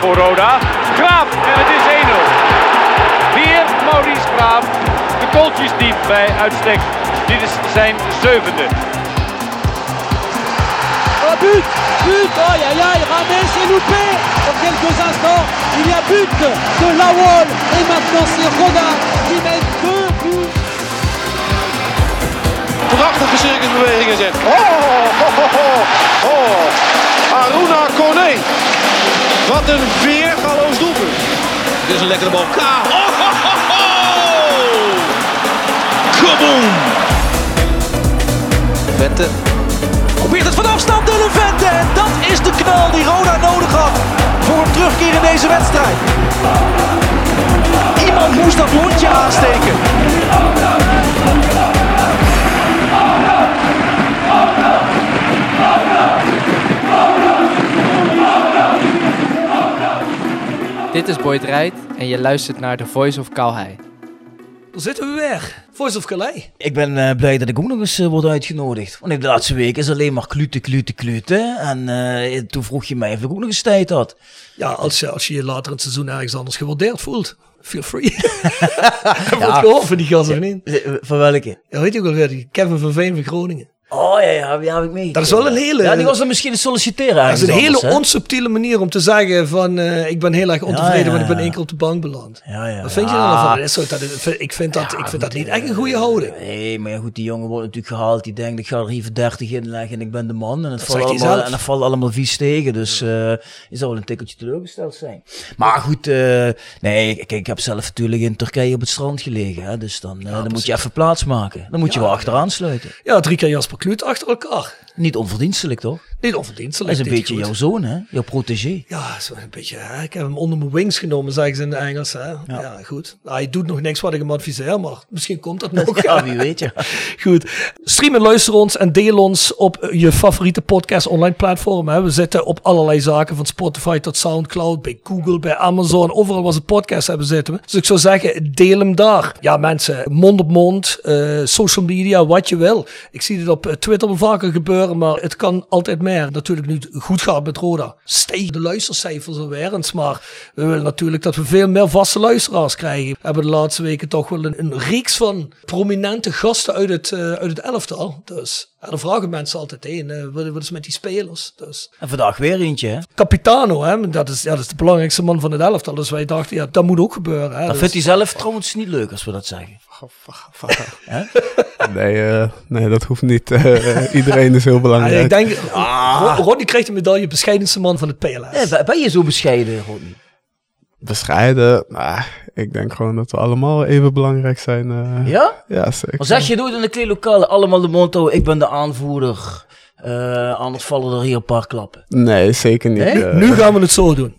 Voor Roda. Graaf en het is 1-0. Weer Maurice Graaf. De kooltjes diep bij uitstek. Dit is zijn zevende. Oh but But aïe Rames est loupé Dans quelques instants, il y a but de Lawol Et maintenant c'est Roda qui met deux buts Prachtige circusbewegingen zet. Oh, oh, oh, oh, oh. Aruna Kone. Wat een weergaloos doelpunt. Dit is een lekkere bal. Ka. Oh, ho, ho, ho. Kaboom. Vente. Probeert het van afstand Dylan Vente. En dat is de knal die Roda nodig had. Voor een terugkeer in deze wedstrijd. Iemand moest dat lontje aansteken. Is Boyd Rijt en je luistert naar The Voice of Calhei. Daar zitten we weer. Voice of Calais. Ik ben eh, blij dat ik ook nog eens eh, word uitgenodigd. Want de laatste week is alleen maar kluten, kluten, kluten. En eh, toen vroeg je mij of ik ook nog eens tijd had. Ja, als je, als je je later in het seizoen ergens anders gewaardeerd voelt, feel free. Gehoord van die gast of niet? Van welke? Ja, weet je ook alweer, die Kevin van Veen van Groningen. Oh ja, ja, die heb ik mee. Dat is wel een hele- Ja, die was dan misschien het solliciteren Dat is een hele onsubtiele manier om te zeggen van, eh, ik ben heel erg ontevreden, ja, want ik ben één keer op de bank beland. Ja, ja. Wat vind je dan ervan? Dat is zo- dat is- ik vind dat, ik vind dat niet echt een goede houding. Nee, maar ja, goed, die jongen wordt natuurlijk gehaald. Die denkt, ik ga er hier 30 in leggen en ik ben de man. En het valt allemaal, en dat valt allemaal vies tegen. Dus eh je zou wel een tikkeltje teleurgesteld zijn. Maar goed, eh, nee, kijk, ik heb zelf natuurlijk in Turkije op het strand gelegen. Hè, dus dan, eh, dan moet je even plaats maken. Dan moet je wel achteraan sluiten. Ja, drie keer Jasper Kluut achter elkaar. Niet onverdienstelijk, toch? Niet Hij onverdienstelijk. is een hij beetje goed. jouw zoon, hè? Jouw protégé. Ja, zo een beetje. Hè? Ik heb hem onder mijn wings genomen, zeggen ze in het Engels. Hè? Ja. goed. Nou, hij doet nog niks wat ik hem adviseer, maar misschien komt dat nog. Ja, wie weet, ja. Goed. Stream en luister ons en deel ons op je favoriete podcast online platform. Hè. We zitten op allerlei zaken, van Spotify tot Soundcloud, bij Google, bij Amazon. Overal waar ze podcast hebben zitten we. Dus ik zou zeggen, deel hem daar. Ja, mensen, mond op mond, eh, social media, wat je wil. Ik zie dit op eh, Twitter wel vaker gebeuren, maar het kan altijd meer. Natuurlijk nu het goed gaat met Roda. Stijgen de luistercijfers alweer eens. Maar we willen natuurlijk dat we veel meer vaste luisteraars krijgen. We hebben de laatste weken toch wel een, een reeks van prominente gasten uit het, eh, uit het elftal. Dus ja, daar vragen mensen altijd heen. eh, wat, wat is met die spelers? Dus En vandaag weer eentje, hè? Capitano, hè, dat, is, ja, dat is de belangrijkste man van het elftal. Dus wij dachten, ja, dat moet ook gebeuren. Hè. Dat Dus- vindt hij zelf trouwens niet leuk als we dat zeggen. Nee, eh, nee, dat hoeft niet. Eh, iedereen is heel Ja, belangrijk. ik denk, Rodney krijgt de medaille bescheidenste man van het PLS. Eh, ben- je zo bescheiden, Rodney? Bescheiden. Nou, ik denk gewoon dat we allemaal even belangrijk zijn. eh. Ja? Ja, zeker. Maar zeg je nooit in de kleedlokalen allemaal de motto, ik ben de aanvoerder. eh, anders vallen er hier een paar klappen. Nee, zeker niet. Nee? Nu gaan we het zo doen.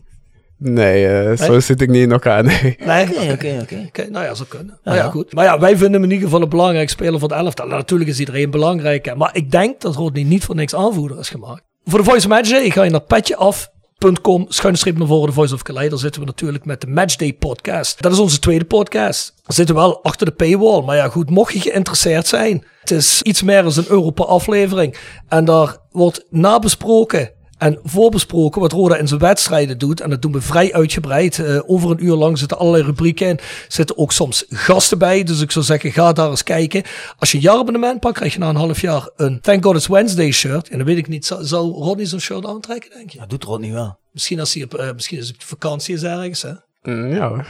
Nee, eh, zo zit ik niet in elkaar, nee. Nee? Oké, oké, nou ja, zo kunnen. Nou ja, goed. Maar ja, wij vinden hem in ieder geval een belangrijk speler van het elftal. Nou, natuurlijk is iedereen belangrijk. hè. Maar ik denk dat Rodney niet voor niks aanvoerder is gemaakt. Voor de Voice of Matchday ga je naar petjeaf.com, schuine streep naar voren, de Voice of Calais. Daar zitten we natuurlijk met de Matchday podcast. Dat is onze tweede podcast. We zitten wel achter de paywall. Maar ja, goed, mocht je geïnteresseerd zijn. Het is iets meer dan een euro per aflevering. En daar wordt nabesproken en voorbesproken wat Roda in zijn wedstrijden doet. En dat doen we vrij uitgebreid. Eh, over een uur lang zitten allerlei rubrieken in. Zitten ook soms gasten bij. Dus ik zou zeggen, ga daar eens kijken. Als je een jaarabonnement pakt, krijg je na een half jaar een Thank God It's Wednesday shirt. En dan weet ik niet, zou, zou Rodney zo'n shirt aantrekken, denk je? Dat doet Rodney wel. Misschien als hij op, eh, misschien als hij op vakantie is ergens, hè? Mm, ja hoor.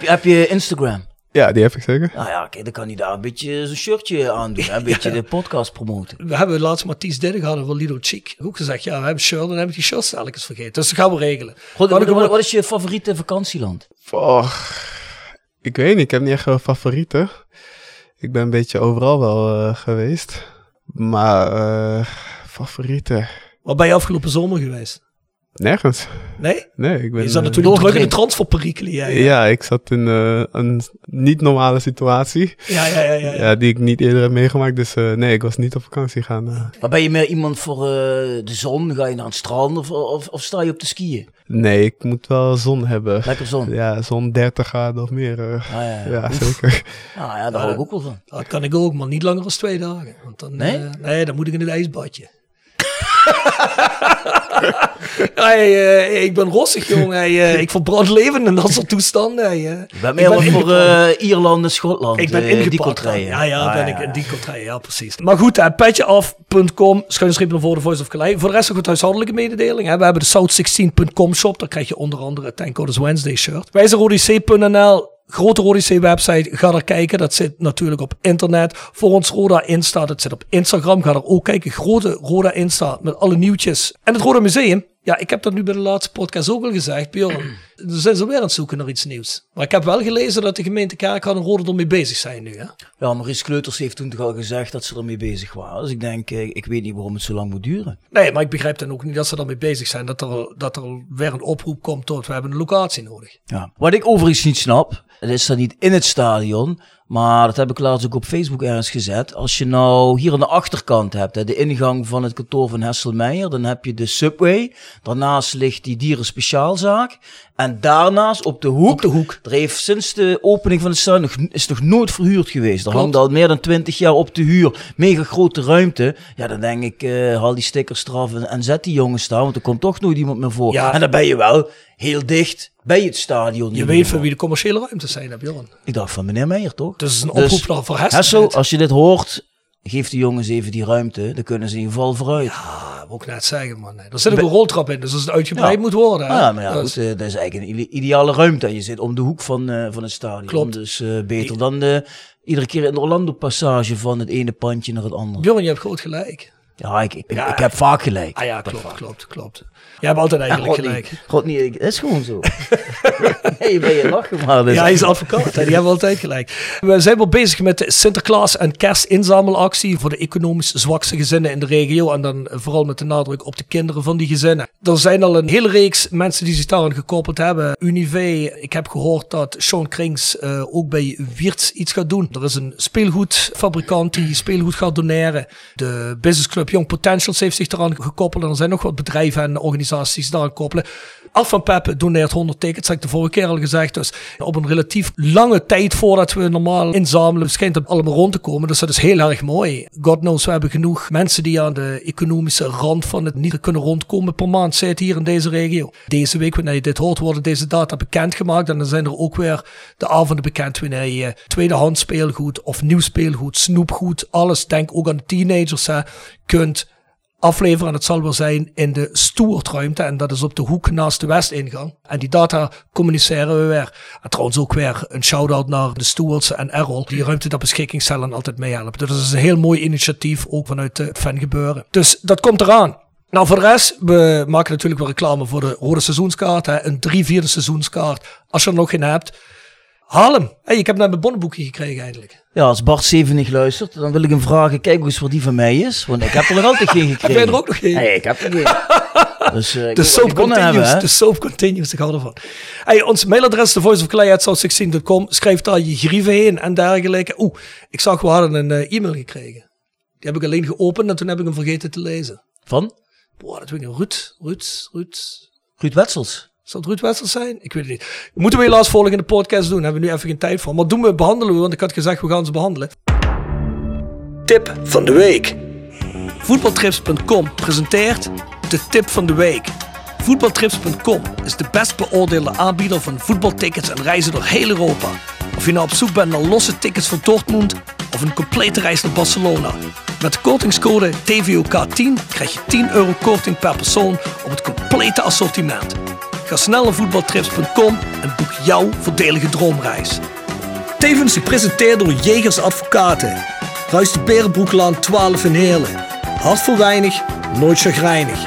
je, heb je Instagram? Ja, die heb ik zeker. Nou ja, kijk, dan kan hij daar een beetje zo'n shirtje aan doen. hè, Een beetje de podcast promoten. We hebben laatst Mathies Didde gehad van Lido Chic. Ook gezegd, ja, we hebben shirt en dan heb ik die shirts eens vergeten. Dus dat gaan we regelen. Wat, wat, wat- wat is je favoriete vakantieland? Oh, ik weet niet, ik heb niet echt een favoriete. Ik ben een beetje overal wel eh, geweest. Maar eh favoriete? Waar ben je afgelopen zomer geweest? Nergens. Nee? Nee, ik ben... Je zat eh, natuurlijk druk in de transferperikelen. Ja, ja. Ja, ik zat in eh, een niet normale situatie. Ja, ja, ja. ja, Ja, die ik niet eerder heb meegemaakt. Dus eh, nee, ik was niet op vakantie gaan. eh. Maar ben je meer iemand voor eh, de zon? Ga je naar het strand of, of, of sta je op de skiën? Nee, ik moet wel zon hebben. Lekker zon. Ja, zo'n 30 graden of meer. eh. Ah, ja, ja. ja, zeker. Nou ja, daar hou ik ook wel van. Dat kan ik ook, maar niet langer dan twee dagen. Want dan, Nee? eh, nee, dan moet ik in het ijsbadje. Hey, eh, ik ben rossig, jongen. Hey, eh, ik verbrand leven in dat soort toestanden. Hey. Ik ben meer wat voor Ierland en Schotland. Ik ben ingepakt. Die. Ja, ja, Ah, ben ik in die contraien. Ja, precies. Maar goed, hè, petjeaf.com, schuinstreep naar voor de Voice of Calais. Voor de rest ook het huishoudelijke mededeling. Hè. We hebben de south16.com shop. Daar krijg je onder andere het Thank Goddess Wednesday shirt. Wij zijn rodec.nl. Grote Rodec website. Ga er kijken. Dat zit natuurlijk op internet. Voor ons Roda Insta. Dat zit op Instagram. Ga er ook kijken. Grote Roda Insta met alle nieuwtjes. En het Roda Museum. Ja, ik heb dat nu bij de laatste podcast ook al gezegd. Bjorn, dan zijn ze weer aan het zoeken naar iets nieuws. Maar ik heb wel gelezen dat de gemeente Kerkrade en Roda ermee bezig zijn nu. Hè? Ja, Maurice Kleuters heeft toen toch al gezegd dat ze ermee bezig waren. Dus ik denk, eh, ik weet niet waarom het zo lang moet duren. Nee, maar ik begrijp dan ook niet dat ze daarmee bezig zijn. Dat er, dat er weer een oproep komt tot we hebben een locatie nodig. Ja. Wat ik overigens niet snap, het is dan niet in het stadion, maar dat heb ik laatst ook op Facebook ergens gezet. Als je nou hier aan de achterkant hebt, hè, de ingang van het kantoor van Hesselmeijer, dan heb je de Subway. Daarnaast ligt die dieren speciaalzaak. En daarnaast op de hoek, Op de hoek. er heeft sinds de opening van het stadion nog, is nog nooit verhuurd geweest. Er hangt al meer dan 20 jaar op de huur. Mega grote ruimte. Ja, dan denk ik, eh, haal die stickers eraf en, en zet die jongens daar, want er komt toch nooit iemand meer voor. Ja. En dan ben je wel heel dicht bij het stadion. Je weet van wie de commerciële ruimtes zijn, hè, Bjorn. Ik dacht van meneer Meijer, toch? Dus een Dus, oproep naar voor Hessel. Hessel, als je dit hoort, geef die jongens even die ruimte. Dan kunnen ze in ieder geval vooruit. Ja, ik net zeggen, man. Er zit ook een roltrap in, dus als het uitgebreid Ja. moet worden. hè. Ja, maar ja, Dat goed, is- eh, dat is eigenlijk een ide- ideale ruimte. Je zit om de hoek van, eh, van het stadion. Klopt. Dus eh, beter dan eh, iedere keer in de Orlando-passage van het ene pandje naar het andere. Bjorn, je hebt groot gelijk. Ja, ik, ik, Ja. ik heb vaak gelijk. Ah ja, klopt, klopt, klopt. Hebt altijd eigenlijk God, gelijk. niet, God niet, het is gewoon zo. nee, ben je lachen, maar... Ja, hij is advocaat. hè. Die hebben altijd gelijk. We zijn wel bezig met de Sinterklaas- en kerstinzamelactie voor de economisch zwakste gezinnen in de regio. En dan vooral met de nadruk op de kinderen van die gezinnen. Er zijn al een hele reeks mensen die zich daaraan gekoppeld hebben. Unive, ik heb gehoord dat Sean Krings eh, ook bij Wiertz iets gaat doen. Er is een speelgoedfabrikant die speelgoed gaat doneren. De businessclub Young Potentials heeft zich eraan gekoppeld. En er zijn nog wat bedrijven en organisaties zich daaraan koppelen. Af van Peppe doneert 100 tickets, heb ik de vorige keer al gezegd. Dus op een relatief lange tijd voordat we normaal inzamelen, schijnt het allemaal rond te komen. Dus dat is heel erg mooi. God knows, we hebben genoeg mensen die aan de economische rand van het niet kunnen rondkomen per maand zitten hier in deze regio. Deze week, wanneer je dit hoort, worden deze data bekendgemaakt. En dan zijn er ook weer de avonden bekend wanneer je tweedehands speelgoed of nieuw speelgoed, snoepgoed, alles, denk ook aan de teenagers, hè, kunt afleveren. En het zal wel zijn in de Stuartruimte. En dat is op de hoek naast de Westingang. En die data communiceren we weer. En trouwens ook weer een shout-out naar de Stuarts en Errol. Die ruimte ter beschikking stellen en altijd meehelpen. Dus dat is een heel mooi initiatief, ook vanuit het fangebeuren. Dus dat komt eraan. Nou, voor de rest, we maken natuurlijk wel reclame voor de rode seizoenskaart. Hè. Een drie vierde seizoenskaart. Als je er nog geen hebt, haal hem. Hey, ik heb net mijn bonnenboekje gekregen eindelijk. Ja, als Bart Zevenig luistert, dan wil ik hem vragen, kijk eens waar die van mij is. Want ik heb er nog altijd geen gekregen. jij er ook nog geen? Nee, ik heb er geen. Dus uh, De soap continues. hebben, de soap continues. Ik hou ervan. Hey, ons mailadres, thevoiceofclay.south16.com. Schrijf daar je grieven heen en dergelijke. Oeh, ik zag, we hadden een eh, e-mail gekregen. Die heb ik alleen geopend en toen heb ik hem vergeten te lezen. Van Boah, dat weet ik niet. Ruud, Ruud, Ruud. Ruud Wetsels. Zal het Ruud Wessels zijn? Ik weet het niet. Moeten we helaas volgende podcast doen. Hebben we nu even geen tijd voor. Maar doen we, behandelen we, want ik had gezegd, we gaan ze behandelen. Tip van de week. Voetbaltrips.com presenteert de tip van de week. Voetbaltrips.com is de best beoordeelde aanbieder van voetbaltickets en reizen door heel Europa. Of je nou op zoek bent naar losse tickets voor Dortmund of een complete reis naar Barcelona. Met de kortingscode TVOK10 krijg je 10 euro korting per persoon op het complete assortiment. Ga snel naar voetbaltrips.com en boek jouw voordelige droomreis. Tevens gepresenteerd door Jegers Advocaten. Ruist de Berenbroeklaan 12 in Heerlen. Hart voor weinig, nooit chagrijnig.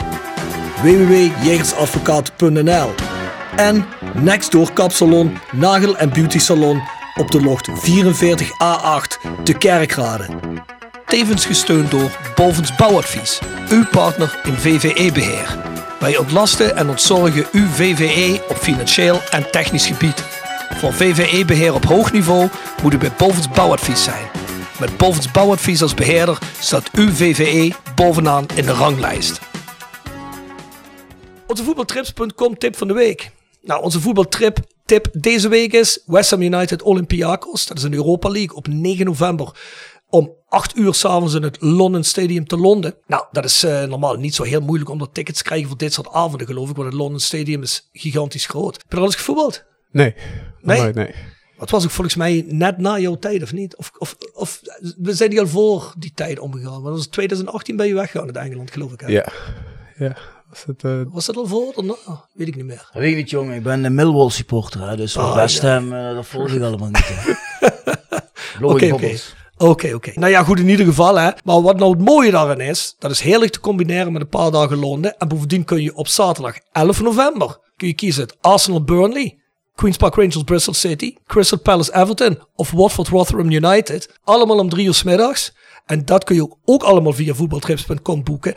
www.jegersadvocaten.nl En Nextdoor Kapsalon, Nagel en Beauty Salon op de locht 44A8 te Kerkrade. Tevens gesteund door Bovens Bouwadvies, uw partner in VVE-beheer. Wij ontlasten en ontzorgen uw VVE op financieel en technisch gebied. Voor VVE-beheer op hoog niveau moet u bij Bovens Bouwadvies zijn. Met Bovens Bouwadvies als beheerder staat uw VVE bovenaan in de ranglijst. Onze voetbaltrips.com tip van de week. Nou, onze voetbaltrip tip deze week is West Ham United Olympiakos. Dat is een Europa League op 9 november om 8 uur s'avonds in het London Stadium te Londen. Nou, dat is uh, normaal niet zo heel moeilijk om dat tickets te krijgen voor dit soort avonden, geloof ik. Want het London Stadium is gigantisch groot. Heb je al eens gevoetbald? Nee. Nee? Nooit, nee. Wat was ik volgens mij net na jouw tijd, of niet? Of, of, of we zijn die al voor die tijd omgegaan? Want dat was 2018 ben je weggegaan uit Engeland, geloof ik. Hè? Ja. Ja. Was het, eh, Was dat al voor of na? Weet ik niet meer. Dat weet ik niet, jongen. Ik ben een Millwall supporter, hè, dus oh, West Ham, eh, dat volg ik allemaal niet. Blowing Oké, oké. bubbles. Oké, oké. Nou ja, goed in ieder geval. Hè. Maar wat nou het mooie daarin is, dat is heerlijk te combineren met een paar dagen Londen. En bovendien kun je op zaterdag 11 november kun je kiezen Arsenal Burnley, Queen's Park Rangers Bristol City, Crystal Palace Everton of Watford Rotherham United. Allemaal om drie uur 's middags. En dat kun je ook, allemaal via voetbaltrips.com boeken.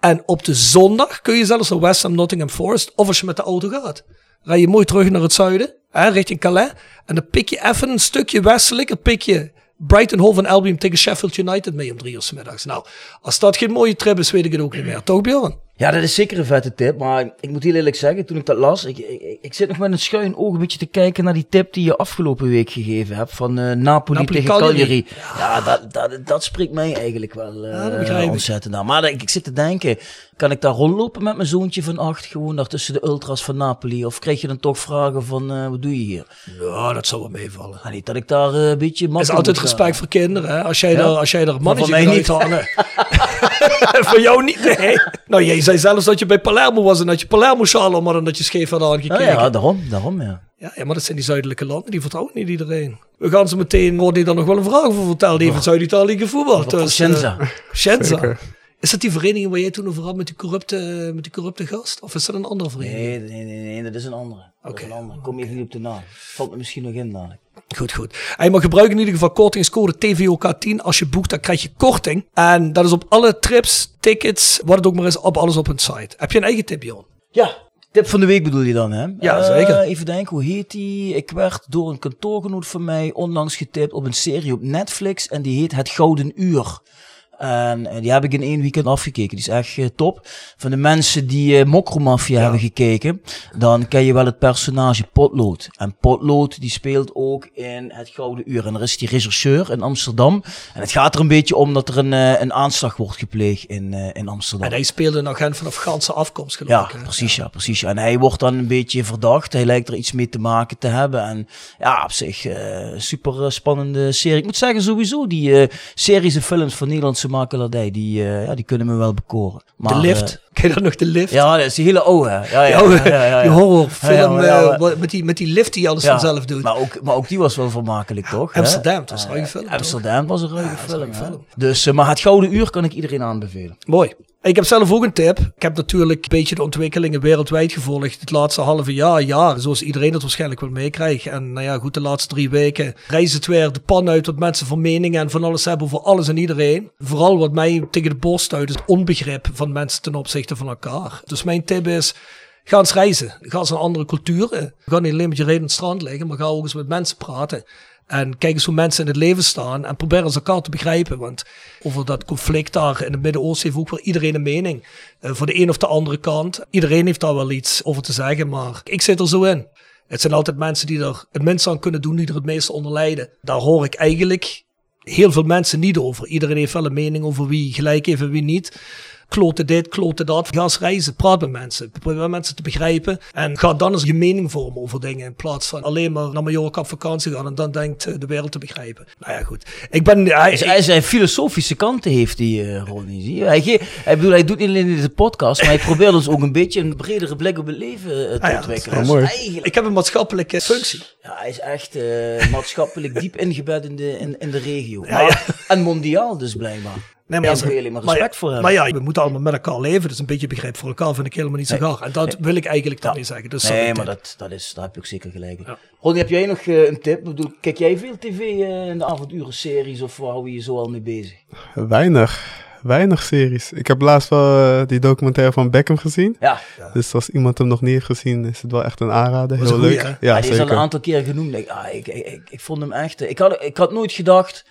En op de zondag kun je zelfs naar West Ham Nottingham Forest. Of als je met de auto gaat. Rij je mooi terug naar het zuiden, hè, richting Calais. En dan pik je even een stukje westelijker, pik je Brighton Hove en Albion tegen Sheffield United mee om drie uur 's middags. Nou, als dat geen mooie trip is, weet ik het ook niet meer. Toch, Bjorn? Ja, dat is zeker een vette tip. Maar ik moet heel eerlijk zeggen, toen ik dat las, ik, ik, ik zit nog met een schuin oog een beetje te kijken naar die tip die je afgelopen week gegeven hebt van eh, Napoli, Napoli, tegen Cagliari. Cagliari. Ja, dat, dat, dat spreekt mij eigenlijk wel eh, Ja, ontzettend aan. Maar ik, ik zit te denken, kan ik daar rondlopen met mijn zoontje van acht, gewoon daar tussen de ultras van Napoli? Of krijg je dan toch vragen van, eh, wat doe je hier? Ja, dat zou wel meevallen. Ah, niet dat ik daar een beetje Er is altijd respect voor kinderen. Hè? Als jij, Ja? er, als jij een mannetje niet. uithangen. voor jou niet, nee. Nou, jij zei zelfs dat je bij Palermo was en dat je Palermo sjaal maar dan dat je scheef had aangekeken. ja, daarom, daarom ja. Ja, ja, maar dat zijn die zuidelijke landen, die vertrouwen niet iedereen. We gaan ze meteen, worden die dan nog wel een vraag over vertellen, die heeft Zuid-Italië gevoetbald. Voor Dus, Scienza. eh. Is dat die vereniging waar jij toen over had met die corrupte, met die corrupte gast? Of is dat een andere vereniging? Nee, nee, nee, nee, dat is een andere. Oké. een andere. Kom even niet op de naam. Valt me misschien nog in dadelijk. Goed, goed. En je mag gebruiken in ieder geval kortingscode TVOK10. Als je boekt, dan krijg je korting. En dat is op alle trips, tickets, wat het ook maar is, op alles op hun site. Heb je een eigen tip, Jon? Ja, tip van de week bedoel je dan, hè? Ja, Eh, zeker. Even denken, hoe heet die? Ik werd door een kantoorgenoot van mij onlangs getipt op een serie op Netflix en die heet Het Gouden Uur. En die heb ik in één weekend afgekeken. Die is echt eh, top. Van de mensen die eh Mokromafia hebben gekeken, dan ken je wel het personage Potlood. En Potlood die speelt ook in Het Gouden Uur. En er is die rechercheur in Amsterdam. En het gaat er een beetje om dat er een, eh, een aanslag wordt gepleegd in, in Amsterdam. En hij speelde een agent van Afghaanse afkomst, geloof Ja, ik. hè? precies, ja, precies. ja. En hij wordt dan een beetje verdacht. Hij lijkt er iets mee te maken te hebben. En ja, op zich super spannende serie. Ik moet zeggen, sowieso, die series en films van Nederlandse makelaardij, die, eh, ja, die kunnen me wel bekoren. Maar, De lift. eh, Ken je dat nog, de lift? ja, dat is die hele oude. Ja, ja, Ja, ja, ja, ja, die horrorfilm eh, wat- met, die, met die lift die alles vanzelf doet. Maar ook, maar ook die was wel vermakelijk, toch? Amsterdam, was een Eh, ruige film, toch? Amsterdam was een ruige een film, film. Dus, eh, maar het Gouden Uur kan ik iedereen aanbevelen. Mooi. Ik heb zelf ook een tip. Ik heb natuurlijk een beetje de ontwikkelingen wereldwijd gevolgd het laatste halve jaar, jaar. Zoals iedereen het waarschijnlijk wel meekrijgt. En nou ja, goed, de laatste drie weken reizen het weer de pan uit wat mensen van meningen en van alles hebben voor alles en iedereen. Vooral wat mij tegen de borst stuit is het onbegrip van mensen ten opzichte van elkaar. Dus mijn tip is, ga eens reizen. Ga eens naar andere culturen. Ga niet alleen met je reden aan het strand liggen, maar ga ook eens met mensen praten. En kijk eens hoe mensen in het leven staan. En probeer eens elkaar te begrijpen. Want over dat conflict daar in het Midden-Oosten heeft ook wel iedereen een mening. Eh, voor de een of de andere kant. Iedereen heeft daar wel iets over te zeggen. Maar ik zit er zo in. Het zijn altijd mensen die er het minst aan kunnen doen. Die er het meeste onder lijden. Daar hoor ik eigenlijk heel veel mensen niet over. Iedereen heeft wel een mening over wie gelijk heeft en wie niet. Klote dit, klote dat. Ga eens reizen, praat met mensen. Probeer mensen te begrijpen. En ga dan eens je mening vormen over dingen. In plaats van alleen maar naar Mallorca op vakantie gaan en dan denkt eh, de wereld te begrijpen. Nou ja, goed. Ik ben... Hij, Dus hij zijn filosofische kanten heeft die uh, Ronnie. Zie je? Hij, ge- hij, bedoel, hij doet niet alleen in deze podcast, maar hij probeert ons ook een beetje een bredere blik op het leven eh, te Ah ja, ontwikkelen. dat is wel Dus mooi. eigenlijk, ik heb een maatschappelijke functie. ja, hij is echt eh, maatschappelijk diep ingebed in de, in, in de regio. Ja, Maar- ja. En mondiaal dus blijkbaar. Nee, moet je alleen maar maar respect ja, voor hebben. Maar ja, we moeten allemaal met elkaar leven. Dus een beetje begrip voor elkaar vind ik helemaal niet zo Nee. gaar. En dat wil ik eigenlijk daarmee zeggen. Dus Nee, sorry, maar dat, dat is, daar heb je ook zeker gelijk in. Ja. Ronnie, heb jij nog eh, een tip? Ik bedoel, kijk jij veel tv eh, in de avonturen-series of waar hou je je zo al mee bezig? Weinig. Weinig series. Ik heb laatst wel eh, die documentaire van Beckham gezien. Ja, Dus als iemand hem nog niet heeft gezien, is het wel echt een aanrader. Heel goeie, leuk. hè? Ja, Ja, die is al een aantal keer genoemd. Ik, ah, ik, ik, ik, ik vond hem echt. Ik had, ik had nooit gedacht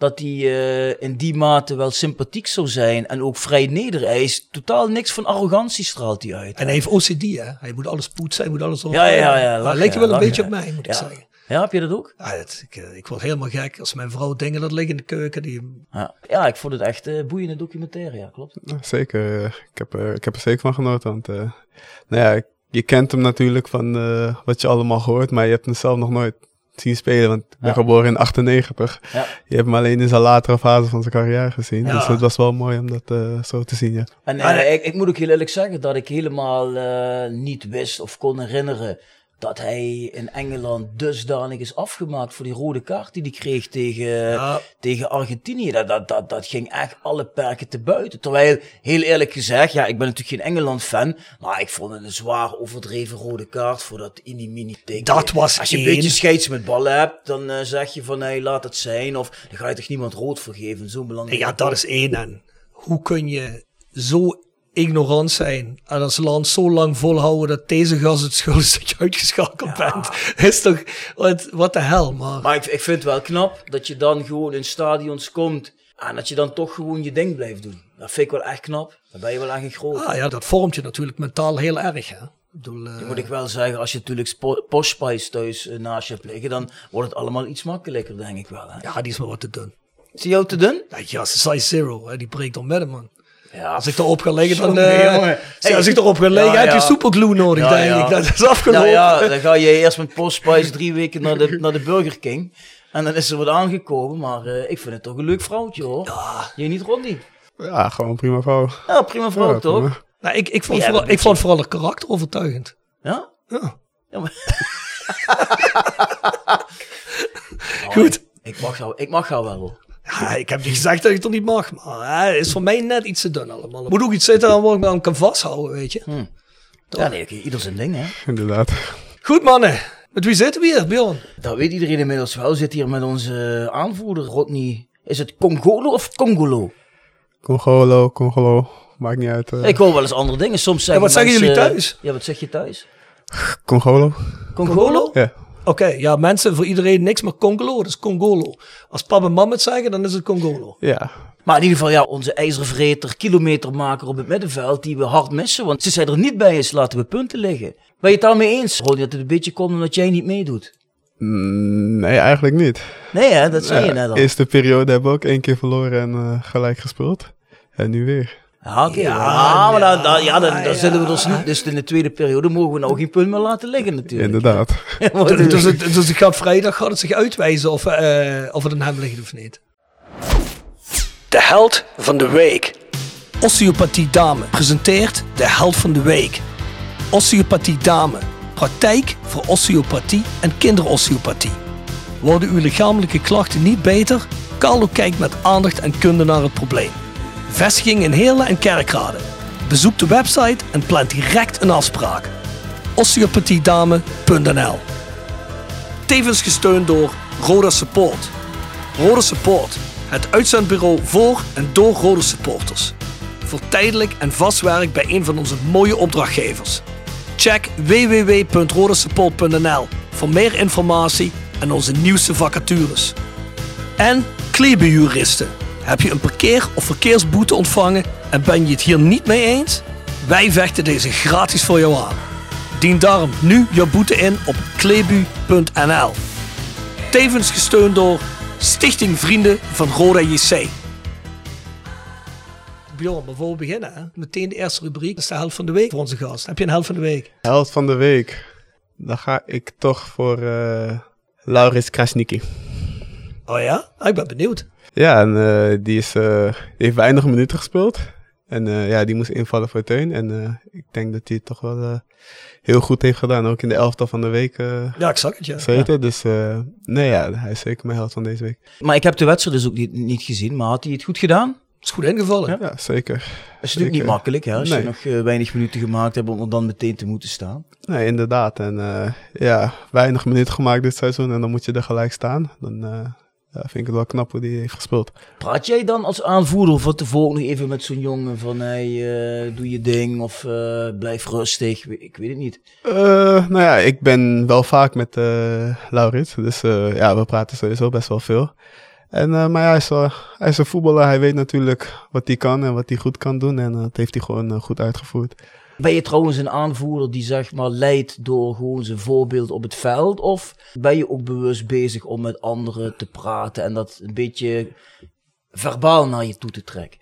dat hij eh, in die mate wel sympathiek zou zijn. En ook vrij neder. Hij is totaal niks van arrogantie straalt hij uit. En hij heeft OCD, hè. Hij moet alles poetsen, hij moet alles op. Ja, ja, ja, ja, Dat lachen, lijkt wel een beetje ja. op mij, moet ik Ja. zeggen. Ja, heb je dat ook? Ja, het- ik, eh, ik word helemaal gek als mijn vrouw dingen laat liggen in de keuken. Die, Ja, ja ik vond het echt een boeiende documentaire, ja, klopt. Ja, Zeker. eh, Ik heb, er, ik heb er zeker van genoten. Want, eh, nou ja, je kent hem natuurlijk van eh, wat je allemaal hoort, maar je hebt hem zelf nog nooit zien spelen. Want ik ben Ja. geboren in 98. Ja. Je hebt hem alleen in zijn latere fase van zijn carrière gezien. Ja. Dus het was wel mooi om dat eh, zo te zien, ja. En nee. eh, ik, ik moet ook heel eerlijk zeggen dat ik helemaal eh, niet wist of kon herinneren dat hij in Engeland dusdanig is afgemaakt voor die rode kaart die hij kreeg tegen, Ja. tegen Argentinië. Dat, dat, dat, dat ging echt alle perken te buiten. Terwijl, heel eerlijk gezegd, ja, ik ben natuurlijk geen Engeland-fan, maar ik vond het een zwaar overdreven rode kaart voor dat mini-mini teken. Dat was Als je een beetje scheids met ballen hebt, dan eh, zeg je van, hey, laat het zijn. Of dan ga je toch niemand rood vergeven, zo'n belangrijk. ja, dat is één. En hoe kun je zo ignorant zijn en als land zo lang volhouden dat deze gas het schuld is dat je uitgeschakeld bent? Is toch, wat, wat de hel, maar... Maar ik, ik vind het wel knap dat je dan gewoon in stadions komt en dat je dan toch gewoon je ding blijft doen. Dat vind ik wel echt knap. Dan ben je wel echt een groot. Ah ja, dat vormt je natuurlijk mentaal heel erg, hè. Bedoel, eh, Moet ik wel zeggen, als je natuurlijk Spice thuis eh, naast je hebt liggen, dan wordt het allemaal iets makkelijker, denk ik wel. Hè? ja, die is maar wat te doen. Is die jou te dun? Ja, ja size zero, hè, die breekt om midden, man. Ja, Als ik erop ga liggen, dan... Eh, zie, als ik erop ga liggen, Ja, heb je superglue nodig, Ja, denk ja. ik. Dat is afgelopen. Nou ja, dan ga je eerst met Posh Spice drie weken naar de, naar de Burger King. En dan is er wat aangekomen, maar eh, ik vind het toch een leuk vrouwtje hoor. Ja. Je niet, Ronnie? Ja, gewoon prima vouw. Ja, prima vrouw Ja, toch? prima. Nou, ik, ik, vond Ja, vooral, ik vond vooral het karakter overtuigend. Ja? Ja. Ja, maar... Goed. Ik mag jou, ik mag jou wel hoor. Ja, ik heb niet gezegd dat ik het er niet mag, maar hè, het is voor mij net iets te dun allemaal. Er moet ook iets zitten aan waar ik me aan kan vasthouden, weet je. Ja, nee, ieder zijn ding hè. Inderdaad. Goed mannen, met wie zitten we hier, Bjorn? Dat weet iedereen inmiddels wel. Zit hier met onze aanvoerder Rodney. Is het Congolo of Congolo? Congolo, Congolo. Maakt niet uit. eh. Ik hoor wel eens andere dingen. Soms zeggen wat zeggen mensen- jullie thuis? Ja, wat zeg je thuis? Congolo. Congolo? Ja. Oké, ja, mensen, voor iedereen niks maar Congolo, dat is Congolo. Als papa en mama het zeggen, dan is het Congolo. Ja. Maar in ieder geval, ja, onze ijzervreter, kilometermaker op het middenveld, die we hard missen. Want sinds hij er niet bij is, laten we punten liggen. Ben je het daarmee eens, Ronnie, dat het een beetje komt omdat jij niet meedoet? Mm, nee, eigenlijk niet. Nee, hè, dat zei je net al. eerste periode hebben we ook één keer verloren en eh, gelijk gespeeld. En nu weer. Ja, oké. Ja, Ja, maar dan, dan, ja, dan, dan ja. zullen we dus niet. Dus in de tweede periode mogen we nou geen punt meer laten liggen, natuurlijk. Inderdaad. Want- Dus, het, dus het gaat vrijdag gaat het zich uitwijzen of, eh, of het een hem ligt of niet. De held van de week. Osteopathie Dame presenteert de held van de week. Osteopathie Dame. Praktijk voor osteopathie en kinderosteopathie. Worden uw lichamelijke klachten niet beter? Carlo kijkt met aandacht en kunde naar het probleem. Vestiging in Heerlen en Kerkrade. Bezoek de website en plan direct een afspraak. osteopathiedame.nl Tevens gesteund door Roda Support. Roda Support, het uitzendbureau voor en door Roda supporters. Voor tijdelijk en vast werk bij een van onze mooie opdrachtgevers. Check www.rodasupport.nl voor meer informatie en onze nieuwste vacatures. En Kleberjuristen. Heb je een parkeer- of verkeersboete ontvangen en ben je het hier niet mee eens? Wij vechten deze gratis voor jou aan. Dien daarom nu jouw boete in op klebu.nl. Tevens gesteund door Stichting Vrienden van Roda JC. Bjorn, maar voor we beginnen, hè, meteen de eerste rubriek. Dat is de helft van de week voor onze gast. Heb je een helft van de week? Held van de week. Dan ga ik toch voor eh Lauris Krasniki. Oh ja? Ah, ik ben benieuwd. Ja, en eh, die, is, eh, die heeft weinig minuten gespeeld. En eh, ja, die moest invallen voor Teun. En eh, ik denk dat hij het toch wel eh, heel goed heeft gedaan. Ook in de elftal van de week Ja, ik zag het, ja. gezeten. Dus eh, nee, ja, hij is zeker mijn held van deze week. Maar ik heb de wedstrijd dus ook niet, niet gezien, maar had hij het goed gedaan? Is goed ingevallen. Ja, zeker. Dat is natuurlijk niet Zeker. makkelijk, hè, als je nog weinig minuten gemaakt hebt om er dan meteen te moeten staan. Nee, inderdaad. En eh, ja, weinig minuten gemaakt dit seizoen. En dan moet je er gelijk staan. Dan eh, ja, vind ik het wel knap hoe die heeft gespeeld. Praat jij dan als aanvoerder van tevoren nog even met zo'n jongen van hey, eh, doe je ding of eh, blijf rustig? Ik weet het niet. Eh, nou ja, ik ben wel vaak met eh Laurits. Dus eh, ja, we praten sowieso best wel veel. En, eh, maar ja, hij is, wel- hij is een voetballer. Hij weet natuurlijk wat hij kan en wat hij goed kan doen. En dat heeft hij gewoon goed uitgevoerd. Ben je trouwens een aanvoerder die zeg maar leidt door gewoon zijn voorbeeld op het veld? Of ben je ook bewust bezig om met anderen te praten en dat een beetje verbaal naar je toe te trekken?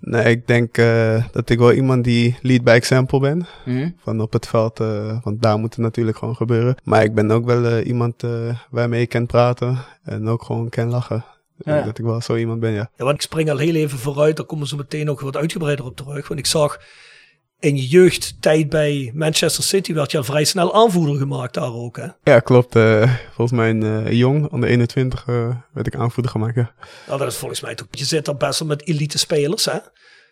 Nee, ik denk eh, dat ik wel iemand die lead by example ben. Hm? Van op het veld, eh, want daar moet het natuurlijk gewoon gebeuren. Maar ik ben ook wel eh, iemand eh, waarmee ik kan praten en ook gewoon kan lachen. Ik denk Ja. Dat ik wel zo iemand ben, ja. Ja, want ik spring al heel even vooruit, daar komen ze meteen nog wat uitgebreider op terug. Want ik zag in je jeugdtijd bij Manchester City werd je al vrij snel aanvoerder gemaakt daar ook. Hè? Ja, klopt. eh, volgens mij in eh, jong, onder 21, eh, werd ik aanvoerder gemaakt. Ja. Nou, dat is volgens mij toch. Je zit daar best wel met elite spelers. Hè?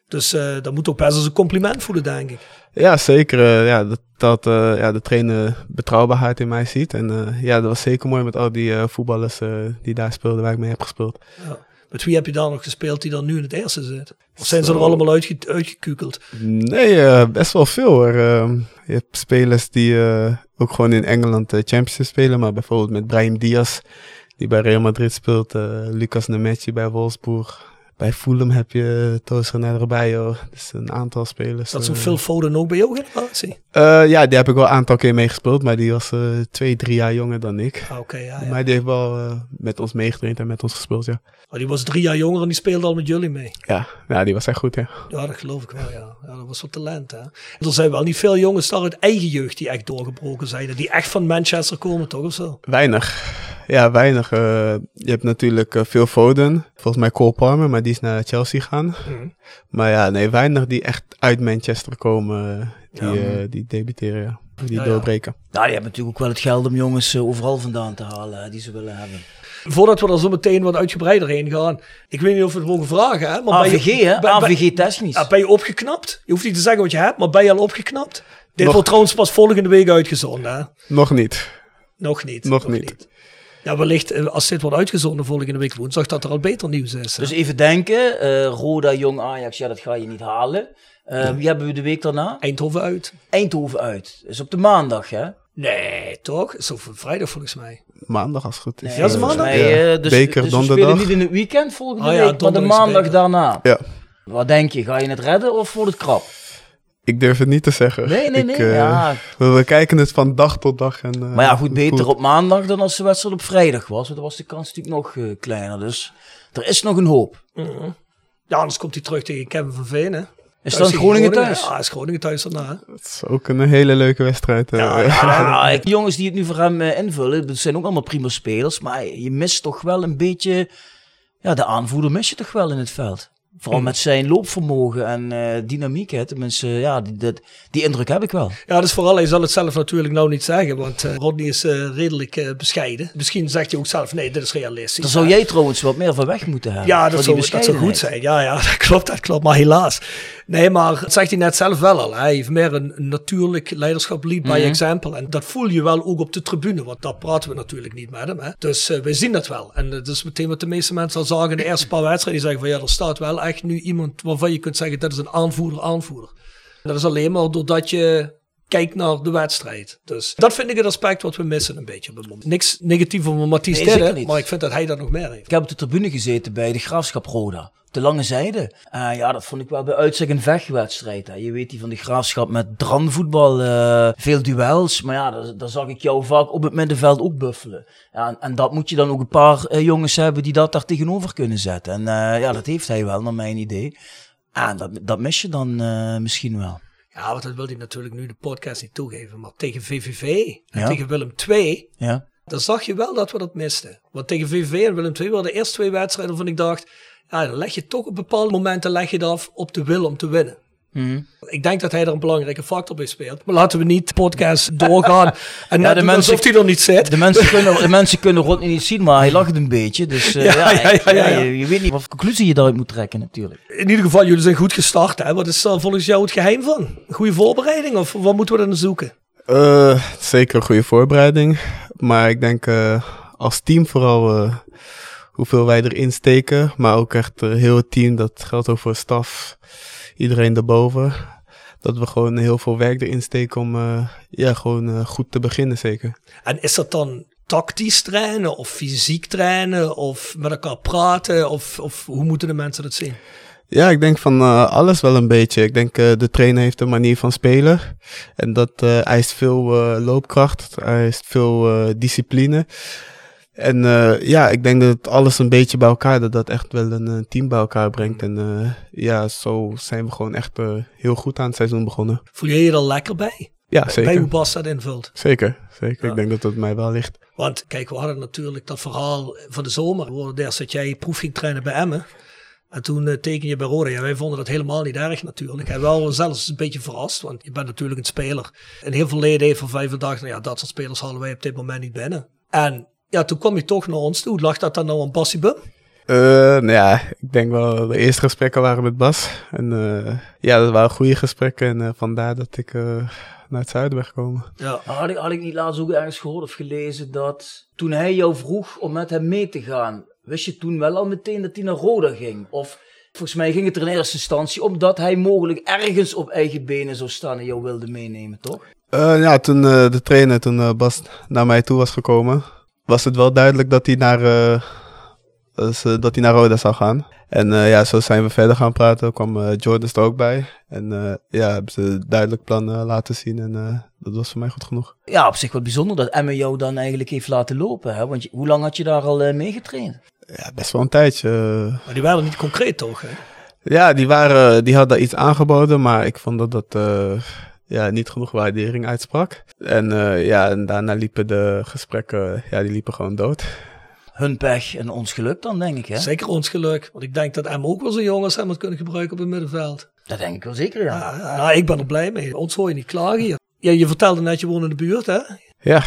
Dus dat moet ook best als een compliment voelen, denk ik. Ja, zeker. ja, dat, dat ja, de trainer betrouwbaarheid in mij ziet. En ja, dat was zeker mooi met al die voetballers die daar speelden, waar ik mee heb gespeeld. Ja. Met wie heb je daar nog gespeeld die dan nu in het eerste zit? Of zijn ze er allemaal uitge uitgekukeld? Nee, eh, best wel veel hoor. Ehm, je hebt spelers die eh, ook gewoon in Engeland de Champions League spelen. Maar bijvoorbeeld met Brahim Diaz, die bij Real Madrid speelt. eh, Lucas Nemetje bij Wolfsburg. Bij Fulham heb je Toos René Rebejo. Dus een aantal spelers. Dat is een eh. Phil Foden ook bij jouw generatie? Eh, ja, die heb ik wel een aantal keer meegespeeld. Maar die was eh, twee, drie jaar jonger dan ik. Ah, Oké, ja, ja. Maar die heeft wel eh, met ons meegetraind en met ons gespeeld, ja. Maar die was drie jaar jonger en die speelde al met jullie mee. Ja, ja die was echt goed, ja. Ja, dat geloof ik wel, ja. ja dat was wat talent, hè. Er zijn wel niet veel jongens daar uit eigen jeugd die echt doorgebroken zijn. Die echt van Manchester komen, toch, of zo? Weinig. Ja, weinig. Eh, je hebt natuurlijk eh, veel Foden. Volgens mij Cole Palmer, maar die is naar Chelsea gegaan. Mhm. Maar ja, nee, weinig die echt uit Manchester komen. eh, Die, Ja. eh, die debuteren, ja. Die Ja, ja. doorbreken. Nou, die hebben natuurlijk ook wel het geld om jongens overal vandaan te halen die ze willen hebben. Voordat we er zo meteen wat uitgebreider heen gaan. Ik weet niet of we het mogen vragen, hè. Maar ben je- AVG, hè? ben- AVG technisch. Ja, ben je opgeknapt? Je hoeft niet te zeggen wat je hebt, maar ben je al opgeknapt? Dit Nog- wordt trouwens pas volgende week uitgezonden, hè? Nog niet. Nog niet. Nog niet. Ja, wellicht eh, als dit wordt uitgezonden volgende week woensdag, dat er al beter nieuws is. hè? Dus even denken, eh, Roda, Jong, Ajax, ja, dat ga je niet halen. Eh, Wie hebben we de week daarna? Eindhoven uit. Eindhoven uit. Dus op de maandag, hè? Nee, toch? Is over vrijdag volgens mij. Maandag als het goed is. Nee, Ja, is maandag? dus, Beker, dus we donderdag. spelen niet in het weekend volgende Ah ja, week, maar de is maandag daarna. Ja. Wat denk je, ga je het redden of wordt het krap? Ik durf het niet te zeggen. Nee, nee, nee. Ik, eh, ja. we, we kijken het van dag tot dag. En, eh, Maar ja, goed, beter goed. op maandag dan als de wedstrijd op vrijdag was. Want dan was de kans natuurlijk nog eh, kleiner. Dus er is nog een hoop. Mhm. Ja, anders komt hij terug tegen Kevin van Veen, hè? Is tegen Groningen thuis? Ja, is Groningen thuis daarna. hè? Het is ook een hele leuke wedstrijd. Ja, ja. Ja, jongens die het nu voor hem eh, invullen, dat zijn ook allemaal prima spelers. Maar je mist toch wel een beetje... Ja, de aanvoerder mis je toch wel in het veld. Vooral met zijn loopvermogen en eh, dynamiek. Hè. Tenminste, ja, die, dat, die indruk heb ik wel. Ja, dat is vooral, hij zal het zelf natuurlijk nou niet zeggen, want eh, Rodney is eh, redelijk bescheiden. Misschien zegt hij ook zelf, nee, dit is realistisch. Daar zou jij trouwens wat meer van weg moeten hebben. Ja, dat zou, dat zou goed zijn. Ja, ja, dat klopt, dat klopt. Maar helaas. Nee, maar dat zegt hij net zelf wel al. Hij heeft meer een, een natuurlijk leiderschap, lead by Mhm. example. En dat voel je wel ook op de tribune, want daar praten we natuurlijk niet met hem. Hè. Dus eh, we zien dat wel. En dat is meteen wat de meeste mensen al zagen in de eerste paar wedstrijden. Die zeggen van ja, er staat wel echt nu iemand waarvan je kunt zeggen dat is een aanvoerder, aanvoerder. En dat is alleen maar doordat je kijkt naar de wedstrijd. Dus dat vind ik het aspect wat we missen een beetje op het moment. Niks negatief over Mathies Nee, maar ik vind dat hij dat nog meer heeft. Ik heb op de tribune gezeten bij de Graafschap Roda. De lange zijde. Eh, ja, dat vond ik wel bij uitstek een vechtwedstrijd. Hè. Je weet die van de Graafschap met dranvoetbal. eh veel duels. Maar ja, daar, daar zag ik jou vaak op het middenveld ook buffelen. Ja, en, en dat moet je dan ook een paar eh, jongens hebben die dat daar tegenover kunnen zetten. En ja, dat heeft hij wel, naar mijn idee. Ah, dat, dat mis je dan misschien wel. Ja, want dat wil hij natuurlijk nu de podcast niet toegeven. Maar tegen VVV en Ja. tegen Willem II, Ja. dan zag je wel dat we dat misten. Want tegen VVV en Willem II waren de eerste twee wedstrijden waarvan ik dacht... Ja, dan leg je toch op bepaalde momenten leg je het af op de wil om te winnen. Mhm. Ik denk dat hij er een belangrijke factor bij speelt. Maar laten we niet de podcast doorgaan en net de mensen- alsof hij er niet zit. De mensen kunnen, de mensen kunnen Rodney niet zien, maar hij lacht een beetje. Dus eh, Ja, ja, ja, ja, ja, ja. Je, je weet niet wat conclusie je daaruit moet trekken natuurlijk. In ieder geval, jullie zijn goed gestart. Hè? Wat is er volgens jou het geheim van? Goede voorbereiding of wat moeten we dan zoeken? Eh, zeker een goede voorbereiding. Maar ik denk eh, als team vooral eh, hoeveel wij erin steken. Maar ook echt eh, heel het team. Dat geldt ook voor staf. Iedereen daarboven. Dat we gewoon heel veel werk erin steken om eh, ja, gewoon eh, goed te beginnen zeker. En is dat dan tactisch trainen of fysiek trainen of met elkaar praten? Of, of hoe moeten de mensen dat zien? Ja, ik denk van alles wel een beetje. Ik denk de trainer heeft een manier van spelen. En dat eist veel loopkracht, eist veel discipline. En eh, ja, ik denk dat alles een beetje bij elkaar, dat dat echt wel een, eh, team bij elkaar brengt. En eh, ja, zo zijn we gewoon echt heel goed aan het seizoen begonnen. Voel je je er lekker bij? Ja, Bij hoe zeker. Bas dat invult? Zeker, zeker. Ja. Ik denk dat dat mij wel ligt. Want kijk, we hadden natuurlijk dat verhaal van de zomer. We hoorden eerst dat jij proef ging trainen bij Emmen. En toen teken je bij Roda. Ja, wij vonden dat helemaal niet erg natuurlijk. En wel zelfs een beetje verrast, want je bent natuurlijk een speler. En heel veel leden heeft van vijf gedacht, nou ja, dat soort spelers halen wij op dit moment niet binnen. En ja, toen kwam je toch naar ons toe. Lag dat dan nou aan Bassie Bum? Eh, nou ja, ik denk wel de eerste gesprekken waren met Bas. En eh, ja, dat waren goede gesprekken. En eh, vandaar dat ik eh, naar het zuiden ben gekomen. Ja. Had ik, had ik niet laatst ook ergens gehoord of gelezen dat toen hij jou vroeg om met hem mee te gaan, wist je toen wel al meteen dat hij naar Roda ging? Of volgens mij ging het er in eerste instantie omdat hij mogelijk ergens op eigen benen zou staan en jou wilde meenemen, toch? Eh, ja, toen eh, de trainer, toen eh, Bas naar mij toe was gekomen, was het wel duidelijk dat hij naar, eh, eh, dat hij naar Roda zou gaan. En eh, ja, zo zijn we verder gaan praten. kwam eh, Jordan er ook bij. En eh, ja, hebben ze een duidelijk plan eh, laten zien. En eh, dat was voor mij goed genoeg. Ja, op zich wat bijzonder dat Emma jou dan eigenlijk heeft laten lopen. Hè? Want je- hoe lang had je daar al eh, mee getraind? Ja, best wel een tijdje. Maar die waren niet concreet toch? Hè? Ja, die, waren, die hadden iets aangeboden, maar ik vond dat dat eh, ja, niet genoeg waardering uitsprak. En eh, ja, en daarna liepen de gesprekken, ja, die liepen gewoon dood. Hun pech en ons geluk dan, denk ik. Hè? Zeker ons geluk. Want ik denk dat Emma ook wel zo'n jongens hebben kunnen gebruiken op het middenveld. Dat denk ik wel zeker, ja. Ja, nou, ik ben er blij mee. Ons hoor je niet klagen hier. Ja, je vertelde net, je woont in de buurt, hè? Ja,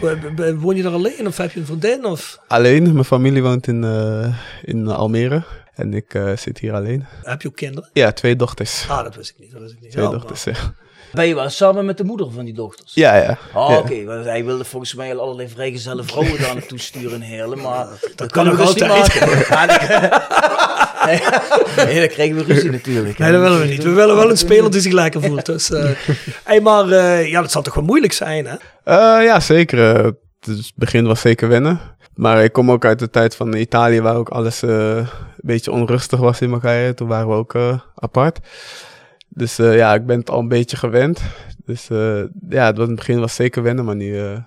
Wo- wo- Woon je daar alleen of heb je een vriendin? Of alleen. Mijn familie woont in, eh, in Almere. En ik eh, zit hier alleen. heb je ook kinderen? Ja, twee dochters. Ah, dat wist ik niet. Dat wist ik niet. Twee Ja, dochters, ja. Ben je wel samen met de moeder van die dochters? Ja, ja. Oh, Ja. oké. want Hij wilde volgens mij al allerlei vrijgezelle vrouwen daar naartoe sturen in Heerlen, maar dat, kan nog dus niet altijd. maken. Ja, dat- nee, dan krijgen we ruzie natuurlijk. Nee, dat willen we niet. We willen wel een speler die zich lekker voelt. Dus, eh hey, maar eh, ja, dat zal toch wel moeilijk zijn, hè? Eh, ja, zeker. Dus het begin was zeker wennen. Maar ik kom ook uit de tijd van Italië, waar ook alles eh, een beetje onrustig was in elkaar. Toen waren we ook apart. Dus eh, ja, ik ben het al een beetje gewend. Dus eh, ja, het, was, in het begin was zeker wennen, maar nu, eh,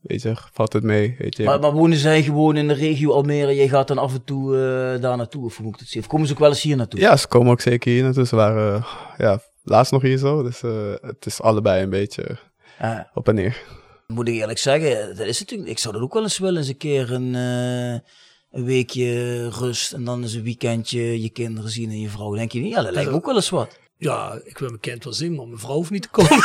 weet je, valt het mee. Weet je. Maar, maar wonen zij gewoon in de regio Almere? Jij gaat dan af en toe daar naartoe, of hoe moet ik het zien? Of komen ze ook wel eens hier naartoe? Ja, ze komen ook zeker hier naartoe. Ze waren ja, laatst nog hier zo. Dus het is allebei een beetje Ah, op en neer. moet ik eerlijk zeggen, dat is natuurlijk, ik zou dat ook wel eens willen, eens een keer een, een weekje rust en dan eens een weekendje je kinderen zien en je vrouw. Denk je niet? Ja, dat lijkt me ook wel eens wat. Ja, ik wil mijn kind wel zien, maar mijn vrouw hoeft niet te komen.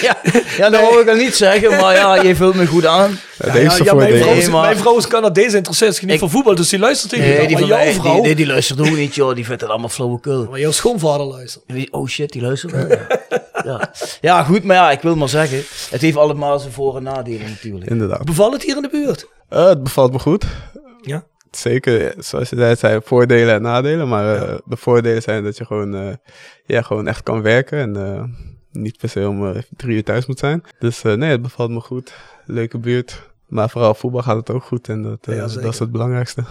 Ja, ja dat wou ik al niet zeggen, maar ja, je vult me goed aan. Ja, deze ja, mijn, deze. vrouw is, Nee, maar- mijn vrouw is Canadees, interesseert zich niet Ik- voor voetbal, dus die luistert niet. Nee, die maar van jouw mij, vrouw, die, nee, die luistert ook niet, joh. Die vindt het allemaal flauwekul. maar jouw schoonvader luistert. Oh shit, die luistert. Ja. ja, goed, maar ja, ik wil maar zeggen, het heeft allemaal zijn voor- en nadelen natuurlijk. Inderdaad. Bevalt het hier in de buurt? Eh, het bevalt me goed. Ja. Zeker, zoals je zei, zijn voordelen en nadelen. Maar eh, de voordelen zijn dat je gewoon, eh, ja, gewoon echt kan werken. En eh, niet per se om drie uur thuis moet zijn. Dus nee, het bevalt me goed. Leuke buurt. Maar vooral voetbal gaat het ook goed. En dat, Ja, dat is het belangrijkste.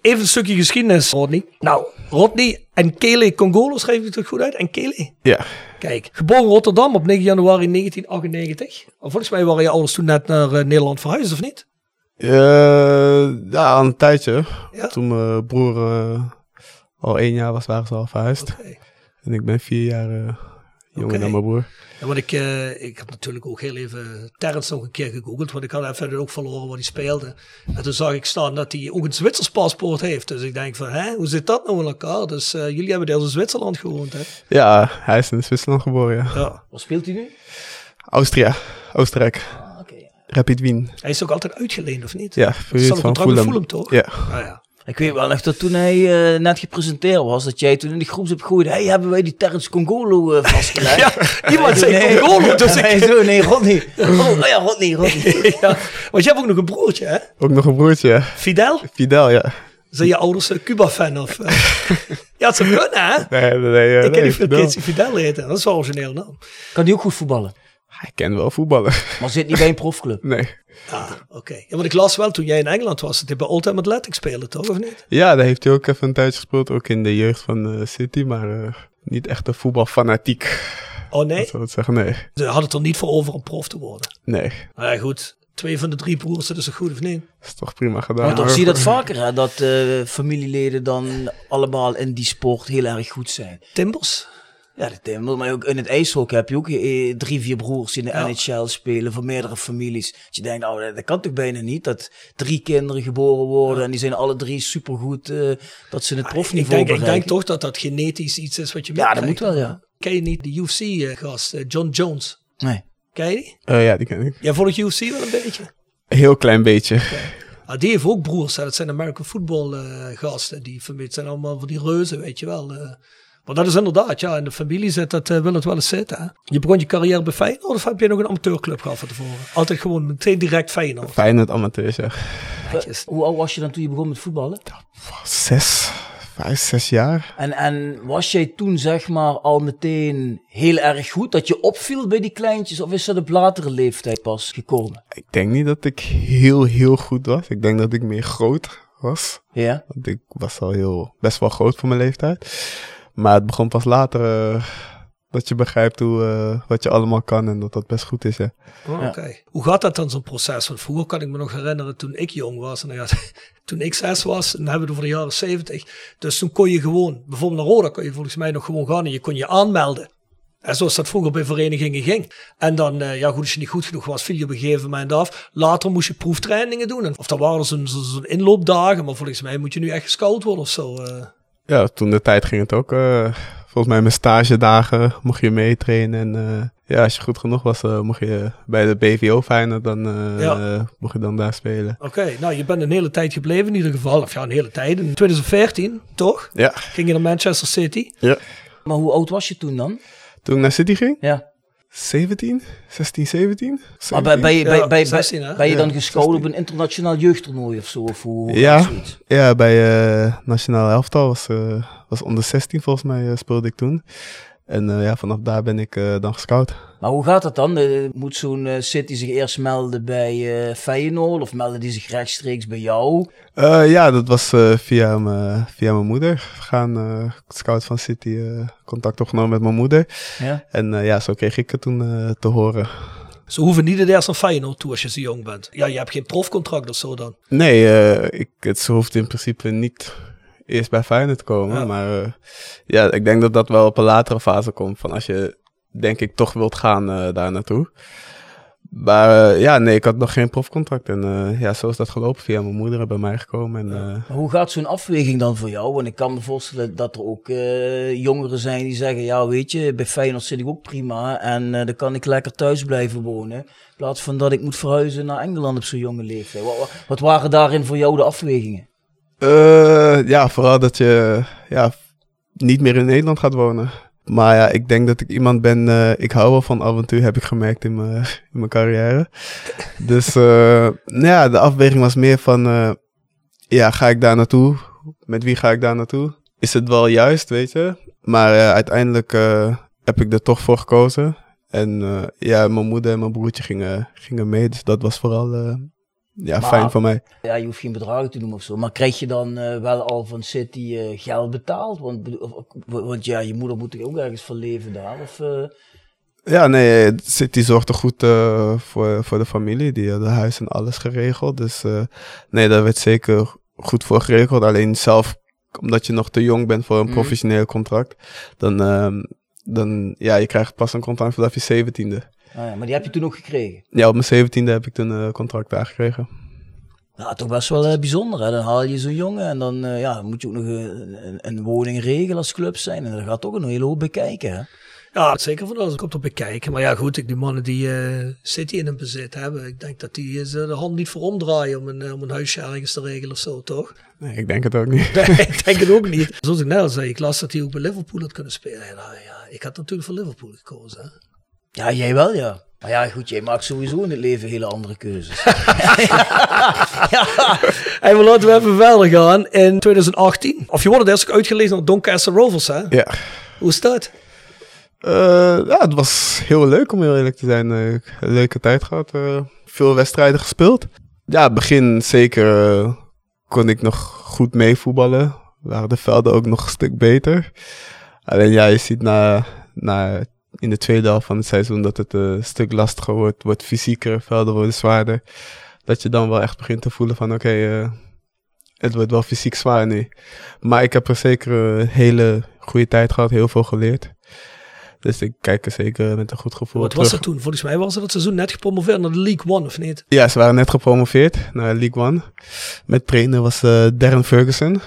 Even een stukje geschiedenis, Rodney. Nou, Rodney en Kele Congolo, schrijf ik het goed uit? En Kele? Ja, Kijk, geboren Rotterdam op 9 januari 1998. Volgens mij waren je ouders toen net naar Nederland verhuisd, of niet? Eh, ja, een tijdje. Ja? Toen mijn broer eh, al één jaar was, waren ze al verhuisd. En ik ben vier jaar eh, jonger dan mijn broer. Ja, want ik, ik heb natuurlijk ook heel even Terrence nog een keer gegoogeld, want ik had even ook verloren waar hij speelde. En toen zag ik staan dat hij ook een Zwitsers paspoort heeft. Dus ik denk van, hè, hoe zit dat nou in elkaar? Dus jullie hebben deels in Zwitserland gewoond, hè? Ja, hij is in Zwitserland geboren, ja. Ja. Waar speelt hij nu? Austria, Oostenrijk. Rapid Wien. Hij is ook altijd uitgeleend, of niet? Ja, Dat is dan een van contract met Fulham. Fulham, toch? Ja, Ah, ja. Ik weet wel nog dat toen hij eh, net gepresenteerd was, dat jij toen in de groep hebt gegooid, hey, hebben wij die Terrence Congolo eh, vastgelegd? Ja, iemand zei Congolo, dus Nee, ik... zo, nee, Rodney. Oh, oh ja, Rodney, Rodney. ja, want je hebt ook nog een broertje, hè? ook nog een broertje, ja. Fidel? Fidel, ja. Zijn je ouders een Cuba-fan? Of, eh? ja, het zou kunnen, hè? Nee, nee, nee. Ik ken nee, die veel Fidel. kids die Fidel heten. Dat is wel origineel naam. Kan die ook goed voetballen? Hij kent wel voetballen. Maar zit niet bij een profclub. Nee. Ah, oké. Ja, want ik las wel toen jij in Engeland was, dat hij bij Oldham Athletic speelde, toch? Of niet? Ja, daar heeft hij ook even een tijdje gespeeld. Ook in de jeugd van eh, City. Maar eh, niet echt een voetbalfanatiek. Oh nee? Dat zou ik zeggen. Nee. Ze hadden het er niet voor over om prof te worden. Nee. Maar ja, goed. Twee van de drie broers, dat is toch goed of niet? Dat is toch prima gedaan. Maar toch zie je dat vaker, hè? Dat eh, familieleden dan allemaal in die sport heel erg goed zijn. Timbers? Ja, dat is- maar ook in het ijshockey heb je ook eh, drie, vier broers die in de Ja. NHL spelen van meerdere families. Dat je denkt, nou, dat, kan toch bijna niet, dat drie kinderen geboren worden en die zijn alle drie supergoed, eh dat ze het Ik profniveau denk, ik denk bereiken. toch dat dat genetisch iets is wat je Ja, dat moet wel, ja. Ken je niet de UFC-gast, eh, John Jones? Nee. Ken je die? Eh, ja, die ken ik. Jij volgt UFC wel een beetje? Heel klein beetje. Ah, die heeft ook broers. Hè. Dat zijn American football eh, gasten. Die zijn allemaal van die reuzen, weet je wel. eh. Maar dat is inderdaad, ja, in de familie zit dat, eh, wil het wel eens zitten. Hè. Je begon je carrière bij Feyenoord of heb je nog een amateurclub gehad van tevoren? Altijd gewoon meteen direct Feyenoord. Amateurs, ja. Netjes. Hoe oud was je dan toen je begon met voetballen? Zes, vijf, zes jaar. En, en was jij toen zeg maar al meteen heel erg goed, dat je opviel bij die kleintjes, of is dat op latere leeftijd pas gekomen? Ik denk niet dat ik heel, heel goed was. Ik denk dat ik meer groot was. Ja. Want ik was al heel, best wel groot voor mijn leeftijd. Maar het begon pas later eh, dat je begrijpt hoe, eh, wat je allemaal kan en dat dat best goed is. Ja. Oh, Ja. Oké. Hoe gaat dat dan, zo'n proces? Want vroeger kan ik me nog herinneren toen ik jong was. En ja, toen ik zes was, dan hebben we het over de jaren zeventig. Dus toen kon je gewoon, bijvoorbeeld naar Roda, kon je volgens mij nog gewoon gaan en je kon je aanmelden. En zoals dat vroeger bij verenigingen ging. En dan, eh, ja goed, als je niet goed genoeg was, viel je op een gegeven moment af. Later moest je proeftrainingen doen. En Of dat waren zo'n zo, zo'n inloopdagen, maar volgens mij moet je nu echt gescout worden of zo. eh. Ja, toen de tijd ging het ook. eh, volgens mij mijn stagedagen mocht je meetrainen. En eh, ja, als je goed genoeg was, eh, mocht je bij de BVO Feyenoord, dan Ja. mocht je dan daar spelen. Oké, nou je bent een hele tijd gebleven in ieder geval. Of ja, een hele tijd. In 2014, toch? Ja. Ging je naar Manchester City. ja. Maar hoe oud was je toen dan? Toen ik naar City ging, Ja. 17, 16, 17. Maar bij, bij, Ja, bij, bij, bij- 16, hè? ben je dan Ja, gescout op een internationaal jeugdtoernooi of zo? Of hoe, hoe Ja. Ja, bij eh Nationaal Elftal was, eh, was onder 16 volgens mij eh, speelde ik toen. En eh, ja, vanaf daar ben ik eh, dan gescout. Maar hoe gaat dat dan? Eh, Moet zo'n eh, City zich eerst melden bij eh Feyenoord of melden die zich rechtstreeks bij jou? Eh, ja, dat was eh, via, mijn via mijn moeder. We gaan eh, scout van City eh, contact opgenomen met mijn moeder. Ja. En eh, ja, zo kreeg ik het toen eh, te horen. Ze hoeven niet het eerst naar Feyenoord toe als je zo jong bent. Ja, je hebt geen profcontract of zo dan. Nee, eh, ik, het hoeft in principe niet eerst bij Feyenoord te komen. Ja. Maar eh, ja, ik denk dat dat wel op een latere fase komt. Van als je, denk ik, toch wilt gaan eh, daar naartoe. Maar eh, ja, nee, ik had nog geen profcontract. En ja, zo is dat gelopen via mijn moeder bij mij gekomen. En, Maar hoe gaat zo'n afweging dan voor jou? Want ik kan me voorstellen dat er ook jongeren zijn die zeggen, ja weet je, bij Feyenoord zit ik ook prima en dan kan ik lekker thuis blijven wonen. In plaats van dat ik moet verhuizen naar Engeland op zo'n jonge leeftijd. Wat- wat waren daarin voor jou de afwegingen? Eh, ja, vooral dat je ja, niet meer in Nederland gaat wonen. Maar ja, ik denk dat ik iemand ben, eh, ik hou wel van avontuur, heb ik gemerkt in mijn, in mijn carrière. Dus eh, nou ja, de afweging was meer van, ja, ga ik daar naartoe? Met wie ga ik daar naartoe? Is het wel juist, weet je? Maar uiteindelijk heb ik er toch voor gekozen. En ja, mijn moeder en mijn broertje gingen, gingen mee, dus dat was vooral ja, Maar- fijn voor mij. Ja, je hoeft geen bedragen te noemen of zo. Maar krijg je dan eh, wel al van City eh, geld betaald? Want, of- want ja, je moeder moet toch ook ergens van leven daar? Of, eh, Ja, nee, City zorgt er goed voor, voor de familie. Die hadden huis en alles geregeld. Dus nee, daar werd zeker goed voor geregeld. Alleen zelf, omdat je nog te jong bent voor een mm. professioneel contract, dan, uh, dan, ja, je krijgt pas een contract vanaf je zeventiende. Ah, ja, maar die heb je toen ook gekregen? Ja, op mijn zeventiende heb ik toen een contract daar gekregen. Nou, toch best wel uh, bijzonder. Hè? Dan haal je zo'n jongen en dan uh, ja, moet je ook nog een, een, woning regelen als club zijn. En daar gaat toch een hele hoop bekijken. Hè? Ja, zeker van alles komt op bekijken. Maar ja, goed, ik, die mannen die uh, City in hun bezit hebben, ik denk dat die uh, de hand niet voor omdraaien om een, om een huisje ergens te regelen of zo, toch? Nee, ik denk het ook niet. Nee, ik denk het ook niet. Zoals ik net al zei, ik las dat hij ook bij Liverpool had kunnen spelen. Nou, ja, ik had natuurlijk voor Liverpool gekozen. Hè? Ja, jij wel, ja. Maar ja, goed, jij maakt sowieso in het leven hele andere keuzes. ja. En we laten we even verder gaan. In 2018, of je wordt eerst ook uitgelezen naar Doncaster Rovers, hè? Ja. Hoe is dat? Uh, ja, het was heel leuk om heel eerlijk te zijn. Uh, een leuke tijd gehad. Uh, veel wedstrijden gespeeld. Ja, het begin zeker kon ik nog goed meevoetballen. Waren de velden ook nog een stuk beter. Alleen ja, je ziet na, na in de tweede helft van het seizoen dat het een stuk lastiger wordt, wordt fysieker, velden worden zwaarder. Dat je dan wel echt begint te voelen van oké, okay, uh, het wordt wel fysiek zwaar nu. Maar ik heb er zeker een hele goede tijd gehad, heel veel geleerd. Dus ik kijk er zeker met een goed gevoel Wat terug. was er toen? Volgens mij was het dat seizoen net gepromoveerd naar de League One, of niet? Ja, ze waren net gepromoveerd naar League One. Met trainer was uh, Darren Ferguson.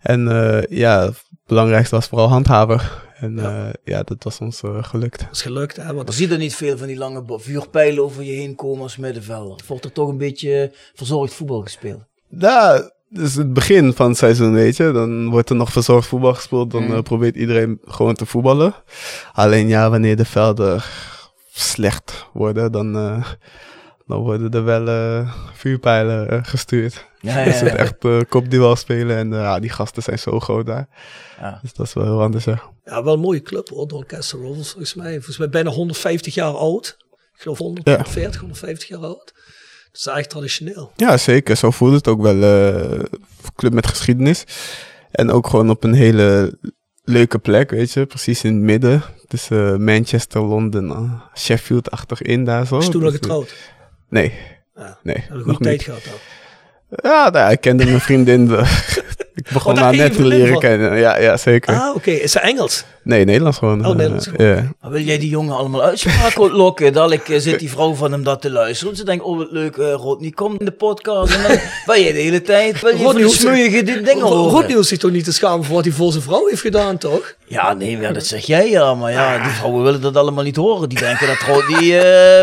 En uh, ja, het belangrijkste was vooral handhaver. En ja, uh, ja dat was ons uh, gelukt. Dat is gelukt, hè? Want... Je ziet er niet veel van die lange vuurpijlen over je heen komen als middenvelder. Wordt er toch een beetje verzorgd voetbal gespeeld? Ja, dus het begin van het seizoen, weet je. Dan wordt er nog verzorgd voetbal gespeeld. Dan mm. uh, probeert iedereen gewoon te voetballen. Alleen ja, wanneer de velden slecht worden, dan, dan worden er wel vuurpijlen gestuurd. Ja, ja, ja. is het echt uh, kopduel spelen. En ja, die gasten zijn zo groot daar. Ja. Dus dat is wel heel anders, ja. Ja, wel een mooie club hoor, Doncaster Rovers volgens mij. Volgens mij bijna 150 jaar oud. Ik geloof 140, 150 jaar oud. Dat is eigenlijk traditioneel. Ja, zeker. Zo voelt het ook wel. Uh, club met geschiedenis. En ook gewoon op een hele leuke plek, weet je. Precies in het midden. Tussen uh, Manchester, Londen, Sheffield-achtig in daar zo. Is toen nog getrouwd? Nee. Ja, nee. Een goede tijd gehad dan. Ja, nou, ik kende mijn vriendin. ik begon oh, haar net te leren kennen. Ja, ja, zeker. Ah, oké. Okay. Is ze Engels? Nee, Nederlands gewoon. Oh, Nederlands gewoon. Uh, yeah. Wil jij die jongen allemaal uitspraken lokken? Dadelijk uh, zit die vrouw van hem dat te luisteren. Ze denkt, oh wat leuk, uh, Rodney komt in de podcast. En dan ben je de hele tijd je van smoeige dingen horen. Rodney hoeft zich toch niet te schamen voor wat hij voor zijn vrouw heeft gedaan, toch? Ja, nee, ja, dat zeg jij ja. Maar ja, die vrouwen willen dat allemaal niet horen. Die denken dat Rodney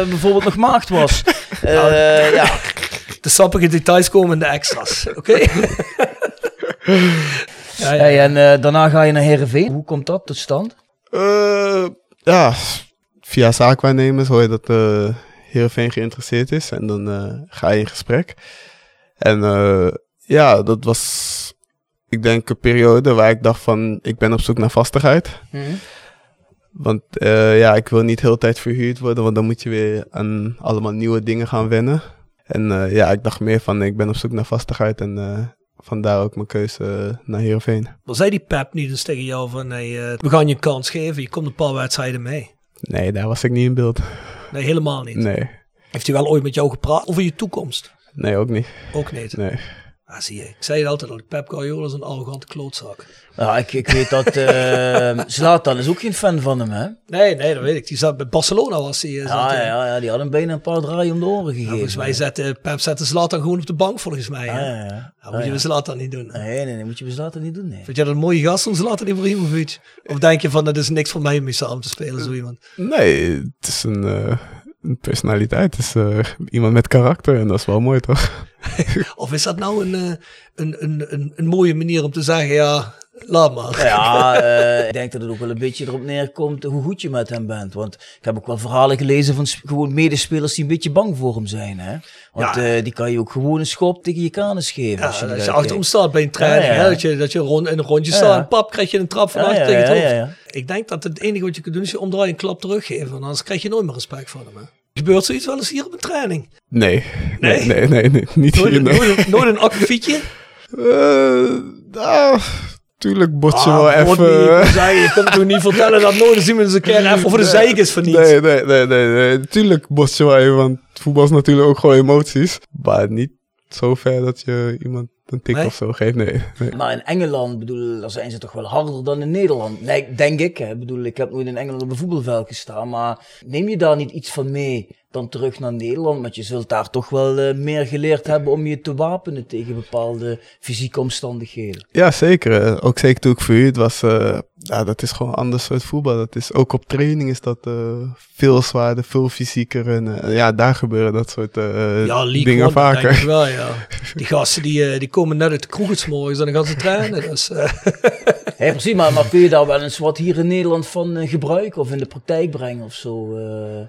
bijvoorbeeld nog maagd was. Nou, ja de sappige details komen in de extra's. Oké? Okay? ja, ja. Hey, en uh, daarna ga je naar Heerenveen. Hoe komt dat tot stand? Uh, ja, via zaakwaarnemers hoor je dat uh, Heerenveen geïnteresseerd is. En dan ga je in gesprek. En ja, dat was, ik denk, een periode waar ik dacht van, ik ben op zoek naar vastigheid. Mm. Want ja, ik wil niet heel de tijd verhuurd worden, want dan moet je weer aan allemaal nieuwe dingen gaan wennen. En uh, ja, ik dacht meer van, ik ben op zoek naar vastigheid en uh, vandaar ook mijn keuze uh, naar Heerenveen. Maar zei die Pep niet eens tegen jou van, nee, we gaan je een kans geven, je komt een paar wedstrijden mee? Nee, daar was ik niet in beeld. Nee, helemaal niet? Nee. Heeft hij wel ooit met jou gepraat over je toekomst? Nee, ook niet. Ook niet? Nee. Ah, zie je. Ik zei het altijd al, Pep Guardiola is een arrogante klootzak. Ja, ik, ik weet dat uh, Zlatan is ook geen fan van hem, hè? Nee, nee, dat weet ik. Die zat bij Barcelona was hij. Ja, ja, ja, ja, die had hem bijna een paar draaien om de oren gegeven. Ja, volgens mij zette Pep zette Zlatan gewoon op de bank, volgens mij. Hè? Ja, ja. Dat moet je bij Zlatan niet doen. Nee, nee, nee, moet je bij Zlatan niet doen, nee. Vind jij dat een mooie gast om Zlatan Ibrahimovic? Of denk je van, dat is niks voor mij om mee samen te spelen, zo iemand? Nee, het is een... Uh een personaliteit. Het is uh, iemand met karakter en dat is wel mooi, toch? of is dat nou een, een, een, een, een mooie manier om te zeggen, ja, laat maar. Ja, uh, ik denk dat het ook wel een beetje erop neerkomt hoe goed je met hem bent. Want ik heb ook wel verhalen gelezen van gewoon medespelers die een beetje bang voor hem zijn. Hè? Want ja. uh, die kan je ook gewoon een schop tegen je kanus geven. Ja, als je, als je achterom staat bij een training, ja, Hè? dat je, dat je rond, in een rondje staat en pap krijg je een trap van achter tegen het hoofd. Ik denk dat het enige wat je kunt doen is je omdraaien en klap teruggeven. Want anders krijg je nooit meer respect van hem. Hè? Gebeurt zoiets wel eens hier op een training? Nee, nee, nee, nee, nee niet nooit, hier. Nooit, nooit een akkefietje? Uh, tuurlijk bot je Ah, wel even... ik zei, je kunt toch niet vertellen dat we eens een keer even over de zeik is van niets. Nee, nee, nee, nee, nee. Tuurlijk bot je wel even, want voetbal is natuurlijk ook gewoon emoties. Maar niet zo ver dat je iemand een tik Nee? of zo geeft, nee. nee. Maar in Engeland, bedoel, daar zijn ze toch wel harder dan in Nederland. Nee, denk ik. Hè. Bedoel, ik heb nooit in Engeland op een voetbalveld gestaan. Maar neem je daar niet iets van mee dan terug naar Nederland? Want je zult daar toch wel eh, meer geleerd hebben om je te wapenen tegen bepaalde fysieke omstandigheden. Ja, zeker. eh, Ook zeker toen ik voor u, het was, eh, ja, dat is gewoon een ander soort voetbal. Dat is, ook op training is dat eh, veel zwaarder, veel fysieker. En eh, ja, daar gebeuren dat soort eh, Ja, League dingen One, vaker. denk ik wel, ja. Die gasten die, eh, die komen net uit de kroeg 's morgens en dan gaan ze trainen. Dus, eh, precies, maar, maar kun je daar wel eens wat hier in Nederland van gebruiken of in de praktijk brengen of zo? eh?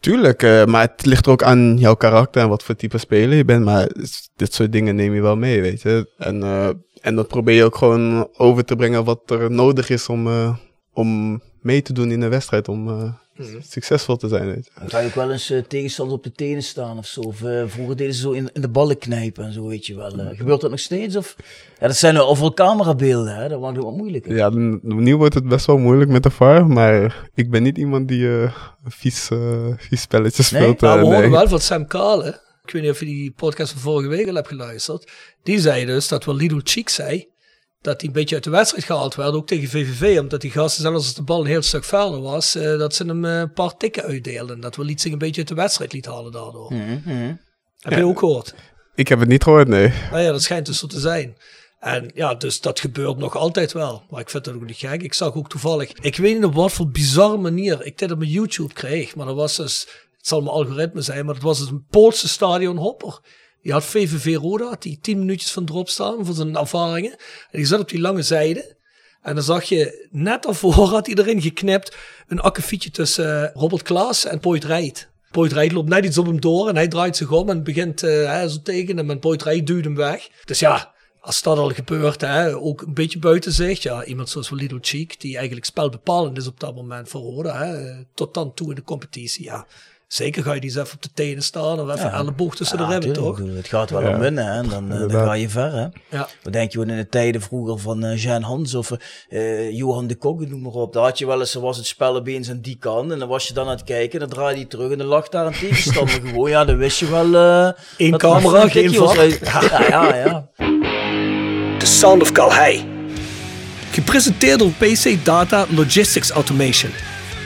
Tuurlijk, eh, maar het ligt er ook aan jouw karakter en wat voor type speler je bent. Maar dit soort dingen neem je wel mee, weet je. En, eh, en dat probeer je ook gewoon over te brengen wat er nodig is om, eh, om mee te doen in een wedstrijd. Om eh, succesvol te zijn, weet je. Dan ga je ook wel eens eh, tegenstander op de tenen staan of zo. Of vroeger deden ze zo in, in de ballen knijpen en zo, weet je wel. Gebeurt dat nog steeds? Of? Ja, dat zijn overal camerabeelden, hè. Dat maakt het wat moeilijker. Ja, nu wordt het best wel moeilijk met de VAR. Maar ik ben niet iemand die vies, vies spelletje Nee? speelt. maar we horen nee. wel van Sam Kale. Ik weet niet of je die podcast van vorige week al hebt geluisterd. Die zei dus dat wel Lidl Cheek zei. Dat hij een beetje uit de wedstrijd gehaald werd, ook tegen VVV. Omdat die gasten, zelfs als de bal een heel stuk verder was, eh, dat ze hem eh, een paar tikken uitdeelden. Dat wel iets zich een beetje uit de wedstrijd liet halen daardoor. Mhm. Heb je ook gehoord? Ik heb het niet gehoord, nee. Nou ja, dat schijnt dus zo te zijn. En ja, dus dat gebeurt nog altijd wel. Maar ik vind dat ook niet gek. Ik zag ook toevallig, ik weet niet op wat voor bizarre manier ik dit op mijn YouTube kreeg. Maar dat was dus, zal mijn algoritme zijn, maar dat was een Poolse stadionhopper. Die had VVV Roda, die tien minuutjes van erop staan voor zijn ervaringen. En die zat op die lange zijde. En dan zag je, net daarvoor had erin geknipt, een akkefietje tussen eh, Robert Klaas en Poit Rijt. Poit Rijt loopt net iets op hem door en hij draait zich om en begint eh, hè, zo tegen hem. En Poit Rijt duwt hem weg. Dus ja, als dat al gebeurt, hè, ook een beetje buiten zicht. Ja, iemand zoals Little Cheek, die eigenlijk spelbepalend is op dat moment voor Roda. Hè, tot dan toe in de competitie. Ja, zeker ga je die eens even op de tenen staan of even Ja. elleboog tussen Ja, de ribben, tuurlijk, toch? bedoel, Het gaat wel Ja. om winnen, hè. En dan, eh, dan ga je ver, hè. Ja. Wat denk je, in de tijden vroeger van eh Jean Hans of eh, Johan de Kogge, noem maar op. Daar had je wel eens, er was het spel opeens aan die kant. En dan was je dan aan het kijken, dan draaide je terug en dan lag daar een tegenstander gewoon. Ja, dan wist je wel... eh er camera, een geen uit- Ja, ja, ja. The Sound of Calhei. Gepresenteerd door PC Data Logistics Automation.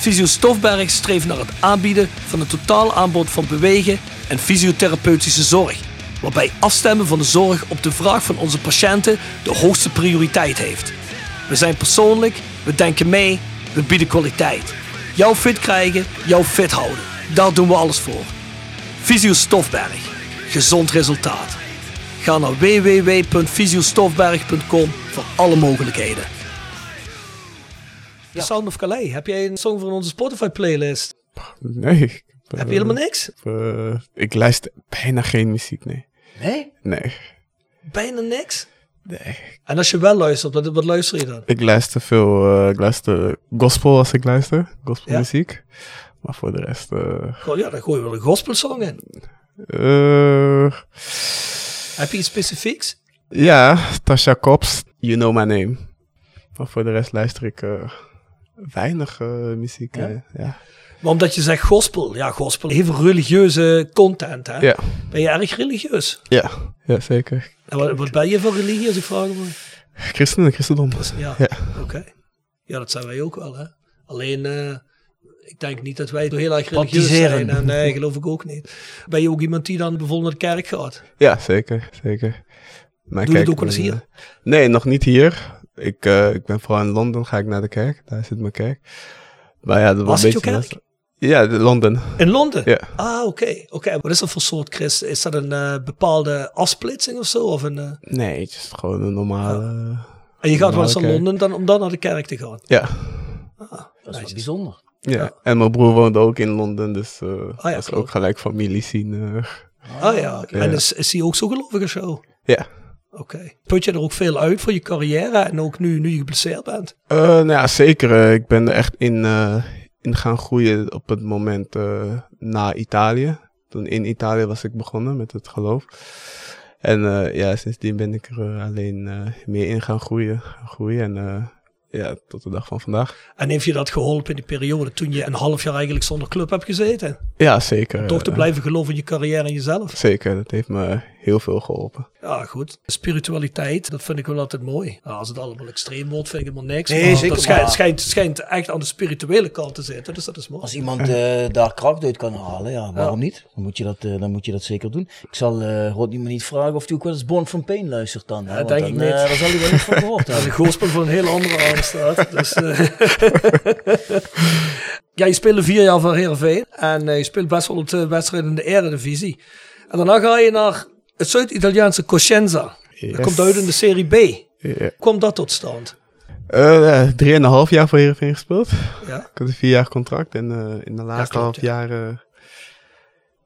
Visio Stofberg streeft naar het aanbieden van een totaal aanbod van bewegen en fysiotherapeutische zorg. Waarbij afstemmen van de zorg op de vraag van onze patiënten de hoogste prioriteit heeft. We zijn persoonlijk, we denken mee, we bieden kwaliteit. Jou fit krijgen, jou fit houden. Daar doen we alles voor. Visio Stofberg. Gezond resultaat. Ga naar www.visiostofberg.com voor alle mogelijkheden. Sound of Calais, heb jij een song voor onze Spotify playlist? Nee. Heb je helemaal niks? eh, ik luister bijna geen muziek, nee. Nee? Nee. Bijna niks? Nee. En als je wel luistert, wat, wat luister je dan? Ik luister veel, eh, ik luister gospel als ik luister, gospelmuziek. Maar voor de rest, eh Goh, ja, dan gooi je wel een gospelsong in. Heb je iets specifieks? ja, Tasha Cobbs, You Know My Name. Maar voor de rest luister ik weinig eh, muziek. Ja? eh, ja. Maar omdat je zegt gospel. Ja, gospel heeft religieuze content, hè? Ja. Ben je erg religieus? Ja, ja, zeker. En wat, wat ben je voor religie, als ik vragen mag? Christen en christendom. Ja, Ja. oké. Ja, dat zijn wij ook wel, hè. Alleen, eh, ik denk niet dat wij heel erg religieus zijn. En, nee, geloof ik ook niet. Ben je ook iemand die dan bijvoorbeeld naar de kerk gaat? Ja, zeker, zeker. Maar Doe je het kijk, ook wel eens hier? Nee, nog niet hier. Ik, eh, ik ben vooral in Londen, ga ik naar de kerk. Daar zit mijn kerk. Maar ja, dat Was was een het beetje... Ja, de Londen. In Londen? Ja. Ah, oké. oké. Wat is dat voor soort christ? Is dat een eh, bepaalde afsplitsing of zo? Of een, eh, Nee, het is gewoon een normale, En je gaat wel eens naar. Londen dan, om dan naar de kerk te gaan. Ja. Dat is wel bijzonder. Ja. En mijn broer woonde ook in Londen, dus eh ja, dat is ook gelijk familie zien. eh. Ah ja, Ja. en is, is hij ook zo gelovig als jou? ja. Oké. Put je er ook veel uit voor je carrière en ook nu, nu je geblesseerd bent? Eh, nou ja, zeker. eh, ik ben er echt in, eh, in gaan groeien op het moment na Italië. Toen in Italië was ik begonnen met het geloof. En ja, sindsdien ben ik er alleen meer in gaan groeien. Groeien en ja, tot de dag van vandaag. En heeft je dat geholpen in die periode toen je een half jaar eigenlijk zonder club hebt gezeten? Ja, zeker. Toch te blijven geloven in je carrière en jezelf? Zeker, dat heeft me heel veel geholpen. Ja, goed. Spiritualiteit, dat vind ik wel altijd mooi. Ja, als het allemaal extreem wordt, vind ik helemaal niks. Nee, maar zeker, dat schijnt, maar- schijnt, schijnt echt aan de spirituele kant te zitten, dus dat is mooi. Als iemand eh, daar kracht uit kan halen, ja, waarom niet? Dan moet, je dat, eh, dan moet je dat zeker doen. Ik zal eh Rodney me niet vragen of hij ook wel eens Born from Pain luistert dan. hè, want denk dan, ik niet. eh, daar zal hij wel iets van gehoord Dat is hebben. een gospel van een hele andere aarde staat. Dus, eh. ja, je speelde vier jaar voor Heerenveen. En eh, je speelt best wel op de wedstrijd in de Eredivisie. En daarna ga je naar het Zuid-Italiaanse Coscienza. Dat komt uit in de Serie B. Ja. Komt dat tot stand? Eh, ja, drieënhalf jaar voor Heerenveen gespeeld. Ja. Ik had een vier jaar contract en eh, in de laatste klopt, half jaar eh,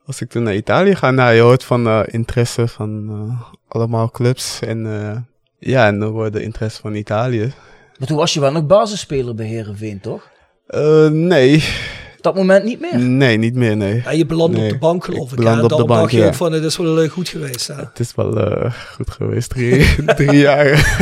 was ik toen naar Italië gaan. Nou, je hoort van eh, interesse van eh, allemaal clubs en eh, ja, en dan wordt de interesse van Italië. Maar toen was je wel nog basisspeler bij Herenveen, toch? Eh, nee, dat moment niet meer. nee, niet meer, nee. Ja, je belandt Nee, op de bank geloof ik ik. beland op de bank, dacht je ja. ook van, het is wel eh, goed geweest. Hè? Het is wel eh, goed geweest, drie, drie jaar.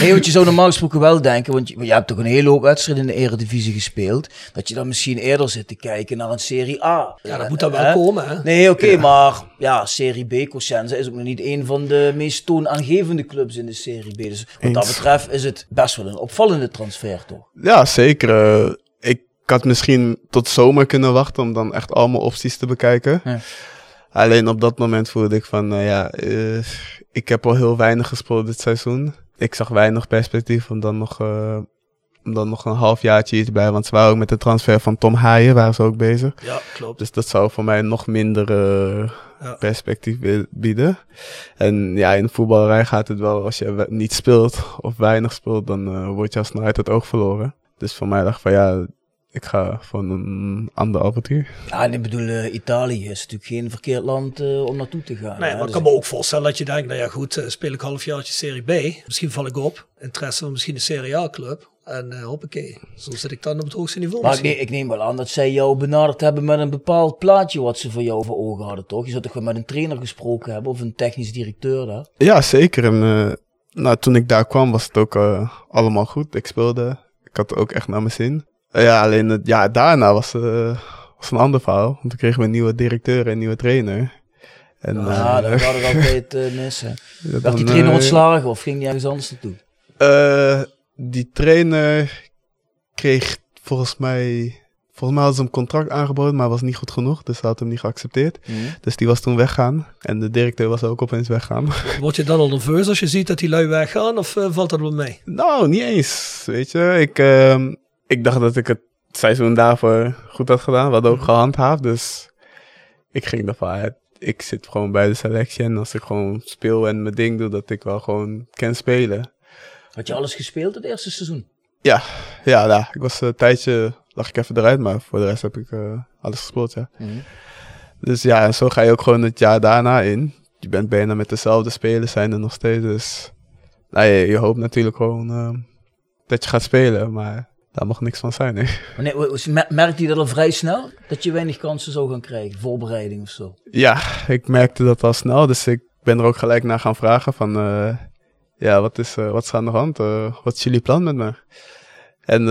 Nee, want je zou normaal gesproken wel denken, want je, je hebt toch een hele hoop wedstrijden in de Eredivisie gespeeld, dat je dan misschien eerder zit te kijken naar een Serie A. Ja, dat moet dan wel Hè? komen. Hè? Nee, oké, maar ja, Serie B, Cosenza is ook nog niet een van de meest toonaangevende clubs in de Serie B. Dus wat dat betreft is het best wel een opvallende transfer, toch? Ja, zeker. Ik had misschien tot zomer kunnen wachten om dan echt allemaal opties te bekijken. Ja. Alleen op dat moment voelde ik van, nou ja, eh, ik heb al heel weinig gespeeld dit seizoen. Ik zag weinig perspectief om dan nog, eh, om dan nog een halfjaartje hier te blijven. Want ze waren ook met de transfer van Tom Haaien, waren ze ook bezig. Ja, klopt. Dus dat zou voor mij nog minder Ja. perspectief bi- bieden. En ja, in de voetballerij gaat het wel, als je niet speelt of weinig speelt, dan word je al snel uit het oog verloren. Dus voor mij dacht ik van ja, ik ga voor een ander avontuur. Ja, en ik bedoel, eh, Italië is natuurlijk geen verkeerd land eh, om naartoe te gaan. Nee, hè. maar ik Dus kan me ook voorstellen dat je denkt, nou ja goed, eh, speel ik een halfjaartje Serie B. Misschien val ik op. Interesse van misschien een Serie A club. En eh hoppakee, zo zit ik dan op het hoogste niveau. Maar misschien. neem, ik neem wel aan dat zij jou benaderd hebben met een bepaald plaatje wat ze voor jou voor ogen hadden, toch? Je zou toch wel met een trainer gesproken hebben of een technisch directeur daar? Ja, zeker. En eh, nou, toen ik daar kwam was het ook allemaal goed. Ik speelde. Ik had het ook echt naar mijn zin. Eh, ja, alleen het jaar daarna was, eh was een ander verhaal. Want toen kregen we een nieuwe directeur en een nieuwe trainer. En, Ja, eh, dat gaat het altijd eh, mis. hè. ja, Werd dan, die trainer eh, ontslagen of ging die ergens anders naartoe? Eh, die trainer kreeg volgens mij. Volgens mij hadden ze hem contract aangeboden, maar was niet goed genoeg. Dus ze had hem niet geaccepteerd. Mhm. Dus die was toen weggaan. En de directeur was ook opeens weggaan. Word je dan al nerveus als je ziet dat die lui weggaan? Of eh, valt dat wel mee? nou, niet eens. Weet je, ik, ehm, ik dacht dat ik het seizoen daarvoor goed had gedaan. Hadden ook gehandhaafd. Dus ik ging ervan uit. Ik zit gewoon bij de selectie. En als ik gewoon speel en mijn ding doe, dat ik wel gewoon kan spelen. Had je alles gespeeld het eerste seizoen? Ja, ja, ja. Ik was een tijdje, lag ik even eruit, maar voor de rest heb ik eh, alles gespeeld, ja. Mhm. Dus ja, en zo ga je ook gewoon het jaar daarna in. Je bent bijna met dezelfde spelers, zijn er nog steeds, dus... Nou, je, je hoopt natuurlijk gewoon eh, dat je gaat spelen, maar daar mag niks van zijn, hè. Merkte je dat al vrij snel? Dat je weinig kansen zou gaan krijgen? Voorbereiding of zo? Ja, ik merkte dat al snel, dus ik ben er ook gelijk naar gaan vragen van... eh, ja, wat is, eh, wat is er aan de hand? Eh, wat is jullie plan met me? En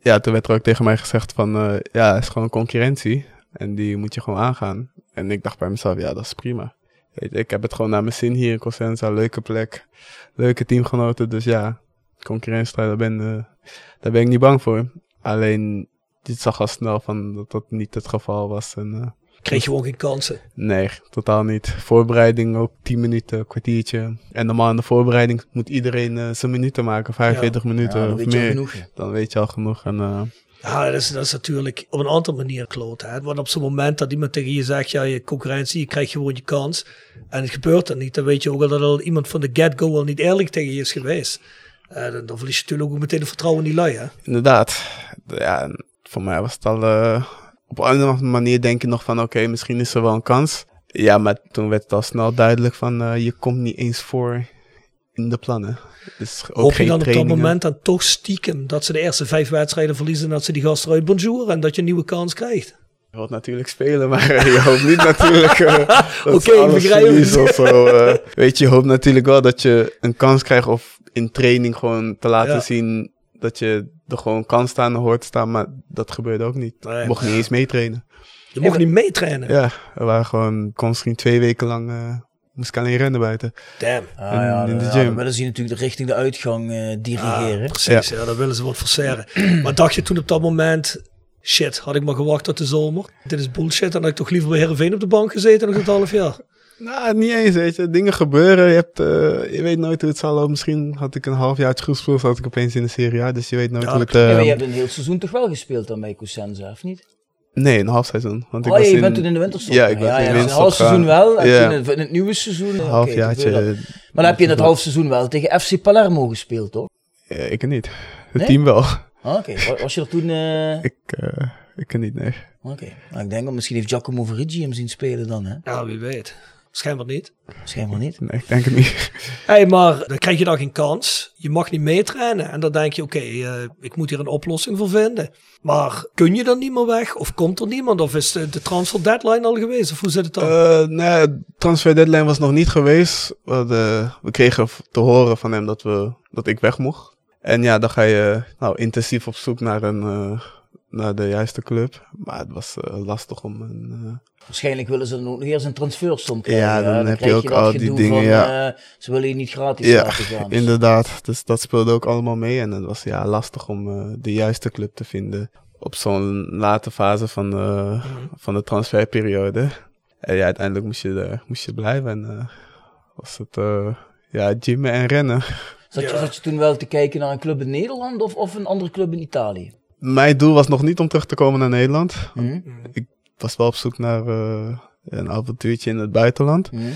ja, toen werd er ook tegen mij gezegd van... ja, het is gewoon een concurrentie en die moet je gewoon aangaan. En ik dacht bij mezelf, ja, dat is prima. Weet ik heb het gewoon naar mijn zin hier in Cosenza, leuke plek, leuke teamgenoten. Dus ja, concurrentiestrijd, daar ben, daar ben ik niet bang voor. Alleen, je zag al snel van dat dat niet het geval was. En, eh, Kreeg je gewoon geen kansen. Nee, totaal niet. Voorbereiding ook 10 minuten, kwartiertje. En normaal in de voorbereiding moet iedereen eh, zijn minuten maken, 45 Ja, minuten of weet je al meer. genoeg. ja. Dan weet je al genoeg. En, eh, Ja, dat is, dat is natuurlijk op een andere manier kloot. Hè? Want op zo'n moment dat iemand tegen je zegt, ja, je concurrentie, je krijgt gewoon je kans. En het gebeurt er niet. Dan weet je ook wel dat al iemand van de get-go al niet eerlijk tegen je is geweest. Eh, dan, dan verlies je natuurlijk ook meteen het vertrouwen in die lui, hè? Inderdaad. Ja, voor mij was het al... eh, op een andere manier denk je nog van... Oké, misschien is er wel een kans. Ja, maar toen werd het al snel duidelijk van... eh, je komt niet eens voor in de plannen. Dus ook Hoop je geen dan op dat moment dan toch stiekem dat ze de eerste vijf wedstrijden verliezen en dat ze die gasten eruit bonjour en dat je een nieuwe kans krijgt? Je wilt natuurlijk spelen, maar je hoopt niet natuurlijk eh, dat Oké, ik alles begrijp het. zo. eh. weet je, je hoopt natuurlijk wel dat je een kans krijgt of in training gewoon te laten Ja. zien dat je er gewoon kan staan en hoort te staan, maar dat gebeurde ook niet. Nee. Je mocht niet eens meetrainen. Je mocht niet meetrainen. Ja, we waren gewoon constant twee weken lang, eh, moest ik alleen rennen buiten. Damn. Ah, In- ja, in de ja, gym. dan willen ze natuurlijk richting de uitgang eh, dirigeren. Ah, precies, ja. dan willen ze wat forceren. maar dacht je toen op dat moment, shit, had ik maar gewacht tot de zomer? Dit is bullshit, dan had ik toch liever bij Heerenveen op de bank gezeten nog een half jaar. Nou, niet eens, weet je. Dingen gebeuren. Je, hebt, eh, je weet nooit hoe het zal lopen. Misschien had ik een half jaar goed gespeeld, zat ik opeens in de Serie A. Dus je weet nooit Ja, hoe het... Ja, maar eh, je hebt een heel seizoen toch wel gespeeld dan bij Cosenza, of niet? Nee, een half seizoen. Want ik oh, was ja, je in- bent toen in de winterstop. Ja, ik ben ja, in de ja, dus een half seizoen wel, en Ja. toen in, het- in het nieuwe seizoen... eh, half jaartje. dat. Maar dan heb je in het half seizoen wel tegen FC Palermo gespeeld, toch? Eh, ik niet. Het Nee? team wel. Ah, Oké, Wa- was je er toen... eh, Ik, eh ik niet, nee. Oké, nou, ik denk dat misschien heeft Giacomo Verigi hem zien spelen dan, hè? Ja, wie weet. Schijnbaar niet. Schijnbaar niet. Nee, ik denk het niet. Hé, maar dan krijg je dan geen kans. Je mag niet meetrainen. En dan denk je, oké, eh, ik moet hier een oplossing voor vinden. Maar kun je dan niet meer weg? Of komt er niemand? Of is de, de transfer deadline al geweest? Of hoe zit het dan? Eh nee, de transfer deadline was nog niet geweest. We, hadden- we kregen te horen van hem dat, we, dat ik weg mocht. En ja, dan ga je nou, intensief op zoek naar, een, eh, naar de juiste club. Maar het was eh, lastig om een... eh, Waarschijnlijk willen ze dan ook nog eerst een transfersom krijgen. Ja, dan heb je ook dat al die dingen, van, ja. ze willen je niet gratis Ja, laten gaan. Dus- inderdaad. Dus dat speelde ook allemaal mee. En het was ja, lastig om de juiste club te vinden. Op zo'n late fase van, eh, van de transferperiode. En ja, uiteindelijk moest je, moest je blijven. En was het ja, gymmen en rennen. Zat, je, zat je toen wel te kijken naar een club in Nederland of, of een andere club in Italië? Mijn doel was nog niet om terug te komen naar Nederland. Hm? Ik was wel op zoek naar eh, een avontuurtje in het buitenland. Hm?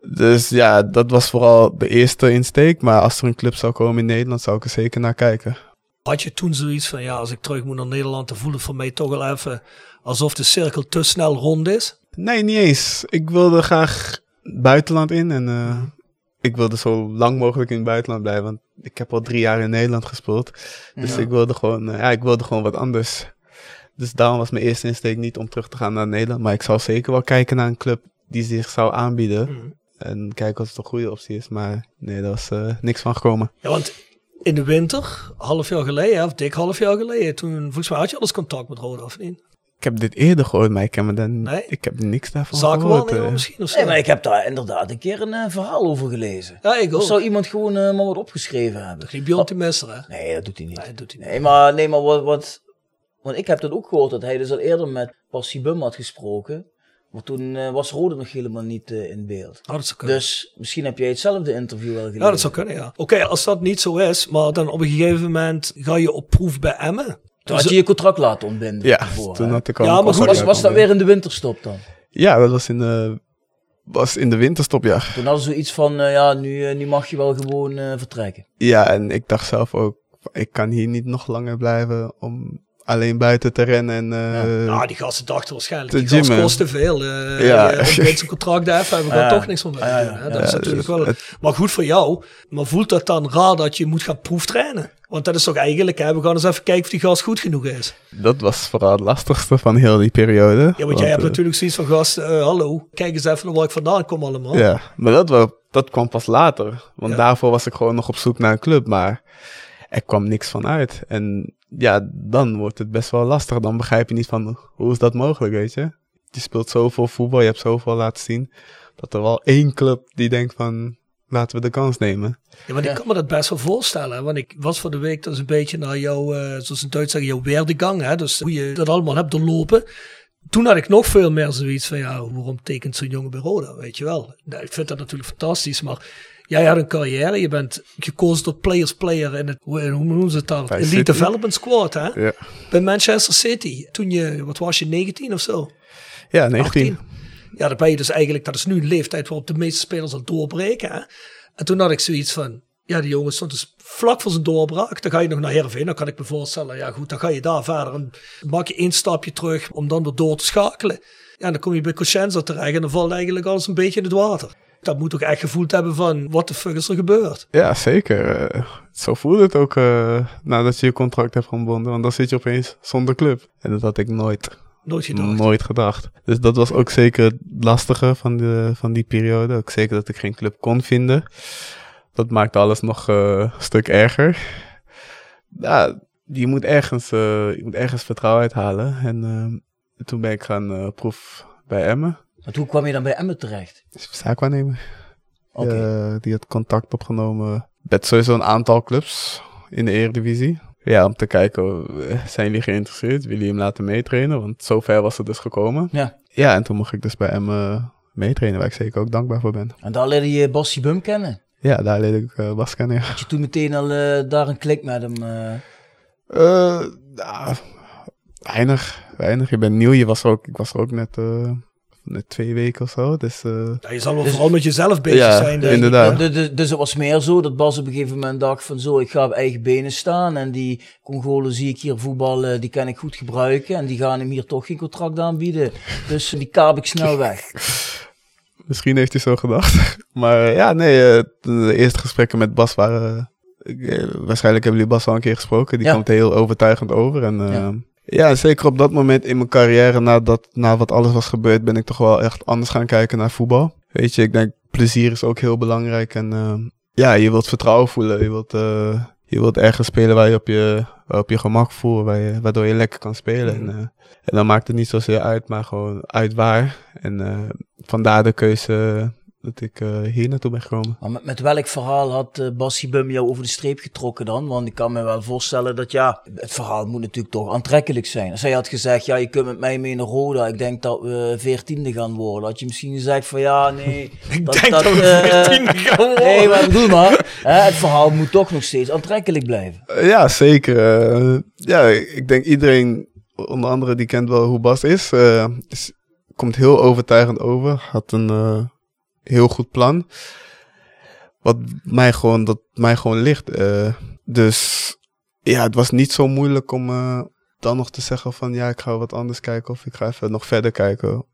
Dus ja, dat was vooral de eerste insteek. Maar als er een club zou komen in Nederland, zou ik er zeker naar kijken. Had je toen zoiets van, ja, als ik terug moet naar Nederland, dan voelt het voor mij toch wel even alsof de cirkel te snel rond is. Nee, niet eens. Ik wilde graag buitenland in en eh, ik wilde zo lang mogelijk in het buitenland blijven. Want ik heb al drie jaar in Nederland gespeeld. Dus ik wilde gewoon, eh, ja, ik wilde gewoon wat anders. Dus daarom was mijn eerste insteek niet om terug te gaan naar Nederland. Maar ik zou zeker wel kijken naar een club die zich zou aanbieden. En kijken of het een goede optie is. Maar nee, daar was eh, niks van gekomen. Ja, want in de winter, half jaar geleden, of dik half jaar geleden, toen volgens mij had je al eens contact met Roda, of niet? Ik heb dit eerder gehoord, maar ik heb, me dan, Nee? ik heb niks daarvan Zaken gehoord. wel eh. misschien of zo? Nee, maar ik heb daar inderdaad een keer een eh, verhaal over gelezen. Ja, ik Of ook. zou iemand gewoon eh, maar wat opgeschreven hebben? Die Bjorn hè? Nee, dat doet hij niet. Nee, dat doet hij niet. Nee, maar, nee, maar wat, wat... Want ik heb dat ook gehoord, dat hij dus al eerder met Passie Bum had gesproken. Maar toen was Rode nog helemaal niet in beeld. Oh, dat zou kunnen. Dus misschien heb jij hetzelfde interview wel gelezen. Ja, dat zou kunnen, ja. Oké, als dat niet zo is, maar dan op een gegeven moment ga je op proef bij Emmen. Toen had je je contract laten ontbinden. Ja, ervoor, toen had ik al Ja, maar goed, was, was dat weer in de winterstop dan? Ja, dat was in de, was in de winterstop, ja. Toen hadden ze zoiets van, eh, ja, nu, eh, nu mag je wel gewoon eh, vertrekken. Ja, en ik dacht zelf ook, ik kan hier niet nog langer blijven om alleen buiten te rennen. En, eh, Nou, die gasten dachten waarschijnlijk, Te die gasten gymmen. kosten veel. Eh Ja. ja. Als je zijn contract even hebben, we gaan Ja. toch niks van Ja, ja, doen. hè. ja. Dat is Ja, natuurlijk dus wel... het- Maar goed voor jou. Maar voelt dat dan raar dat je moet gaan proeftrainen? Want dat is toch eigenlijk, hè, we gaan eens even kijken of die gast goed genoeg is. dat was vooral het lastigste van heel die periode. Ja, want jij hebt eh, natuurlijk zoiets van, gast, eh, hallo, kijk eens even naar waar ik vandaan kom allemaal. Ja, maar dat, wel, dat kwam pas later. Want Ja. daarvoor was ik gewoon nog op zoek naar een club, maar er kwam niks van uit. En ja, dan wordt het best wel lastig. Dan begrijp je niet van, hoe is dat mogelijk, weet je? Je speelt zoveel voetbal, je hebt zoveel laten zien. Dat er wel één club die denkt van, laten we de kans nemen. Ja, maar ik kan me dat best wel voorstellen. hè, Want ik was voor de week dus een beetje naar jouw, eh, zoals in Duits zeggen, jouw werdegang. Hè? Dus hoe je dat allemaal hebt doorlopen. Toen had ik nog veel meer zoiets van, ja, waarom tekent zo'n jongen bij Roda, weet je wel. Nou, ik vind dat natuurlijk fantastisch, maar jij had een carrière. Je bent gekozen tot players player in het, hoe, hoe noemen ze het dan? Bij Elite City. Development Squad, hè? Ja, Bij Manchester City. Toen je, wat was je, 19 of zo? ja 19. 18. Ja, ben je dus eigenlijk, dat is nu een leeftijd waarop de meeste spelers al doorbreken. En toen had ik zoiets van, Ja, die jongen stond dus vlak voor zijn doorbraak. Dan ga je nog naar Heerenveen. Dan kan ik me voorstellen, ja goed, dan ga je daar verder. En maak je één stapje terug om dan weer door te schakelen. Ja, dan kom je bij Coscienza terecht en dan valt eigenlijk alles een beetje in het water. Dat moet ook echt gevoeld hebben van, wat de fuck is er gebeurd? Ja, zeker. Eh, zo voelde het ook uh, nadat je je contract hebt gebonden. Want dan zit je opeens zonder club. En dat had ik nooit, Nooit gedacht. nooit gedacht. Dus dat was ook zeker het lastige van, de, van die periode. Ook zeker dat ik geen club kon vinden. Dat maakt alles nog uh, een stuk erger. Ja, je moet ergens, uh, je moet ergens vertrouwen uithalen. En uh, toen ben ik gaan proef bij Emmen. Maar hoe kwam je dan bij Emmen terecht? Zaakwaarnemer. Oké. Okay. die had contact opgenomen met sowieso een aantal clubs in de Eredivisie. Ja, om te kijken, zijn jullie geïnteresseerd? Willen jullie hem laten meetrainen? Want zover was het dus gekomen. Ja. Ja, en toen mocht ik dus bij Emmen meetrainen, waar ik zeker ook dankbaar voor ben. En daar leerde je Bassie Bum kennen? Ja, daar leerde ik uh, Bas kennen, ja. Had je toen meteen al uh, daar een klik met hem? Nou, weinig, weinig. Je bent nieuw, je was er ook, ik was er ook net, net twee weken of zo. Dus, ja, je zal wel dus, vooral met jezelf bezig ja, zijn. Dus, inderdaad. Dus, het was meer zo dat Bas op een gegeven moment dacht van zo, ik ga op eigen benen staan. En die Congolen zie ik hier voetballen, die kan ik goed gebruiken. En die gaan hem hier toch geen contract aanbieden. Dus die kaap ik snel weg. Misschien heeft hij zo gedacht. Maar ja, nee, de eerste gesprekken met Bas waren... waarschijnlijk hebben jullie Bas al een keer gesproken. Die Ja. komt heel overtuigend over. En Ja. zeker op dat moment in mijn carrière, nadat, na wat alles was gebeurd, ben ik toch wel echt anders gaan kijken naar voetbal. Weet je, ik denk plezier is ook heel belangrijk. En eh, ja, je wilt vertrouwen voelen. Je wilt, eh, je wilt ergens spelen waar je op je, op je gemak voelt, waar je, waardoor je lekker kan spelen. En, eh, en dan maakt het niet zozeer uit, maar gewoon uit waar. En vandaar de keuze dat ik eh, hier naartoe ben gekomen. Maar met, met welk verhaal had uh, Bassie Bum jou over de streep getrokken dan? Want ik kan me wel voorstellen dat ja, het verhaal moet natuurlijk toch aantrekkelijk zijn. Als hij had gezegd, ja, je kunt met mij mee naar Roda, ik denk dat we veertiende gaan worden. Had je misschien gezegd van ja, nee. Ik dat, denk dat, dat we eh, 14 gaan worden. Nee, maar bedoel maar, hè, het verhaal moet toch nog steeds aantrekkelijk blijven. Eh, ja, zeker. Eh, ja, ik denk iedereen, onder andere die kent wel hoe Bas is, eh, is komt heel overtuigend over. Had een eh, heel goed plan. Wat mij gewoon, dat mij gewoon ligt. eh. dus ja, het was niet zo moeilijk om eh, dan nog te zeggen van ja, ik ga wat anders kijken of ik ga even nog verder kijken.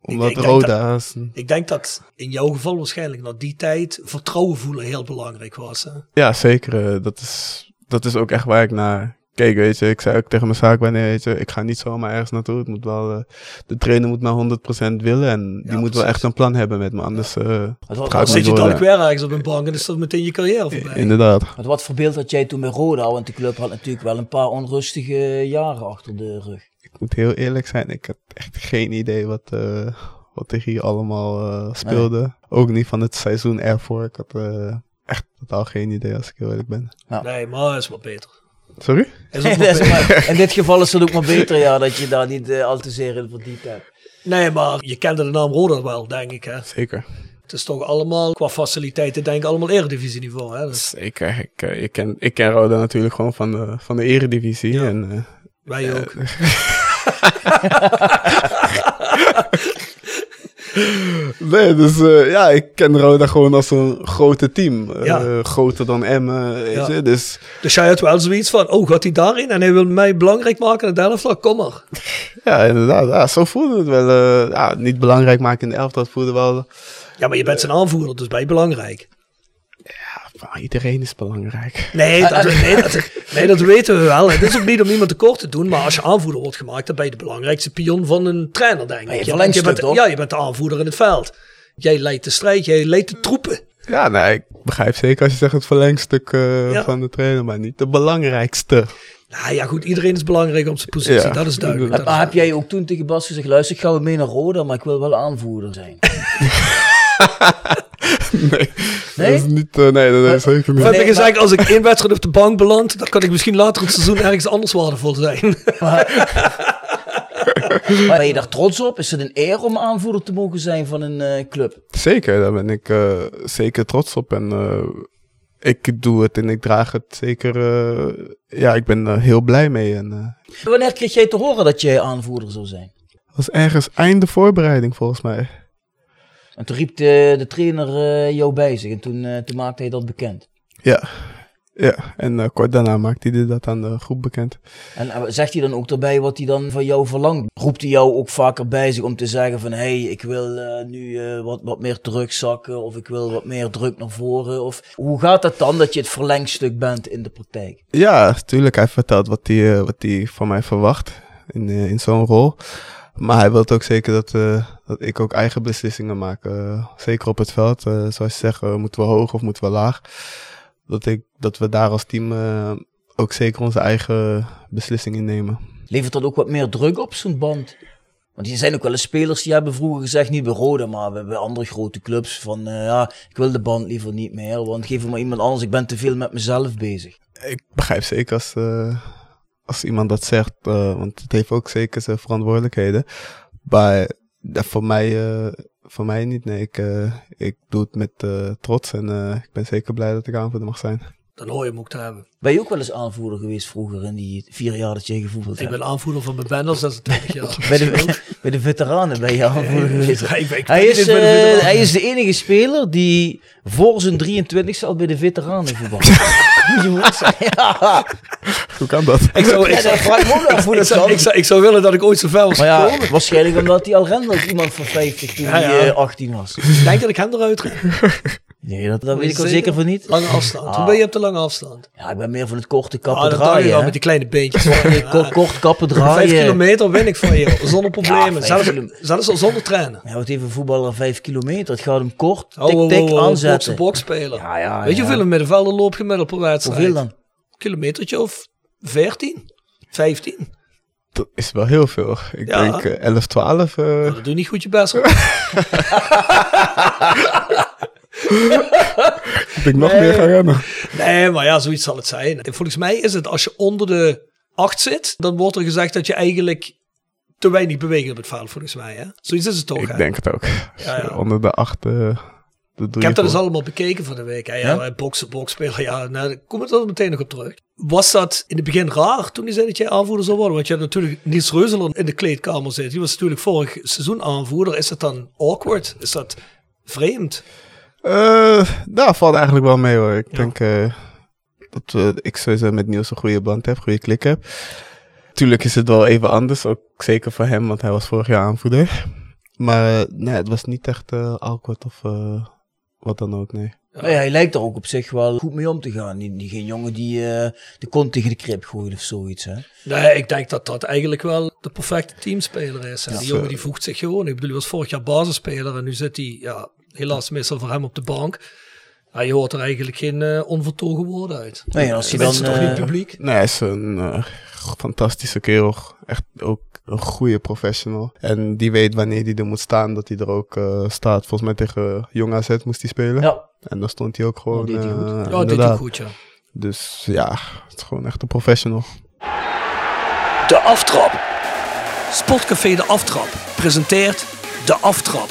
Omdat ik denk Roda is een- Ik denk dat in jouw geval waarschijnlijk na die tijd vertrouwen voelen heel belangrijk was. Hè? Ja, zeker. eh, dat, is, dat is ook echt waar ik naar keek, weet je. Ik zei ook tegen mijn zaakwaarnemer, weet je, ik ga niet zomaar ergens naartoe. Het moet wel, eh, de trainer moet mij 100% willen en die Ja, moet wel echt een plan hebben met me, anders eh, wat, zit je dan weer ergens op een bank en is dat meteen je carrière voorbij. Inderdaad. met wat voor beeld had jij toen bij Roda? Want de club had natuurlijk wel een paar onrustige jaren achter de rug. Ik moet heel eerlijk zijn, ik heb echt geen idee wat, eh, wat er hier allemaal eh, speelde. Ook niet van het seizoen ervoor. Ik had echt totaal geen idee als ik heel eerlijk ben. Nee, maar is wat beter. Sorry? Is ook maar- in dit geval is het ook maar beter ja, dat je daar niet eh, al te zeer in verdiept hebt. Nee, maar je kende de naam Roda wel, denk ik. Hè? Zeker. Het is toch allemaal qua faciliteiten, denk ik, allemaal eredivisieniveau. Hè? Dus Zeker. Ik, eh, ik, ken, ik ken Roda natuurlijk gewoon van de, van de eredivisie. Ja. En, eh, wij ook. Nee, dus eh, ja, ik ken Roda gewoon als een grote team. Eh, groter dan Emmen, Ja. je. Dus Dus jij had wel zoiets van, oh, gaat hij daarin? En hij wil mij belangrijk maken in de elftal? Kom maar. ja, inderdaad. Ja, zo voelde het wel. eh, ja, niet belangrijk maken in de elftal. Voelde wel... Ja, maar je bent zijn aanvoerder, dus ben je belangrijk. Ah, iedereen is belangrijk. Nee, dat, nee, dat, nee, dat weten we wel. Het is ook niet om iemand tekort te doen, maar als je aanvoerder wordt gemaakt, dan ben je de belangrijkste pion van een trainer, denk ik. je Je bent, verlengstuk, bent, toch? ja, je bent de aanvoerder in het veld. Jij leidt de strijd, jij leidt de troepen. Ja, nee, ik begrijp zeker als je zegt het verlengstuk eh, Ja. van de trainer, maar niet de belangrijkste. Nou ja, goed, iedereen is belangrijk op zijn positie, Ja. dat is duidelijk. Heb, is jij ook toen tegen Bas gezegd, luister, ik ga mee naar Roda, maar ik wil wel aanvoerder zijn. nee, Nee? dat is niet... eh, nee, dat is zeker niet. heb je Nee, gezegd, als ik één wedstrijd op de bank beland, dan kan ik misschien later het seizoen ergens anders waardevol zijn. Maar ben je daar trots op? Is het een eer om aanvoerder te mogen zijn van een eh, club? Zeker, daar ben ik eh, zeker trots op. En eh, ik doe het en ik draag het zeker. eh, ja, ik ben er heel blij mee. En eh, Wanneer kreeg jij te horen dat jij aanvoerder zou zijn? dat was ergens einde voorbereiding volgens mij. En toen riep de, de trainer eh, jou bij zich en toen, eh, toen maakte hij dat bekend. Ja. Ja, en eh, kort daarna maakte hij dat aan de groep bekend. En zegt hij dan ook erbij wat hij dan van jou verlangt? Roept hij jou ook vaker bij zich om te zeggen van... hé, hey, ik wil nu wat, wat meer terugzakken of ik wil wat meer druk naar voren? Of hoe gaat dat dan dat je het verlengstuk bent in de praktijk? Ja, tuurlijk. Hij vertelt wat hij, wat hij van mij verwacht in, in zo'n rol. Maar hij wil ook zeker dat, eh, dat ik ook eigen beslissingen maak. eh, zeker op het veld. Eh, zoals je zegt, moeten we hoog of moeten we laag? Dat, ik, dat we daar als team ook zeker onze eigen beslissingen nemen. Levert dat ook wat meer druk op zo'n band? Want er zijn ook wel eens spelers die hebben vroeger gezegd, niet bij Roda, maar bij, andere grote clubs, van ja, ik wil de band liever niet meer, want geef hem maar iemand anders, ik ben te veel met mezelf bezig. Ik begrijp zeker als, als iemand dat zegt, eh, want het heeft ook zeker zijn verantwoordelijkheden. Maar ja, voor, mij, eh, voor mij niet. Nee, ik, eh, ik doe het met eh, trots en eh, ik ben zeker blij dat ik aanvoerder mag zijn. Dan hoor je hem ook te hebben. Ben je ook wel eens aanvoerder geweest vroeger in die vier jaar dat je gevoetbald Ik hebt? ben aanvoerder van mijn band al 26 jaar. Bij de, bij de veteranen ben je aanvoerder geweest. Ik- ik- ik- Hij ik- is, ik hij is de enige speler die voor zijn 23ste al bij de veteranen voetbal. Je moet zeggen, ja. Hoe kan dat? Ik zou, ik, Ja, zou, ik zou, kan. ik, zou, ik zou willen dat ik ooit zo ver was Maar ja, gekomen. waarschijnlijk omdat hij al rende als iemand van 50 toen Ja, hij ja. eh, 18 was. Ik denk dat ik hem eruit ren. Nee, dat, dat weet ik wel zeker van niet. Lange afstand. Ah. Hoe ben je op de lange afstand? Ja, ik ben meer van het korte kappen Ah, draaien. met die kleine beentjes. Nee, kort, kort kappen Vijf draaien. kilometer win ik van je, zonder problemen. vijf zelfs, zelfs al zonder trainen. Ja, wat even voetballer 5 kilometer. Het gaat hem kort, Oh, tik, oh, tik, oh, oh, aanzetten. Box spelen. Ja, ja, Weet je hoeveel een middenvelder loopt gemiddeld per wedstrijd? Hoeveel dan? Kilometertje of 14? 15? Dat is wel heel veel. Ik Ja. denk eh, 11, 12. eh, Nou, dat doe je niet goed je best. dat ik nog meer ga rennen. Nee, maar ja, zoiets zal het zijn. Volgens mij is het als je onder de 8 zit, dan wordt er gezegd dat je eigenlijk te weinig beweegt op het veld, volgens mij. Hè? Zoiets is het toch, Ik hè? denk het ook. Ja, ja. Onder de 8. eh Ik heb dat dus voor. allemaal bekeken van de week. Hè? Ja, Ja? Boksen, bokspelen, ja, nou, daar kom ik er meteen nog op terug. Was dat in het begin raar toen hij zei dat jij aanvoerder zou worden? Want je had natuurlijk Niels Reuzeler in de kleedkamer zitten. Die was natuurlijk vorig seizoen aanvoerder. Is dat dan awkward? Is dat vreemd? Eh, daar valt eigenlijk wel mee hoor. Ik denk eh, dat eh, ik sowieso met Niels een goede band heb, goede klik heb. Tuurlijk is het wel even anders, ook zeker voor hem, want hij was vorig jaar aanvoerder. Maar eh, nee, het was niet echt eh awkward of eh, wat dan ook, nee. Nou ja, hij lijkt er ook op zich wel goed mee om te gaan. Die, die geen jongen die eh, de kont tegen de krip gooit of zoiets. Hè? Nee, ik denk dat dat eigenlijk wel de perfecte teamspeler is. En Ja. die jongen die voegt zich gewoon. Ik bedoel, hij was vorig jaar basisspeler en nu zit hij, ja, helaas meestal voor hem op de bank. Ja, je hoort er eigenlijk geen eh, onvertogen woorden uit. Nee, als hij dan, toch niet eh, publiek. Nee, hij is een eh, fantastische kerel. Echt ook een goede professional. En die weet wanneer hij er moet staan, dat hij er ook eh, staat. Volgens mij tegen Jong AZ moest hij spelen. Ja, En dan stond hij ook gewoon. deed hij goed. Ja, dat deed hij goed, ja. Dus ja, het is gewoon echt een professional. De Aftrap. Sportcafé De Aftrap presenteert De Aftrap.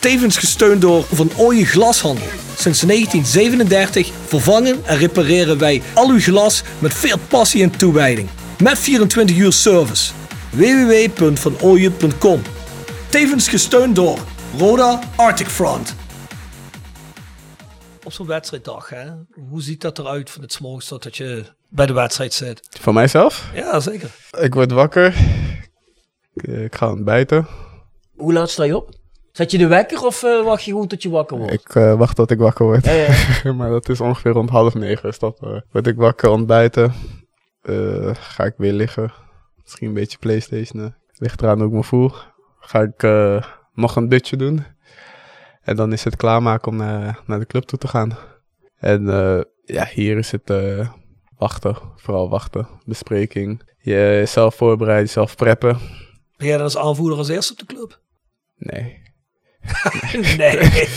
Tevens gesteund door Van Ooyen Glashandel. Sinds 1937 vervangen en repareren wij al uw glas met veel passie en toewijding. Met 24 uur service. www.vanooyen.com Tevens gesteund door Roda Arctic Front. Op zo'n wedstrijddag, hè? hoe ziet dat eruit van het 's morgens tot je bij de wedstrijd zit? Voor mijzelf? Ja, zeker. Ik word wakker. Ik, eh, ik ga ontbijten. hoe laat sta je op? Zet je de wekker of eh, wacht je gewoon tot je wakker wordt? Ik eh, wacht tot ik wakker word. Ja, ja. maar dat is ongeveer rond half negen. Is dat, eh, word ik wakker, ontbijten. Eh, ga ik weer liggen. Misschien een beetje Playstation. Ligt eraan hoe ik me voel. Ga ik eh, nog een dutje doen. En dan is het klaarmaken om naar, naar de club toe te gaan. En eh, ja, hier is het eh, wachten. Vooral wachten. Bespreking. Jezelf voorbereiden, jezelf preppen. Ben jij dan als aanvoerder als eerste op de club? Nee. nee.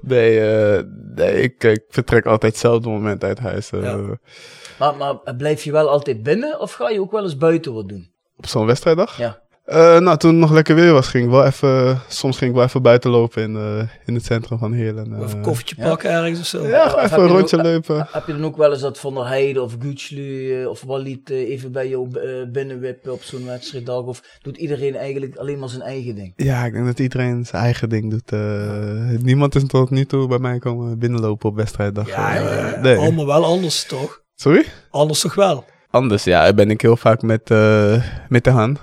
Nee, eh, Nee, ik, ik vertrek altijd hetzelfde moment uit huis. eh, Ja. Maar, maar blijf je wel altijd binnen of ga je ook wel eens buiten wat doen? Op zo'n wedstrijddag? Ja. Eh, nou, toen het nog lekker weer was, ging ik wel even, soms ging ik wel even buiten lopen in, eh, in het centrum van Heerlen. eh. Of een koffietje ja. pakken ergens of zo. ja, Of even een je rondje ook- lopen. Heb je dan ook wel eens dat Van der Heijden of Gutslu eh, of Walid eh, even bij jou eh, binnenwippen op zo'n wedstrijddag? Of doet iedereen eigenlijk alleen maar zijn eigen ding? Ja, ik denk dat iedereen zijn eigen ding doet. eh. niemand is tot nu toe bij mij komen binnenlopen op wedstrijddag. Ja, eh, ja, nee. Allemaal wel anders toch? Sorry? Anders toch wel? Anders, ja, ben ik heel vaak met, eh, met de Han.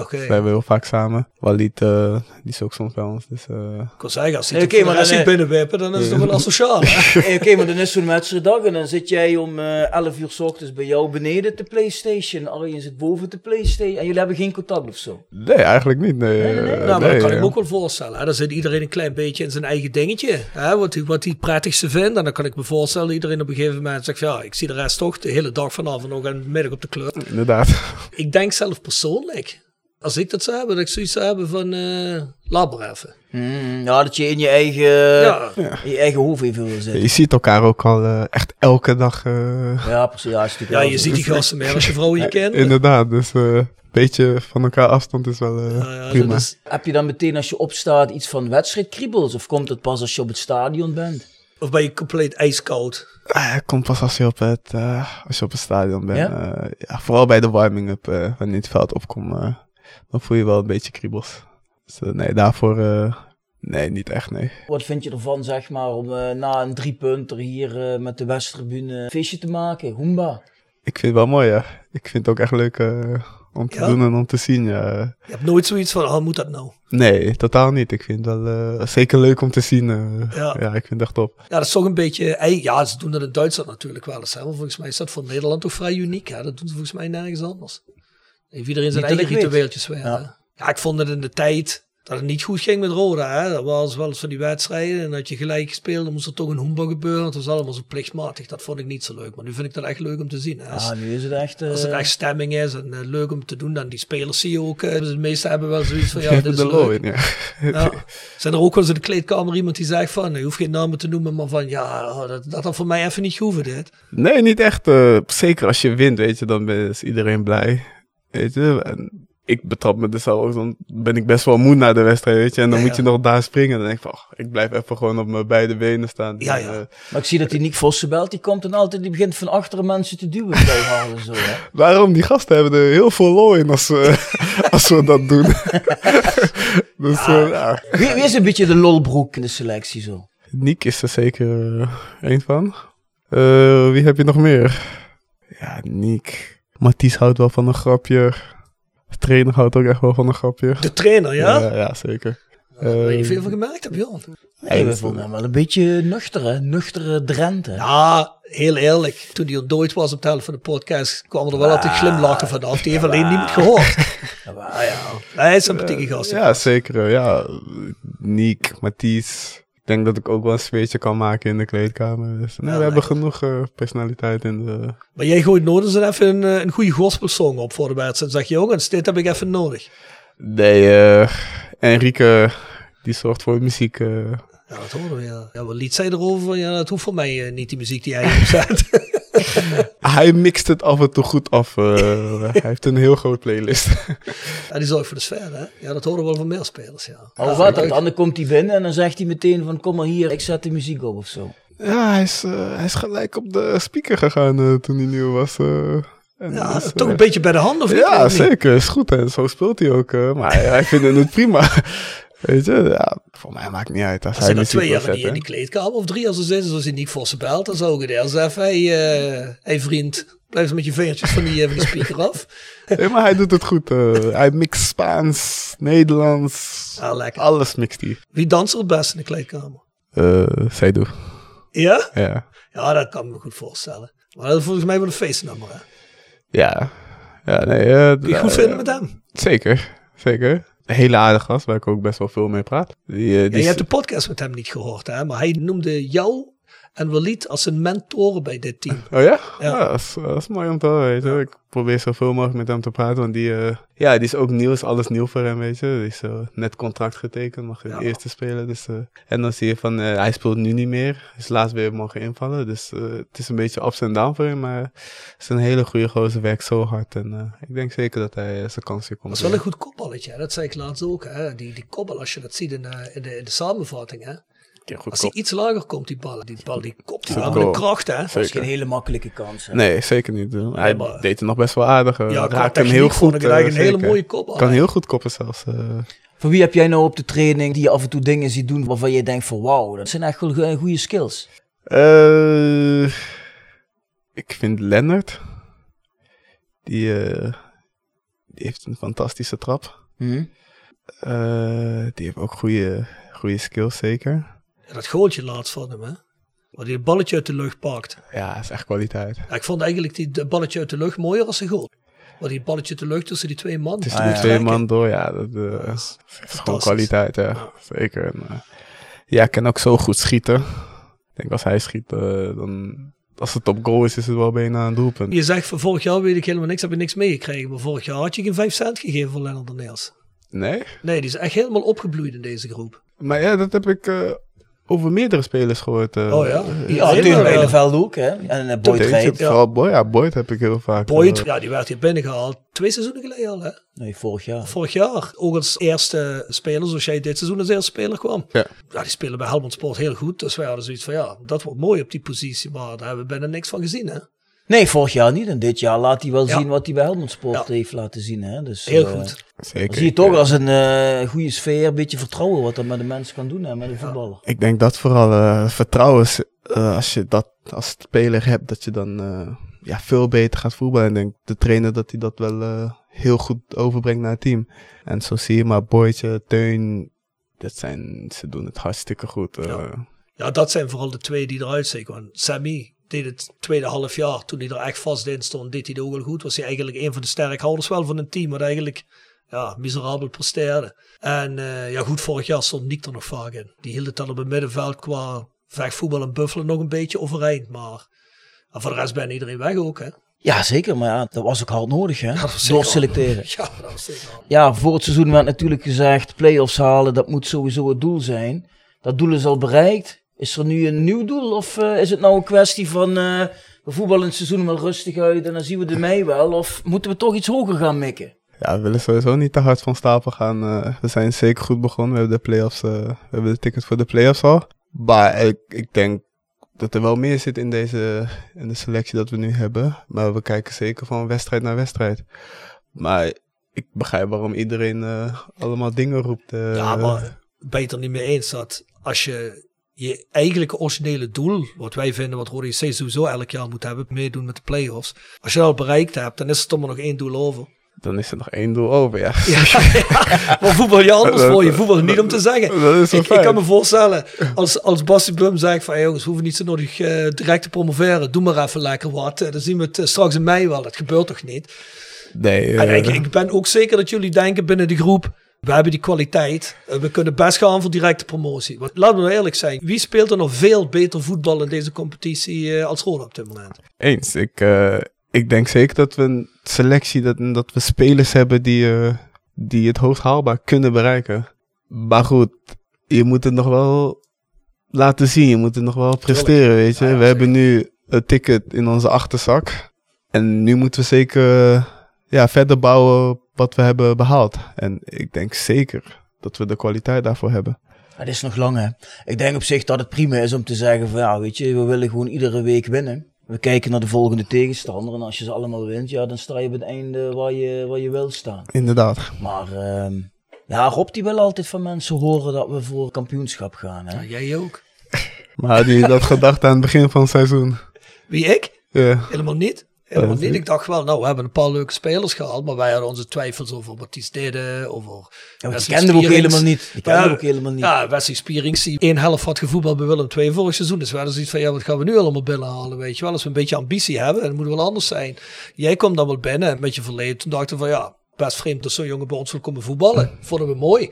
Oké. We hebben heel vaak samen. Walid, eh, die is ook soms bij ons. Dus, eh, Ik zeggen, als hij Nee, okay, oké, maar maar dan, binnenwippen, dan is het toch wel asociaal. Eh, Oké, maar dan is zo'n wedstrijddag en dan zit jij om eh 11 uur s ochtends bij jou beneden te Playstation. Arjen zit boven te Playstation en jullie hebben geen contact of zo. nee, eigenlijk niet. Nee, Nee, nee, nee. Nou, maar dat kan ik me ook wel voorstellen. Hè? Dan zit iedereen een klein beetje in zijn eigen dingetje. Hè? Wat hij wat hij het prettigste vindt. En dan kan ik me voorstellen dat iedereen op een gegeven moment zegt... Ja, ik zie de rest toch de hele dag vanavond nog en middag op de club. Inderdaad. Ik denk zelf persoonlijk, als ik dat zou hebben, dat ik zoiets zou hebben van... eh laat maar even. Hmm, ja, dat je in je eigen, Ja. in je eigen hoofd even wil Je zitten. ziet elkaar ook al eh, echt elke dag. eh, Ja, precies. Ja, Ja, je ziet die gasten meer als je vrouw en je kind. inderdaad, dus eh, een beetje van elkaar afstand is wel eh, Ja, ja, prima. is- Heb je dan meteen als je opstaat iets van wedstrijdkriebels? Of komt het pas als je op het stadion bent? of ben je compleet ijskoud? Het komt pas als je op het, eh, als je op het stadion bent. Ja? Vooral bij de warming-up, eh, wanneer het veld opkomt, eh, dan voel je wel een beetje kriebels. Dus eh, nee, daarvoor, eh, nee, niet echt, nee. Wat vind je ervan, zeg maar, om eh, na een driepunter hier eh, met de Westtribune een feestje te maken? Hoemba. Ik vind het wel mooi, ja. Ik vind het ook echt leuk eh, om te Ja? doen en om te zien, ja. Je hebt nooit zoiets van, oh, moet dat nou? Nee, totaal niet. Ik vind het wel eh, zeker leuk om te zien. eh. Ja. ja. ik vind het echt top. Ja, dat is toch een beetje... Ja, ze doen dat in Duitsland natuurlijk wel eens. Hè? Maar volgens mij is dat voor Nederland toch vrij uniek. Hè? Dat doen ze volgens mij nergens anders. Heeft iedereen zijn eigen ritueeltjes weer. Ja. Ja. ik vond het in de tijd dat het niet goed ging met Roda. Hè? Dat was wel eens van die wedstrijden. En dat je gelijk gespeeld, dan moest er toch een hoemba gebeuren. Het was allemaal zo plichtmatig. Dat vond ik niet zo leuk. Maar nu vind ik dat echt leuk om te zien. Hè? Als, Ah, nu is het echt... eh, als het echt stemming is en eh, leuk om te doen, dan die spelers zie je ook. eh, de meeste hebben wel zoiets van, ja, dit is de leuk. ja. Ja. Zijn er ook wel eens in de kleedkamer iemand die zegt van, je hoeft geen namen te noemen, maar van, ja, oh, dat, dat had voor mij even niet gehoeven dit. Nee, niet echt. eh, zeker als je wint, weet je, dan is iedereen blij. Weet je, en ik betrap me dus ook, dan ben ik best wel moe na de wedstrijd, weet je. En dan Ja, moet je ja. nog daar springen. Dan denk ik van, ik blijf even gewoon op mijn beide benen staan. Ja, En, ja. eh, Maar ik zie dat die Nick Vossenbelt, die komt dan altijd, die begint van achteren mensen te duwen. zo, hè. Waarom? Die gasten hebben er heel veel lol in als, we- als we dat doen. dus eh, ja. Wie, wie is een beetje de lolbroek in de selectie zo? Niek is er zeker eh, één van. Eh, wie heb je nog meer? Ja, Niek. Mathies houdt wel van een grapje. De trainer houdt ook echt wel van een grapje. De trainer, ja? Ja, ja zeker. Daar heb je niet veel van gemerkt, heb Jan. Nee, we vonden hem wel een beetje nuchter, hè. Nuchtere Drenthe. Ja, heel eerlijk. Toen hij ontdooid was op de helft van de podcast, kwamen er wel altijd glimlachen vanaf. Die heeft alleen niemand gehoord. Ja. Hij is een sympathieke gast. ja, zeker. Ja, Niek, Mathies. Denk dat ik ook wel een sfeertje kan maken in de kleedkamer. Dus, Ja, we hebben genoeg eh, personaliteit in de... Maar jij gooit nooit eens even een, eh, een goede gospelsong op voor de wedstrijd. Dan zeg je, jongens, dit heb ik even nodig. Nee, eh Enrique, die zorgt voor de muziek. Ja, dat horen we, ja. Ja, wat liet zij erover? van, Ja, dat hoeft voor mij niet, die muziek die hij opzet. Hij mixt het af en toe goed af. eh. hij heeft een heel groot playlist. ja, die zorgt voor de sfeer, hè. Ja, dat horen we wel van meer spelers, ja. Hoe gaat dat dan? Dan komt hij binnen en dan zegt hij meteen van, kom maar hier, ik zet de muziek op of zo. ja, hij is, eh, hij is gelijk op de speaker gegaan eh, toen hij nieuw was. eh. En Ja, dus, toch een beetje bij de hand, of niet? Ja, Of zeker. Is goed. En zo speelt hij ook. eh. maar hij, hij vindt het prima. Weet je, ja, voor mij maakt het niet uit. Hij hij er twee jaar niet in die kleedkamer of drie als ze zitten, zoals hij niet voor ze belt, dan zou ik het eerst even, hey, eh, hey vriend, blijf eens met je vingertjes van die, eh, van die speaker af. Nee, maar hij doet het goed. eh. hij mixt Spaans, Nederlands. Ah, lekker. Alles mixt hij. Wie danst er het best in de kleedkamer? Eh Seidu. Ja? Ja. Ja, dat kan ik me goed voorstellen. Maar dat is volgens mij wel een feestnummer, hè? Ja. Ja, nee. Kun je goed vinden met hem? Zeker. Zeker. Hele aardige gast, waar ik ook best wel veel mee praat. Die, eh, Ja, je hebt de podcast met hem niet gehoord, hè? Maar hij noemde jou en Walid als een mentoren bij dit team. Oh ja? Ja. Ja, dat, is, dat is mooi om te horen. Ik probeer zoveel mogelijk met hem te praten, want die, eh, ja, die is ook nieuw, is alles nieuw voor hem, weet je. Die is eh, net contract getekend, mag in de eerste spelen. Dus, eh, en dan zie je van, eh, hij speelt nu niet meer, is laatst weer mogen invallen. Dus eh, het is een beetje ups en down voor hem, maar het is een hele goede gozer, werkt zo hard. En eh, ik denk zeker dat hij eh, zijn kansje komt. Dat is wel een goed kopballetje, hè? dat zei ik laatst ook. Hè? Die, die kopbal, als je dat ziet in, eh, in, de, in de samenvatting. Hè? Goed Als hij kop. iets lager komt, die bal, die bal die kopt hij wel met een kracht. Hè? Dat is geen hele makkelijke kans. hè. Nee, zeker niet. Hij maar- deed het nog best wel aardig. eh, Ja, raakte hem heel goed. ik eigenlijk eh, een hele mooie kopbal. Kan hè? heel goed koppen zelfs. eh. Voor wie heb jij nou op de training die je af en toe dingen ziet doen waarvan je denkt van wauw, dat zijn echt wel go- goede skills. Eh, ik vind Lennart. Die, eh, die heeft een fantastische trap. Hm? Eh, die heeft ook goede, goede skills, zeker. Dat goaltje laatst van hem, hè? Waar hij het balletje uit de lucht pakt. Ja, is echt kwaliteit. Ja, ik vond eigenlijk die balletje uit de lucht mooier als een goal. Waar die balletje uit de lucht tussen die twee man. Het is Ah, die ja. twee man door, ja. Dat, eh, Dat is gewoon kwaliteit, ja. Zeker. En, eh, ja, ik kan ook zo goed schieten. Ik denk als hij schiet, eh, dan... Als het op goal is, is het wel bijna een doelpunt. Je zegt van vorig jaar weet ik helemaal niks, heb je niks meegekregen. Maar vorig jaar had je geen 5 cent gegeven voor Lennart Neels. Nee? Nee, die is echt helemaal opgebloeid in deze groep. Maar ja, dat heb ik over meerdere spelers gehoord. eh. Oh ja? Ja, Ja, de veld ook, hè. En uh, Boyd. Vooral Boyd, ja, Boyd heb ik heel vaak. Boyd, eh, ja, die werd hier binnengehaald twee seizoenen geleden al, hè? Nee, vorig jaar. Vorig jaar. Ook als eerste speler, zoals jij dit seizoen als eerste speler kwam. Ja. Ja, die spelen bij Helmond Sport heel goed. Dus wij hadden zoiets van, ja, dat wordt mooi op die positie. Maar daar hebben we bijna niks van gezien, hè? Nee, vorig jaar niet. En dit jaar laat hij wel Ja. zien wat hij bij Helmond Sport Ja. heeft laten zien. Hè. Dus, Heel eh, goed. zeker. Zie je toch als een eh, goede sfeer, een beetje vertrouwen wat dat met de mensen kan doen, hè, met de voetballer. Ik denk dat vooral eh, vertrouwen, is, eh, als je dat als speler hebt, dat je dan eh, ja, veel beter gaat voetballen. En ik denk de trainer dat hij dat wel eh, heel goed overbrengt naar het team. En zo zie je maar Boydje, Teun, dat zijn, ze doen het hartstikke goed. eh. Ja. Ja, dat zijn vooral de twee die eruit steken. Want Sammy deed het tweede half jaar, toen hij er echt vast in stond, deed hij het ook wel goed. Was hij eigenlijk een van de sterkhouders wel van een team, wat eigenlijk ja, miserabel presteerde. En eh, ja, goed, vorig jaar stond Niek er nog vaak in. Die hield het dan op het middenveld qua vechtvoetbal en buffelen nog een beetje overeind. Maar en voor de rest ben iedereen weg ook, hè. Ja, zeker. Maar ja, dat was ook hard nodig, hè. zeker Doorselecteren. Ja, dat was zeker. wel. Ja, voor het seizoen werd natuurlijk gezegd, play-offs halen, dat moet sowieso het doel zijn. Dat doel is al bereikt. Is er nu een nieuw doel? Of eh, is het nou een kwestie van, eh, we voetballen het seizoen wel rustig uit en dan zien we de mei wel? Of moeten we toch iets hoger gaan mikken? Ja, we willen sowieso niet te hard van stapel gaan. eh, we zijn zeker goed begonnen. We hebben de playoffs, eh, we hebben de ticket voor de playoffs al. Maar ik, ik denk dat er wel meer zit in deze in de selectie dat we nu hebben. Maar we kijken zeker van wedstrijd naar wedstrijd. Maar ik begrijp waarom iedereen eh, allemaal dingen roept. eh. Ja, maar ben je het er niet mee eens dat als je je eigenlijke originele doel, wat wij vinden, wat Rode JC sowieso elk jaar moet hebben, meedoen met de play-offs. Als je dat al bereikt hebt, dan is er toch maar nog één doel over. Dan is er nog één doel over, ja. Maar voetbal je anders voor je. Voetbal niet om te zeggen. Dat is wel Ik, ik kan me voorstellen, als, als Basti Blum zegt van, hey jongens, we hoeven niet zo nodig eh, direct te promoveren. Doe maar even lekker wat. Eh, dan zien we het eh, straks in mei wel. Dat gebeurt toch niet? Nee, En ik, ik ben ook zeker dat jullie denken binnen de groep, we hebben die kwaliteit. We kunnen best gaan voor directe promotie. Want laten we nou eerlijk zijn. Wie speelt er nog veel beter voetbal in deze competitie eh, als Roda op dit moment? Eens. Ik, eh, ik denk zeker dat we een selectie, dat, dat we spelers hebben die, eh, die het hoogst haalbaar kunnen bereiken. Maar goed, je moet het nog wel laten zien. Je moet het nog wel presteren, weet je. Ja, we hebben nu een ticket in onze achterzak. En nu moeten we zeker ja, verder bouwen wat we hebben behaald. En ik denk zeker dat we de kwaliteit daarvoor hebben. Het is nog lang, hè. Ik denk op zich dat het prima is om te zeggen van, ja, weet je, we willen gewoon iedere week winnen. We kijken naar de volgende tegenstander en als je ze allemaal wint, ja, dan sta je op het einde waar je, waar je wil staan. Inderdaad. Maar ehm, ja, Rob die wil altijd van mensen horen dat we voor kampioenschap gaan. Hè? Ja, jij ook. Maar had je dat gedacht aan het begin van het seizoen? Wie ik? Ja. Helemaal niet. Niet. zie. Ik dacht wel, nou, we hebben een paar leuke spelers gehaald, maar wij hadden onze twijfels over wat die deden, over Ja, want die kenden we ook helemaal niet. Die kenden we ook helemaal niet. Ja, Wesley Spierings, die één helft had gevoetbald bij Willem II vorig seizoen. Dus we hadden zoiets van, ja, wat gaan we nu allemaal binnenhalen, weet je wel. Als we een beetje ambitie hebben, dan moet het wel anders zijn. Jij kwam dan wel binnen met je verleden. Toen dachten we van, ja, best vreemd dat zo'n jongen bij ons wil komen voetballen. Vonden we mooi.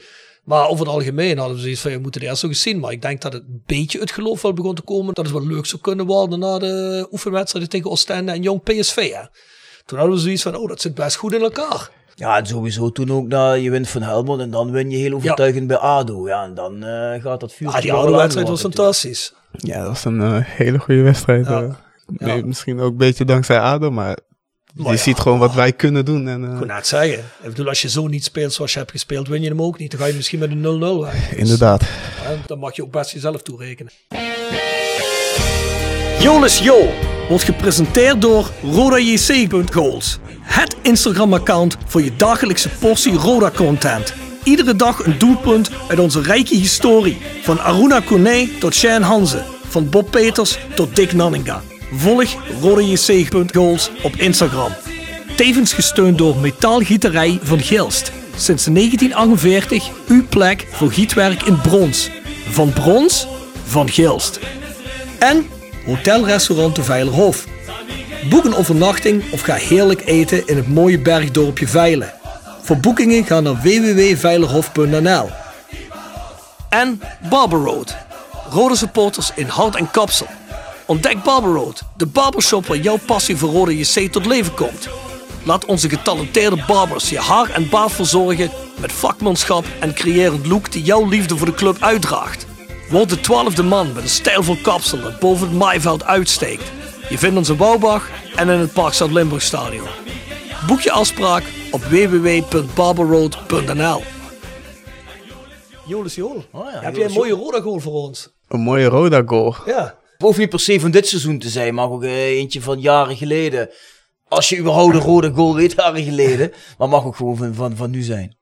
Maar over het algemeen hadden we zoiets van, je moet het eerst nog eens zien. Maar ik denk dat het een beetje het geloof wel begon te komen. Dat het wel leuk zou kunnen worden na de oefenwedstrijden tegen Oostende en Jong PSV. Hè. Toen hadden we zoiets van, oh, dat zit best goed in elkaar. Ja, en sowieso toen ook, nou, je wint van Helmond en dan win je heel overtuigend bij ADO. Ja, en dan eh, gaat dat vuur. Ah, die oude wedstrijd was fantastisch. Ja, dat was een eh, hele goede wedstrijd. Ja. eh. Ja. Nee, Misschien ook een beetje dankzij ADO, maar je ja, ziet gewoon wat wij kunnen doen. En, eh, Ik kon net zeggen. Ik bedoel, als je zo niet speelt zoals je hebt gespeeld, win je hem ook niet. Dan ga je misschien met een 0-0 weg. Dus, inderdaad. hè, dan mag je ook best jezelf toerekenen. Jolis Jo wordt gepresenteerd door RodaJC.goals. Het Instagram-account voor je dagelijkse portie Roda-content. Iedere dag een doelpunt uit onze rijke historie. Van Aruna Kone tot Shane Hanze. Van Bob Peters tot Dick Nanninga. Volg RodaJC.goals op Instagram. Tevens gesteund door Metaalgieterij van Gilst. Sinds 1948 uw plek voor gietwerk in brons. Van brons, van Gilst. En Hotelrestaurant de Veilerhof. Boek een overnachting of ga heerlijk eten in het mooie bergdorpje Veilen. Voor boekingen ga naar www.veilerhof.nl. En Barber Road. Rode supporters in hart en kapsel. Ontdek Barber Road, de barbershop waar jouw passie voor rode JC tot leven komt. Laat onze getalenteerde barbers je haar en baard verzorgen met vakmanschap en creërend look die jouw liefde voor de club uitdraagt. Word de twaalfde man met een stijlvol kapsel dat boven het maaiveld uitsteekt. Je vindt ons in Bouwbach en in het Parkstad Limburg Stadion. Boek je afspraak op www.barberroad.nl Jolis Jol, Oh ja, heb jij een mooie roda goal voor ons? Een mooie Roda goal. Ja. Hoeft niet per se van dit seizoen te zijn, mag ook eh, eentje van jaren geleden. Als je überhaupt een rode goal weet, jaren geleden. Maar mag ook gewoon van, van, van nu zijn.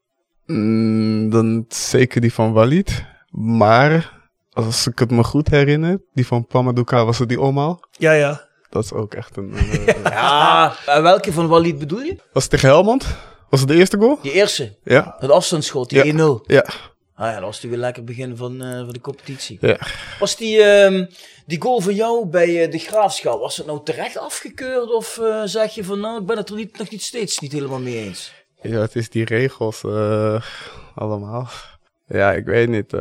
Mm, dan zeker die van Walid. Maar als ik het me goed herinner, die van Pamaduka was het die omhaal. Ja, ja. Dat is ook echt een... eh, Ja, en welke van Walid bedoel je? was het tegen Helmond? Was het de eerste goal? Die eerste, Ja. het afstandsschot, die Ja. 1-0. Ja. Ah ja, dat was natuurlijk een lekker begin van, eh, van de competitie. Ja. Was die, ehm, die goal van jou bij eh, de Graafschap, was het nou terecht afgekeurd? Of eh, zeg je van, nou, ik ben het er niet, nog niet steeds niet helemaal mee eens? Ja, het is die regels eh, allemaal. Ja, ik weet niet.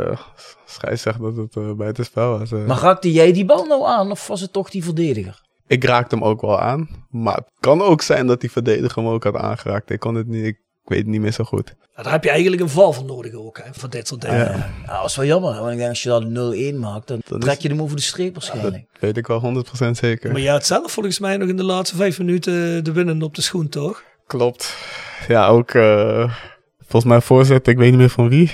Schijs zegt dat het uh, buitenspel was. eh. Maar raakte jij die bal nou aan, of was het toch die verdediger? Ik raakte hem ook wel aan. Maar het kan ook zijn dat die verdediger hem ook had aangeraakt. Ik kon het niet, ik weet het niet meer zo goed. Nou, Daar heb je eigenlijk een val voor nodig ook, hè, voor dit soort dingen. Ja. Ja, dat is wel jammer, want ik denk als je dat 0-1 maakt, dan, Dan trek is- je hem over de streep waarschijnlijk. Weet ik wel 100% zeker. Maar jij had zelf volgens mij nog in de laatste vijf minuten de winnen op de schoen, toch? Klopt. Ja, ook eh, volgens mij voorzet, ik weet niet meer van wie.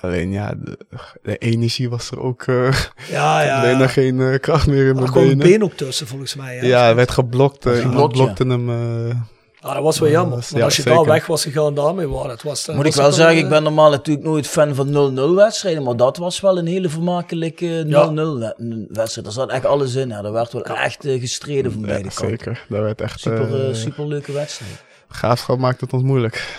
Alleen ja, de, de energie was er ook. eh Ja, ja. Alleen nog geen eh, kracht meer in Er mijn kwam een benen. been ook tussen, volgens mij. Hè? Ja, hij werd geblokt. iemand blokte hem. Eh, Ah, dat was wel jammer. Ja, als je zeker. daar weg was gegaan daarmee, wow, dat was... dat Moet ik wel zeggen, een, ik ben normaal natuurlijk nooit fan van 0-0 wedstrijden, maar dat was wel een hele vermakelijke 0-0 we- wedstrijd. Er zat echt alles in, hè. er werd wel echt eh, gestreden van ja, beide kanten. zeker. Dat werd echt. Super, eh, eh, super leuke wedstrijd. Graafschap maakt het ons moeilijk.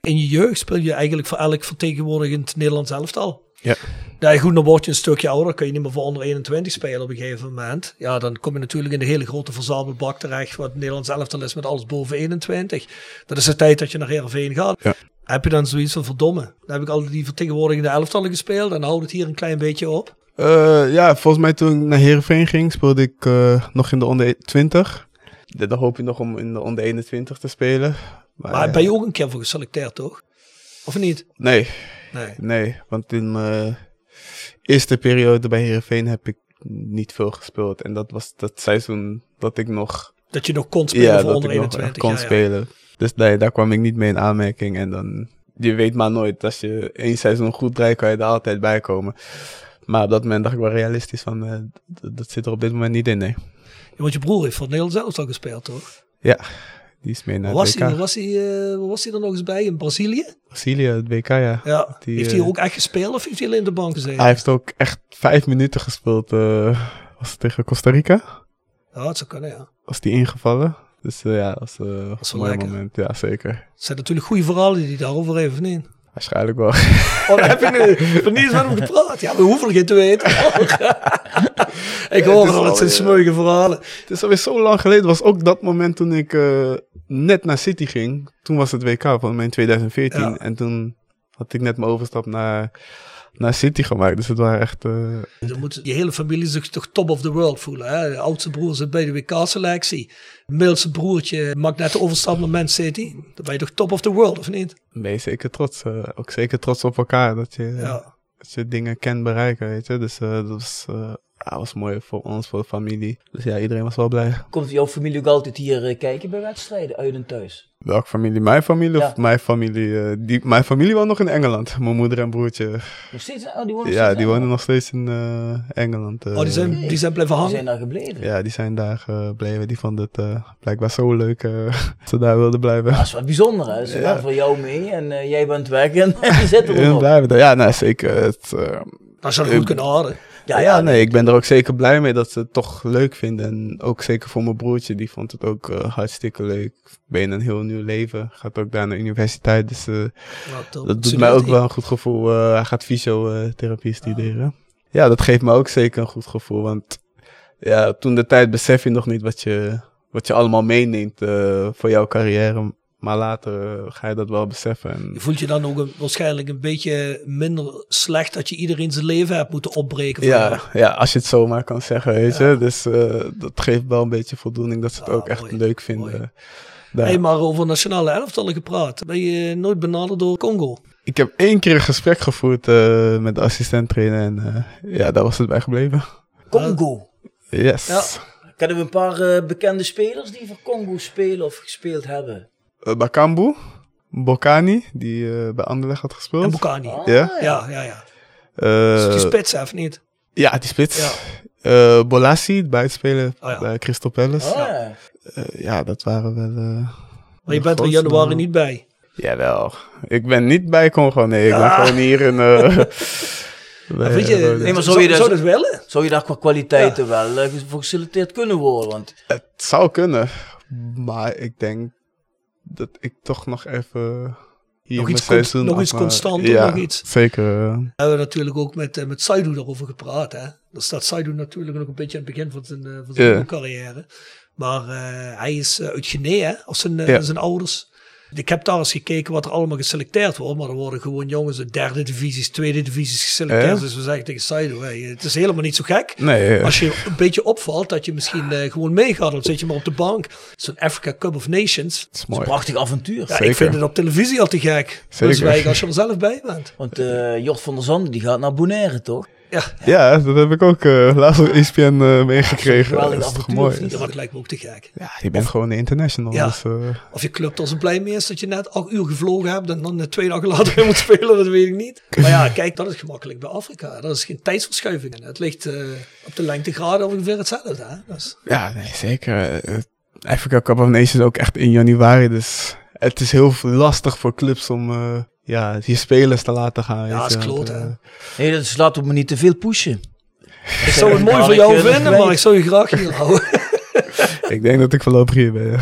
In je jeugd speel je eigenlijk voor elk vertegenwoordigend Nederlands elftal. Ja. Ja, goed, dan word je een stukje ouder, kun je niet meer voor onder 21 spelen op een gegeven moment. Ja, dan kom je natuurlijk in de hele grote verzamelbak terecht, wat Nederlands elftal is met alles boven 21. Dat is de tijd dat je naar Heerenveen gaat. Ja. Heb je dan zoiets van, verdomme, dan heb ik al die vertegenwoordigende elftallen gespeeld en houdt het hier een klein beetje op. Eh, ja, volgens mij toen ik naar Heerenveen ging, speelde ik eh, nog in de onder 20. Da- Dan hoop je nog om in de onder 21 te spelen. Maar, ben je ook een keer voor geselecteerd, toch? Of niet? Nee, Nee. nee. Want in mijn eerste periode bij Heerenveen heb ik niet veel gespeeld. En dat was dat seizoen dat ik nog, Dat je nog kon spelen ja, voor onder ik nog echt 21. kon ja, spelen. Dus nee, daar kwam ik niet mee in aanmerking. En dan, je weet maar nooit. Als je één seizoen goed draait, kan je er altijd bij komen. Maar op dat moment dacht ik wel realistisch van, eh, dat zit er op dit moment niet in, nee. Ja, want je broer heeft voor het Nederlands elftal gespeeld, toch? Ja, die is mee naar Waar het was, hij, was hij, eh, was hij er nog eens bij? In Brazilië? Brazilië, het WK, ja. Ja. Die, heeft hij eh, ook echt gespeeld of heeft hij alleen in de bank gezeten? Hij heeft ook echt vijf minuten gespeeld. eh, was het tegen Costa Rica? Ja, dat zou kunnen, ja. Was die ingevallen? Dus ja, dat was, is een mooi lekker. moment. Ja, zeker. Het zijn natuurlijk goede verhalen die daarover heeft, of niet? Waarschijnlijk wel. Oh, dan heb je nu van niets met hem gepraat. Ja, we hoeven geen te weten. ik hoor al, het zijn ja. smeuïge verhalen. Het is alweer zo lang geleden. was ook dat moment toen ik net naar City ging. Toen was het WK van mij in 2014. Ja. En toen had ik net mijn overstap naar, naar City gemaakt. Dus het waren echt... eh, Dan moet die hele familie zich toch top of the world voelen. Hè? De oudste broer zit bij de WK-selectie. Middelste broertje maakt net de overstap naar Man City. Dan ben je toch top of the world, of niet? ben je zeker trots. eh, ook zeker trots op elkaar. Dat je, Ja. dat je dingen kan bereiken, weet je. Dus eh, dat was, ja, was mooi voor ons, voor de familie. Dus ja, iedereen was wel blij. Komt jouw familie ook altijd hier eh, kijken bij wedstrijden, uit en thuis? Welke familie? Mijn familie Ja. of mijn familie? eh, die, mijn familie woont nog in Engeland. Mijn moeder en broertje. Nog steeds? Oh, die wonen nog Ja, steeds die wonen nog steeds in eh, Engeland. Oh, die zijn, die zijn blijven Die hangen. zijn daar gebleven. Ja, die zijn daar gebleven. Die vonden het eh, blijkbaar zo leuk eh, dat ze daar wilden blijven. Dat is wat bijzonder, hè? Ze Ja. gaan voor jou mee en jij bent weg en die zitten er En nog. blijven daar. Ja, nou zeker. Het, Dat zou goed kunnen houden. Ja, ja, nee, ik ben er ook zeker blij mee dat ze het toch leuk vinden. En ook zeker voor mijn broertje, die vond het ook eh, hartstikke leuk. Ben in een heel nieuw leven. Gaat ook daar naar de universiteit. Dus eh, dat doet mij ook wel een goed gevoel. Eh, hij gaat fysiotherapie studeren. Ja, dat geeft me ook zeker een goed gevoel. Want ja, toen de tijd besef je nog niet wat je, wat je allemaal meeneemt voor jouw carrière. Maar later eh, ga je dat wel beseffen. En, Je voelt je dan ook een- waarschijnlijk een beetje minder slecht dat je iedereen zijn leven hebt moeten opbreken. jou. ja, ja, als je het zomaar kan zeggen, weet je. Dus eh, dat geeft wel een beetje voldoening dat ze het Ah, ook echt mooi, leuk vinden. mooi. Daar. Hey, maar over nationale elftallen gepraat. Ben je nooit benaderd door Congo? Ik heb één keer een gesprek gevoerd eh, met de assistent trainer en eh, ja, daar was het bij gebleven. Congo. Yes. Ja. Kennen we een paar bekende spelers die voor Congo spelen of gespeeld hebben? Eh, Bakambu, Bokani, die eh, bij Anderlecht had gespeeld. En Bukani. Ah, Ja? Ja, ja, ja. Eh, Is die spits, hè, of niet? ja, die spits. Ja. Eh, Bolassi, het buitenspeler Oh, ja. bij Crystal Palace. Ah, ja. Eh, ja, dat waren wel... eh, Maar je bent er in januari niet bij. Jawel. Ik ben niet bij Congo, nee. Ik ben Ah. gewoon hier in... eh bij, Weet je, eh, Nee, maar zou, zou je dat- zou dat willen? Zou je daar qua kwaliteiten wel eh, voor geselecteerd kunnen worden? Want Het zou kunnen, maar ik denk dat ik toch nog even hier Nog iets const- nog af- iets constanter, ja, nog iets. Zeker. We hebben natuurlijk ook met, eh, met Saidu daarover gepraat. Hè? Dan staat Saidu natuurlijk nog een beetje aan het begin van zijn, eh, van zijn carrière. Maar eh, hij is uit Guinea, hè? Of zijn, zijn ouders. Ik heb daar eens gekeken wat er allemaal geselecteerd wordt. Maar er worden gewoon jongens uit derde divisies, tweede divisies geselecteerd. Ja. Dus we zeggen tegen Saidu, hey, het is helemaal niet zo gek. nee, eh, Als je een beetje opvalt dat je misschien eh, gewoon meegaat. Dan zit je maar op de bank. Zo'n Africa Cup of Nations. is een prachtig avontuur. Ja, ik vind het op televisie al te gek. Zeker. Dus wij als je er zelf bij bent. Want eh Jort van der Zanden die gaat naar Bonaire, toch? Ja, Ja, dat heb ik ook eh, laatst op ESPN eh, meegekregen. dat is toch mooi. niet? dat lijkt me ook te gek. Ja, je bent gewoon een international. Ja. Dus, eh, Of je club er zo blij mee is dat je net acht uur gevlogen hebt en dan twee dagen later weer moet spelen, dat weet ik niet. Maar ja, kijk, dat is gemakkelijk bij Afrika. Dat is geen tijdsverschuiving. in. Het ligt op de lengtegraden ongeveer hetzelfde. Hè? Dus, ja, nee, zeker. Africa Cup of Nations is ook echt in januari. Dus het is heel lastig voor clubs om ja, die spelers te laten gaan. Ja, weet dat is je, kloot, eh, Nee, dat is, laten we me niet te veel pushen. ik zou het mooi voor jou vinden, maar ik zou je graag hier houden. ik denk dat ik voorlopig hier ben. ja.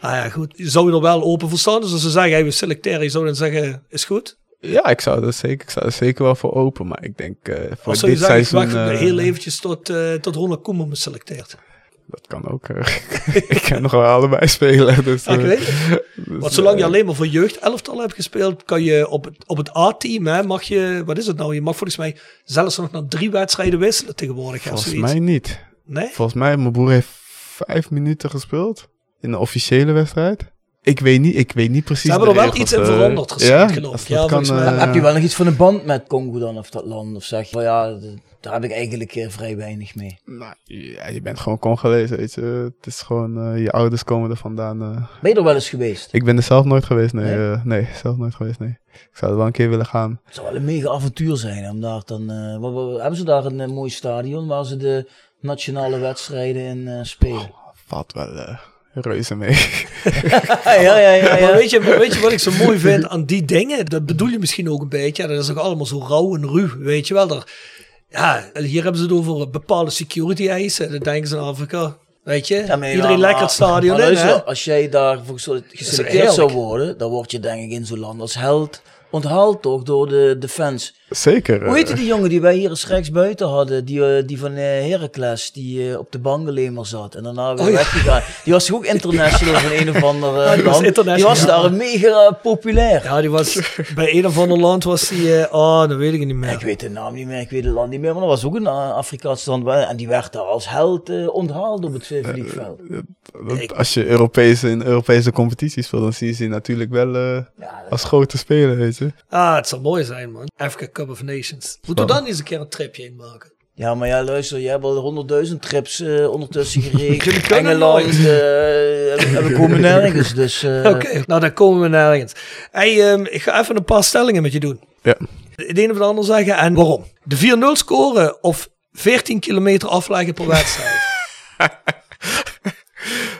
Ah ja, goed. Zou je er wel open voor staan? Dus als ze zeggen, hey, we selecteren, je zou dan zeggen, is goed? Ja, ik zou er zeker, ik zou er zeker wel voor open. Maar ik denk eh, voor Of zou je dit zeggen, ik wacht eh, heel eventjes tot, eh tot Ronald Koeman me selecteert? Dat kan ook. eh. ik kan nog wel allebei spelen. Dus, ik eh, het. dus, Want zolang je eh, alleen maar voor jeugd elftal hebt gespeeld, kan je op het, op het A-team, hè, mag je, wat is het nou? Je mag volgens mij zelfs nog naar drie wedstrijden wisselen tegenwoordig. Volgens mij niet. Nee? Volgens mij, mijn broer heeft vijf minuten gespeeld. In een officiële wedstrijd. Ik weet niet, ik weet niet precies Ze hebben er wel iets in eh, veranderd ja? geloof ik. Ja, mij. eh, Heb je wel nog iets van een band met Congo dan, of dat land? Of zeg je, van ja, daar heb ik eigenlijk eh, vrij weinig mee. Nou, ja, je bent gewoon Congolees, weet je. Het is gewoon, je ouders komen er vandaan. eh. Ben je er wel eens geweest? Ik ben er zelf nooit geweest, nee. Nee? nee, zelf nooit geweest, nee. Ik zou er wel een keer willen gaan. Het zou wel een mega avontuur zijn. Om daar dan, eh, wat- wat- hebben ze daar een mooi stadion waar ze de nationale wedstrijden in spelen? Valt wel eh, reuze mee. ja, ja, ja. ja, Maar weet je, weet je wat ik zo mooi vind aan die dingen? Dat bedoel je misschien ook een beetje. Dat is ook allemaal zo rauw en ruw, weet je wel. Daar, ja, hier hebben ze het over bepaalde security eisen. Dan denken ze aan Afrika. Weet je, Ja, maar ja, iedereen maar- lekker het stadion maar in, luister? Als jij daarvoor geso- geselecteerd zou worden, dan word je denk ik in zo'n land als held onthaald toch door de, de fans. Zeker. Hoe heette eh, die jongen die wij hier eens rechts buiten hadden? Die, eh, die van eh Heracles, die eh, op de bank alleen maar zat. En daarna weer Oh, ja. weggegaan. Die was ook international van een of ander Ja, die was land? international. Die was daar mega populair. Ja, die was bij een of ander land was die. eh oh, dat weet ik niet meer. Ik weet de naam niet meer, ik weet het land niet meer, maar dat was ook een eh, Afrikaans land. En die werd daar als held onthaald op het vliegveld. als je Europese, in Europese competities speelt, dan zie je ze natuurlijk wel eh, als grote speler, weet je. Ah, het zal mooi zijn, man. Africa Cup of Nations. Moeten we dan eens een keer een tripje in maken? Ja, maar ja, luister, jij hebt al honderdduizend trips eh, ondertussen kunnen Engeland, eh, en we komen nergens, dus... eh, Oké, nou dan komen we nergens. Hey, ehm, ik ga even een paar stellingen met je doen. Ja. Het een of het ander zeggen en waarom. De 4-0 scoren of 14 kilometer afleggen per wedstrijd.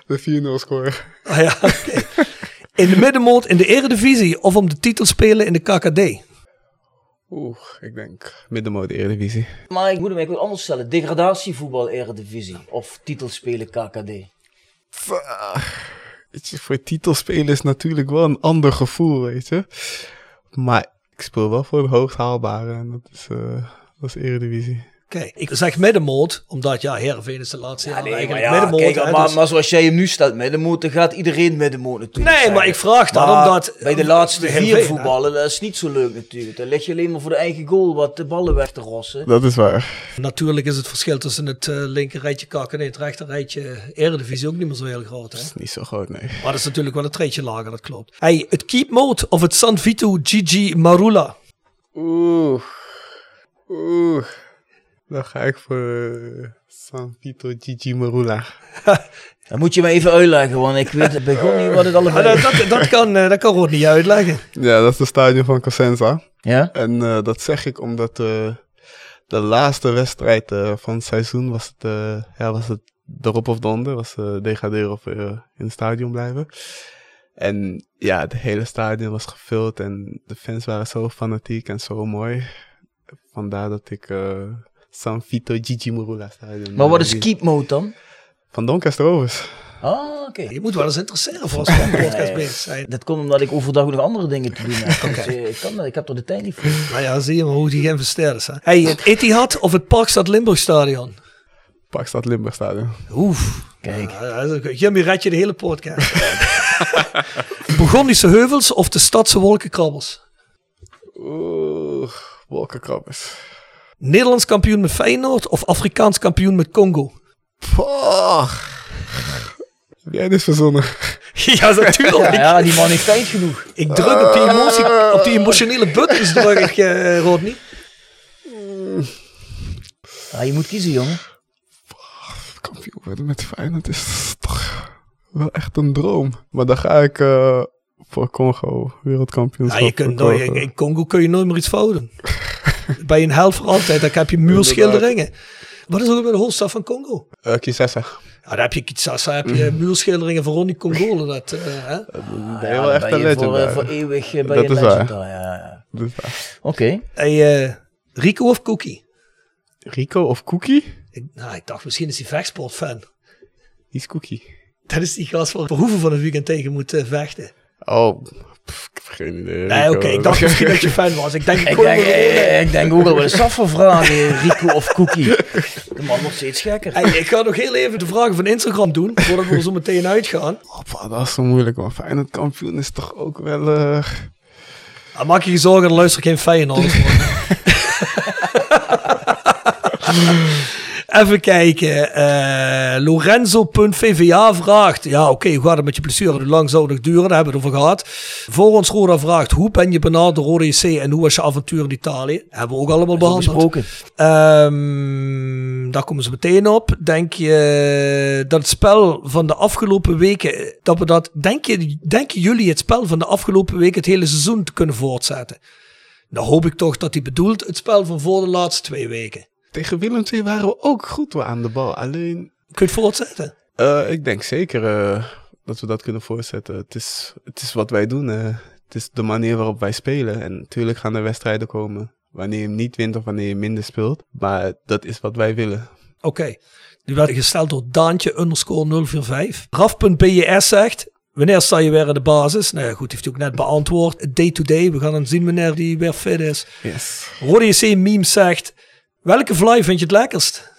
De 4-0 score. ah ja, oké. In de middenmoot in de eredivisie of om de titel spelen in de KKD? Oeh, ik denk middenmode Eredivisie. Maar ik moet hem eigenlijk anders stellen. Degradatievoetbal Eredivisie of titelspelen KKD. Weet je, voor titelspelen is natuurlijk wel een ander gevoel, weet je. Maar ik speel wel voor het hoogst haalbare en dat is, eh, dat is Eredivisie. Oké, ik zeg middenmoot, omdat ja, Heerenveen is de laatste Ja, jaar nee, maar ja, middenmoot. kijk, hè, maar, dus- maar zoals jij hem nu stelt, middenmoot, dan gaat iedereen middenmoot natuurlijk Nee, zeggen. maar ik vraag dat Maar omdat- Bij de laatste Heerenveen, vier voetballen, dat is niet zo leuk natuurlijk. Dan leg je alleen maar voor de eigen goal wat de ballen weg te rossen. Dat is waar. Natuurlijk is het verschil tussen het eh, linker rijtje KKD en het rechter rijtje Eredivisie ook niet meer zo heel groot. Hè? Dat is niet zo groot, nee. Maar dat is natuurlijk wel een treetje lager, dat klopt. Hey, het keep mode of het San Vito Gigi Marula? Oeh. Oeh. Dan ga ik voor eh, San Vito Gigi Marula. Dan moet je me even uitleggen, want ik weet het begon niet wat het Ah, dat, is. dat, dat kan, eh, dat kan Rod niet uitleggen. Ja, dat is het stadion van Cosenza. Ja? En eh, dat zeg ik omdat eh, de laatste wedstrijd eh, van het seizoen was het, eh, ja, was het erop of donder. Was eh, degraderen of eh, in het stadion blijven. En ja, het hele stadion was gevuld en de fans waren zo fanatiek en zo mooi. Vandaar dat ik eh, San Vito Gigi stadion... Maar wat is keep mode dan? Van Doncaster Rovers. Ah, oké. Je moet wel eens interesseren voor als een podcast bezig zijn. Dat komt omdat ik overdag nog andere dingen te doen heb. Dus, eh, ik, kan, ik heb er de tijd niet voor. Nou ja, zie je maar hoe die geïnvesteerd is. Hè? Hey, het Etihad of het Parkstad Limburg Stadion? Parkstad Limburg stadion. Oef. Kijk. Ja, dat is- Hiermee red je de hele podcast. Burgondische heuvels of de stadse wolkenkrabbers? Oeh, wolkenkrabbers. Nederlands kampioen met Feyenoord of Afrikaans kampioen met Congo? Poh. Heb jij dit verzonnen? ja, natuurlijk. Ja, ja, die man heeft tijd genoeg. Ik druk op die, emotie, op die emotionele buttons, druk ik, eh Rodney. Ja, je moet kiezen, jongen. kampioen worden met Feyenoord is toch wel echt een droom. Maar dan ga ik eh, voor Congo, wereldkampioenschap. Ja, je kunt nooit, in Congo kun je nooit meer iets fouten. Bij een held voor altijd, dan heb je muurschilderingen. Wat is ook bij de hoofdstad van Congo? Eh, Kinshasa. Ja, daar heb je Kinshasa, heb je muurschilderingen van Ronnie Congolen. Dat, eh, hè? Ben je Ja, wel dan echt ben een je legend. voor, eh, daar. voor eeuwig bij Dat je is legend. waar. daar, Ja, ja. Oké. Hey, eh, Rico of Cookie? Rico of Cookie? Ik, nou, ik dacht, misschien is hij vechtsportfan. Die is Cookie. Dat is die gast waar Verhoeven van het weekend tegen moet eh, vechten. Oh, pff, ik heb geen idee. Nee, oké, ik dacht misschien dat je fan was. Ik denk, ik denk, eh, ik denk af voor vragen, Rico of Cookie. De man wordt steeds gekker. Hey, ik ga nog heel even de vragen van Instagram doen, voordat we er zo meteen uitgaan. Oh, dat is zo moeilijk, man. Feyenoord kampioen is toch ook wel... eh, Ah, maak je je zorgen, dan luister ik geen Feyenoord. Even kijken. eh Lorenzo.vva vraagt. Ja, oké, hoe gaat het met je blessure? Hoe lang zou het nog duren? Daar hebben we het over gehad. Voor ons Roda vraagt. Hoe ben je benaderd door Rode JC en hoe was je avontuur in Italië? Hebben we ook allemaal behandeld. besproken. Ehm, daar komen ze meteen op. Denk je dat het spel van de afgelopen weken, dat we dat, denk je, denken jullie het spel van de afgelopen weken het hele seizoen te kunnen voortzetten? Dan hoop ik toch dat hij bedoelt het spel van voor de laatste twee weken. Tegen Willem II waren we ook goed aan de bal. Alleen, Kun je het voortzetten? eh, ik denk zeker eh, dat we dat kunnen voortzetten. Het is, het is wat wij doen. eh. het is de manier waarop wij spelen. En natuurlijk gaan er wedstrijden komen wanneer je hem niet wint of wanneer je minder speelt. Maar dat is wat wij willen. Oké. Die werd gesteld door Daantje underscore 045. Raf.bjs zegt, Wanneer sta je weer in de basis? Nou ja, goed, heeft hij ook net beantwoord. Day-to-day, we gaan dan zien wanneer die weer fit is. Yes. Rode JC Meme zegt, welke fly vind je het lekkerst?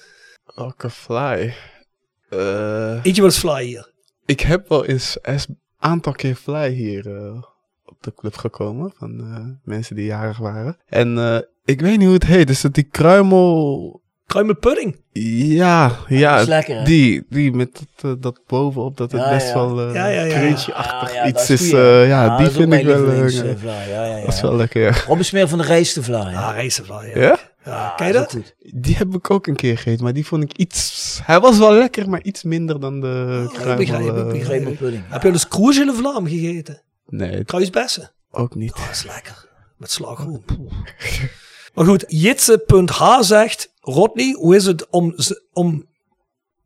Welke fly? Eh, Eet je wel eens fly hier? ik heb wel eens een aantal keer fly hier eh, op de club gekomen. Van eh, mensen die jarig waren. En eh, ik weet niet hoe het heet. Is het die kruimel... Kruimelpudding. Ja, ja. is lekker, hè? die, die met dat, dat bovenop, dat het Ja, best ja. wel eh Ja, ja, ja. crunchy-achtig Ah, ja, dat iets is. goeie. eh, ja, Ah, die dat is ook vind ik wel... ja, ja, ja. dat is wel lekker, ja. Robin Smeer van de Rijstenvla, ja. Ah, racerfly. Ja. Ja? Ah, ken je dat? goed. Die heb ik ook een keer gegeten, maar die vond ik iets... Hij was wel lekker, maar iets minder dan de Oh, kruimel. begrijp ik, eh, begrijp. Heb je wel eens kroes in de Vlaam gegeten? Nee, Kruisbessen. ook niet. Dat is lekker. Met slagroom. Maar goed, Jitse.h zegt, Rodney, hoe is het om... om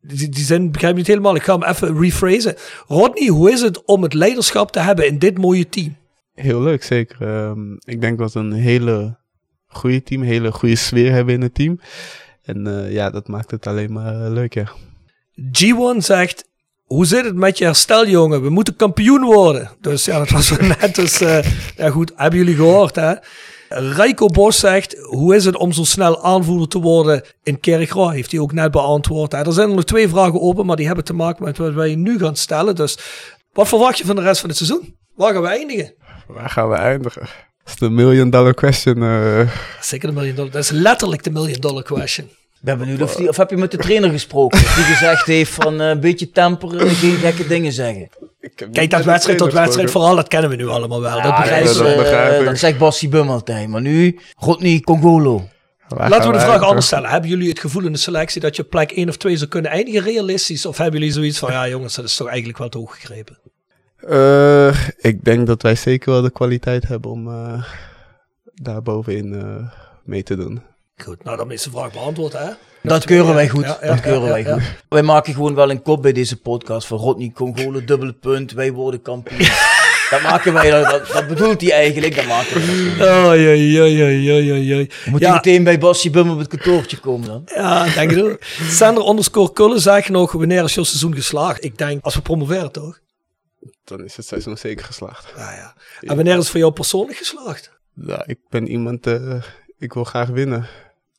die, die zin begrijp ik niet helemaal, ik ga hem even rephrasen. Rodney, hoe is het om het leiderschap te hebben in dit mooie team? Heel leuk, zeker. Ehm, ik denk dat een hele goede team, een hele goede sfeer hebben in het team. En eh, ja, dat maakt het alleen maar eh, leuk, ja. G1 zegt, hoe zit het met je herstel, jongen? We moeten kampioen worden. Dus ja, dat was wel net. Dus eh, ja, goed, hebben jullie gehoord, hè? Rijko Bos zegt, hoe is het om zo snel aanvoerder te worden in Kerkrade? Heeft hij ook net beantwoord. Hè? Er zijn nog twee vragen open, maar die hebben te maken met wat wij nu gaan stellen. Dus wat verwacht je van de rest van het seizoen? Waar gaan we eindigen? Waar gaan we eindigen? Dat is de million dollar question. eh. Zeker de million dollar. Dat is letterlijk de million dollar question. Ik ben benieuwd of, die, of heb je met de trainer gesproken? Die gezegd heeft van eh, een beetje temperen, geen gekke dingen zeggen. Kijk, dat wedstrijd tot wedstrijd vooral, dat kennen we nu allemaal wel. dat Ja, begrijp dat, dat eh, begrijp ik. dat zegt Bassie Bum altijd. Maar nu, Rodney Congolo. Waar Laten we de vraag anders stellen. Hebben jullie het gevoel in de selectie dat je op plek 1 of 2 zou kunnen eindigen realistisch? Of hebben jullie zoiets van, ja jongens, dat is toch eigenlijk wel te hoog gegrepen? Eh, ik denk dat wij zeker wel de kwaliteit hebben om eh daar bovenin eh, mee te doen. Goed, nou dan is de vraag beantwoord hè? Dat keuren wij goed. Ja, ja, dat keuren ja, wij ja, goed. Wij maken gewoon wel een kop bij deze podcast van Rodney Congolo, dubbele punt, wij worden kampioen. dat maken wij, dat, dat bedoelt hij eigenlijk, dat maken we. dat gewoon. Oh, jee, jee, jee, jee, jee, jee. Moet Ja. je meteen bij Bassie Bum op het kantoortje komen dan? Ja, denk je ook. Sander underscore Kullen zegt nog, wanneer is jouw seizoen geslaagd? Ik denk, als we promoveren toch? Dan is het seizoen zeker geslaagd. Ja, ja. En wanneer is het voor jou persoonlijk geslaagd? Ja, ik ben iemand, eh, ik wil graag winnen.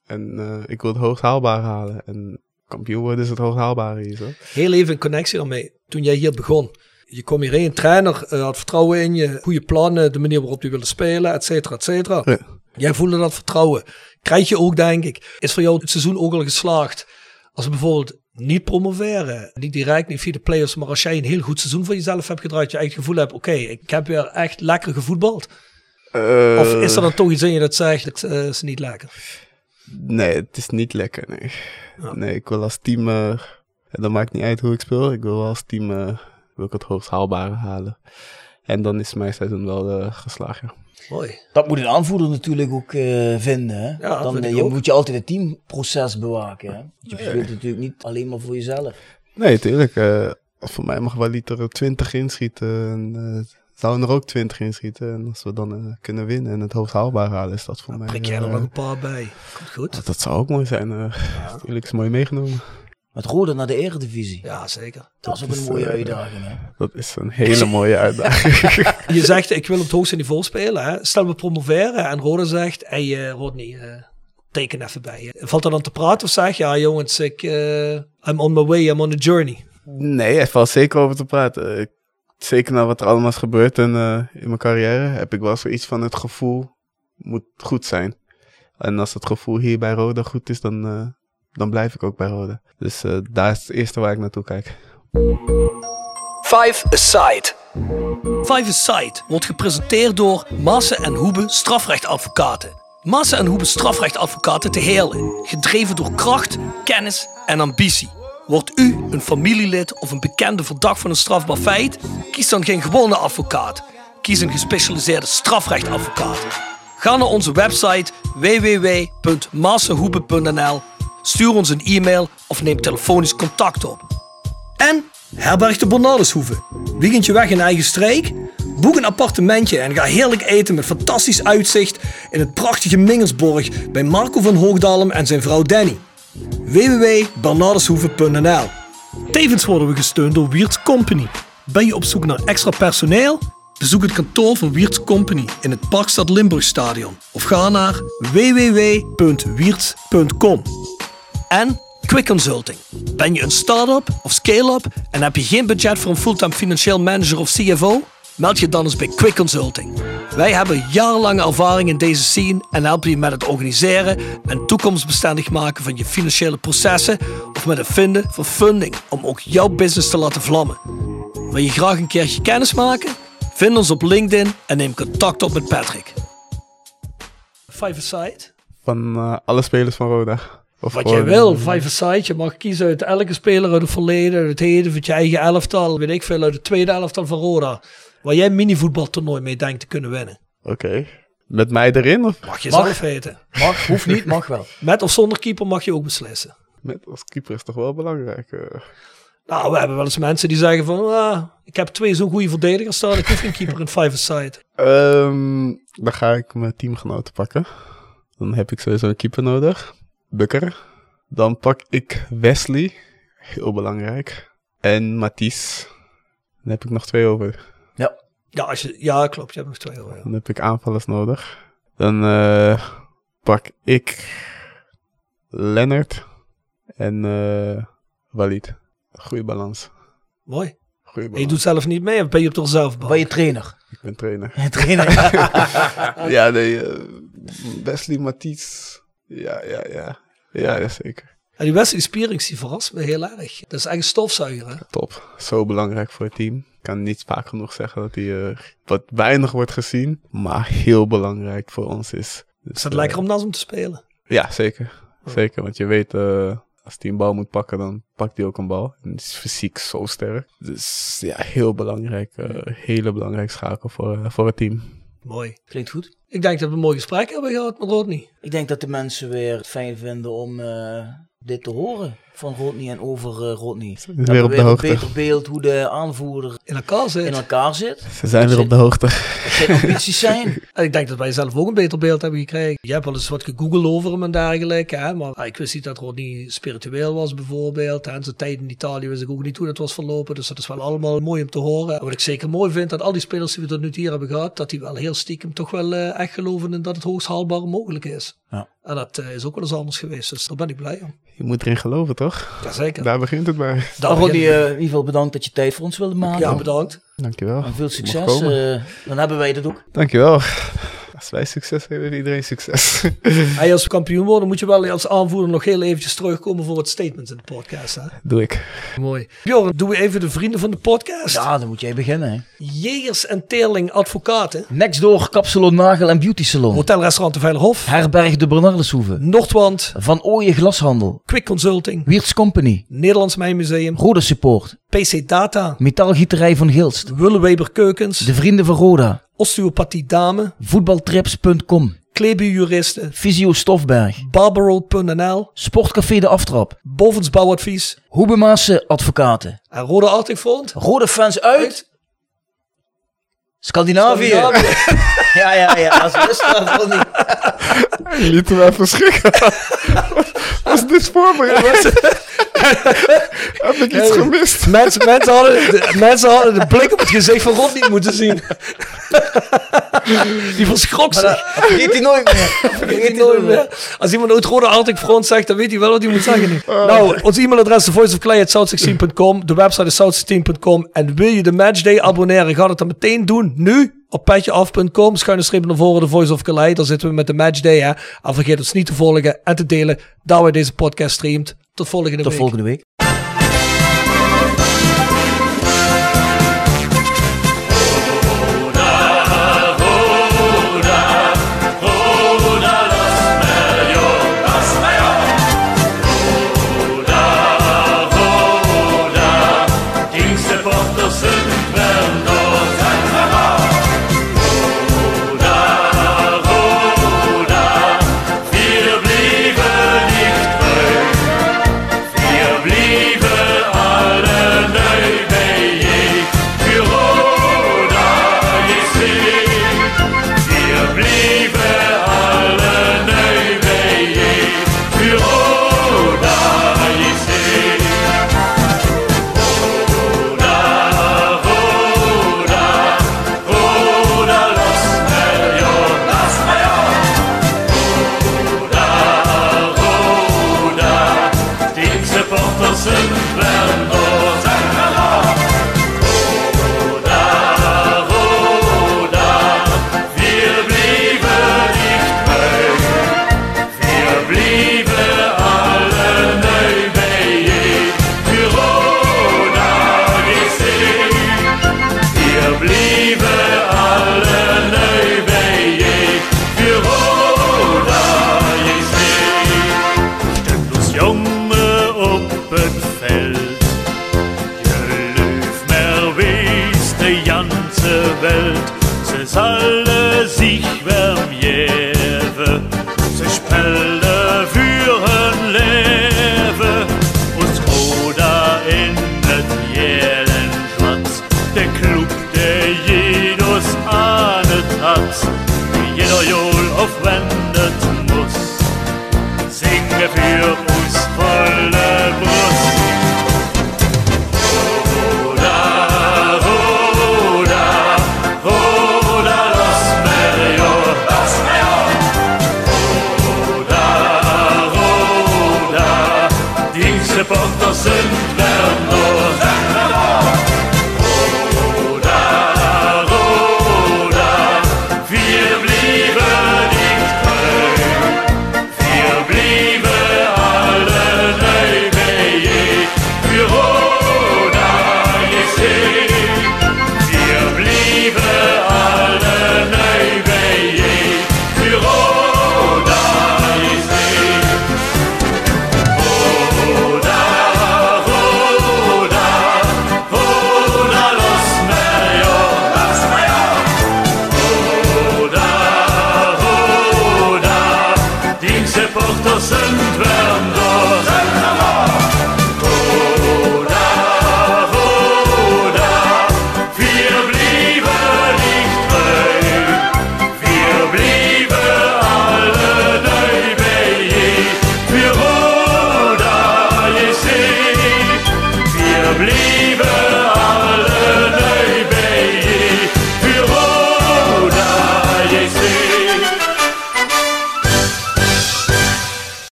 En eh, ik wil het hoogst haalbare halen. En kampioen worden is het hoogst haalbare hier, zo. Heel even in connectie daarmee. Toen jij hier begon, je kwam hierheen, trainer eh, had vertrouwen in je, goede plannen, de manier waarop je wilde spelen, et cetera, et cetera. Ja. Jij voelde dat vertrouwen. Krijg je ook, denk ik. Is voor jou het seizoen ook al geslaagd? Als bijvoorbeeld niet promoveren, niet direct, niet via de players, maar als jij een heel goed seizoen voor jezelf hebt gedraaid, je echt het gevoel hebt, oké, ik heb weer echt lekker gevoetbald. Eh, Of is er dan toch iets in je dat zegt, het eh, is niet lekker? Nee, het is niet lekker, nee. Ja. Nee, ik wil als team, en dat maakt niet uit hoe ik speel, ik wil als team wil ik het hoogst haalbare halen. En dan is mijn seizoen wel eh, geslagen. Mooi. Dat moet een aanvoerder natuurlijk ook eh, vinden. Hè? Ja, dan vind eh, je ook. moet je altijd het teamproces bewaken. Hè? Je speelt natuurlijk niet alleen maar voor jezelf. Nee, tuurlijk. eh, voor mij mag wel er 20 inschieten. En, eh, zouden er ook 20 inschieten. En als we dan eh, kunnen winnen en het hoogst haalbaar halen, is dat voor mij... Prik jij er nog een paar bij? Komt goed. dat, dat zou ook mooi zijn. eh Natuurlijk is mooi meegenomen. Met Rode naar de eredivisie. Ja, zeker. Dat is ook een mooie eh, uitdaging. Hè? Dat is een hele mooie uitdaging. Je zegt, ik wil op het hoogste niveau spelen. Hè? Stel we promoveren en Rode zegt, hey eh, Rodney, eh, teken even bij je. Valt er dan te praten of zeg je, ja jongens, ik, eh, I'm on my way, I'm on the journey. Nee, er valt zeker over te praten. Ik- zeker na wat er allemaal is gebeurd in, eh, in mijn carrière, heb ik wel zoiets van het gevoel moet goed zijn. En als het gevoel hier bij Roda goed is, dan, eh, dan blijf ik ook bij Roda. Dus eh, daar is het eerste waar ik naartoe kijk. Five Aside. Five Aside wordt gepresenteerd door Maassen en Hoebe strafrechtadvocaten. Maassen en Hoebe strafrechtadvocaten te Heerlen. Gedreven door kracht, kennis en ambitie. Wordt u een familielid of een bekende verdacht van een strafbaar feit? Kies dan geen gewone advocaat. Kies een gespecialiseerde strafrechtadvocaat. Ga naar onze website www.massenhoebe.nl, stuur ons een e-mail of neem telefonisch contact op. En herberg de Bernardeshoeve. Weekendje weg in eigen streek? Boek een appartementje en ga heerlijk eten met fantastisch uitzicht in het prachtige Mingelsborg bij Marco van Hoogdalem en zijn vrouw Danny. www.bernardeshoeve.nl Tevens worden we gesteund door Wiert's Company. Ben je op zoek naar extra personeel? Bezoek het kantoor van Wiert's Company in het Parkstad Limburgstadion of ga naar www.wiert.com. En Quick Consulting. Ben je een start-up of scale-up en heb je geen budget voor een fulltime financieel manager of CFO? Meld je dan eens bij Quick Consulting. Wij hebben jarenlange ervaring in deze scene en helpen je met het organiseren en toekomstbestendig maken van je financiële processen of met het vinden van funding om ook jouw business te laten vlammen. Wil je graag een keertje kennis maken? Vind ons op LinkedIn en neem contact op met Patrick. Five aside. Van eh, alle spelers van Roda. Of Wat jij gewoon- wil, five aside. Je mag kiezen uit elke speler uit het verleden, uit het heden, uit je eigen elftal. Weet ik veel, uit het tweede elftal van Roda. Waar jij een minivoetbaltoernooi mee denkt te kunnen winnen. Oké. Met mij erin of Mag je Mag. zelf weten. Mag, hoeft niet, mag wel. Met of zonder keeper mag je ook beslissen. met als keeper is toch wel belangrijk. eh. Nou, we hebben wel eens mensen die zeggen van... Ah, ik heb twee zo'n goede verdedigers staan. Ik hoef geen keeper in five aside. Ehm, dan ga ik mijn teamgenoten pakken. Dan heb ik sowieso een keeper nodig. Bukker. Dan pak ik Wesley. Heel belangrijk. En Mathies. Dan heb ik nog twee over. Ja, als je, ja klopt. Je hebt nog twee. ja. Dan heb ik aanvallers nodig. Dan eh, pak ik Lennart en eh Walid. Goeie balans. Mooi. Goeie En balans. je doet zelf niet mee of ben je op toch zelf Ben je trainer? Ik ben trainer. trainer. ja, nee. eh, Wesley Mathies. Ja, ja, ja. Ja, zeker. En die Wesley Spierings die verrast me heel erg. Dat is echt een stofzuiger. Hè? Top. Zo belangrijk voor het team. Ik kan niet vaak genoeg zeggen dat hij eh, wat weinig wordt gezien. Maar heel belangrijk voor ons is. Dus, Is het eh, lekker om naast hem te spelen? Ja, zeker. Zeker, want je weet, eh, als hij een bal moet pakken, dan pakt hij ook een bal. En is fysiek zo sterk. Dus ja, heel belangrijk. eh, hele belangrijk schakel voor, eh, voor het team. Mooi. Klinkt goed. Ik denk dat we een mooi gesprek hebben gehad met Rodney. Ik denk dat de mensen weer het fijn vinden om eh, dit te horen van Rodney en over eh, Rodney. Dat weer we op de hoogte. een beter beeld hoe de aanvoerder In elkaar zit. in elkaar zit. Ze zijn weer op de hoogte. Wat zijn ambities zijn. En ik denk dat wij zelf ook een beter beeld hebben gekregen. Je hebt wel eens wat gegoogeld over hem en dergelijke. Hè? Maar ah, ik wist niet dat Rodney spiritueel was bijvoorbeeld. En zijn tijd in Italië wist ik ook niet hoe dat was verlopen. Dus dat is wel allemaal mooi om te horen. En wat ik zeker mooi vind, dat al die spelers die we tot nu toe hier hebben gehad, dat die wel heel stiekem toch wel eh, echt geloven in dat het hoogst haalbare mogelijk is. Ja. En dat eh, is ook wel eens anders geweest. Dus daar ben ik blij om. Je moet erin geloven, toch? Jazeker. Daar begint het bij. Daar ik. eh, in ieder geval bedankt dat je tijd voor ons wilde maken. ja, bedankt. Dankjewel. En veel succes. eh, dan hebben wij dat ook. Dankjewel. Als wij succes hebben, heeft iedereen succes. Hey, als we kampioen worden, moet je wel als aanvoerder nog heel eventjes terugkomen voor wat statements in de podcast. Hè? Doe ik. Mooi. Bjorn, doen we even de vrienden van de podcast. Ja, dan moet jij beginnen. Hè. Jegers en Teerling Advocaten. Next door Kapsalon Nagel en Beauty Salon. Hotelrestaurant de Veilerhof. Herberg de Bernardeshoeve. Noordwand. Van Ooyen Glashandel. Quick Consulting. Wiertz Company. Nederlands Mijnmuseum. Rode Support. PC Data. Metaalgieterij van Gilst. Willeweber Keukens. De Vrienden van Roda. Osteopathie Dame. Voetbaltrips.com. Kleebierjuristen. Visio Stofberg. Barbaroad.nl. Sportcafé De Aftrap. Bovens Bouwadvies. Hoebemaatse Advocaten. En Rode Arctic Front. Rode fans uit Scandinavië. Scandinavië. Ja, ja, ja. Is dat wel niet. Liet hem even schrikken. Was dit voorbereid? Heb ik iets gemist? Mensen, mensen, hadden, de, mensen hadden de blik op het gezicht van Rod niet moeten zien. Die verschrok zich. Vergeet hij nooit meer. Vergeet hij nooit meer. Als iemand ooit Rode Arctic Front zegt, dan weet hij wel wat hij moet zeggen. nu. Nou, ons e-mailadres is voiceofclay.south16.com. De website is south16.com. En wil je de Matchday abonneren, ga dat dan meteen doen. Nu op petjeaf.com. Schuine streep naar voren, de Voice of Calais. Daar zitten we met de Matchday. Hè. En vergeet ons niet te volgen en te delen. Daar waar deze podcast streamt. Tot volgende Tot week. volgende week.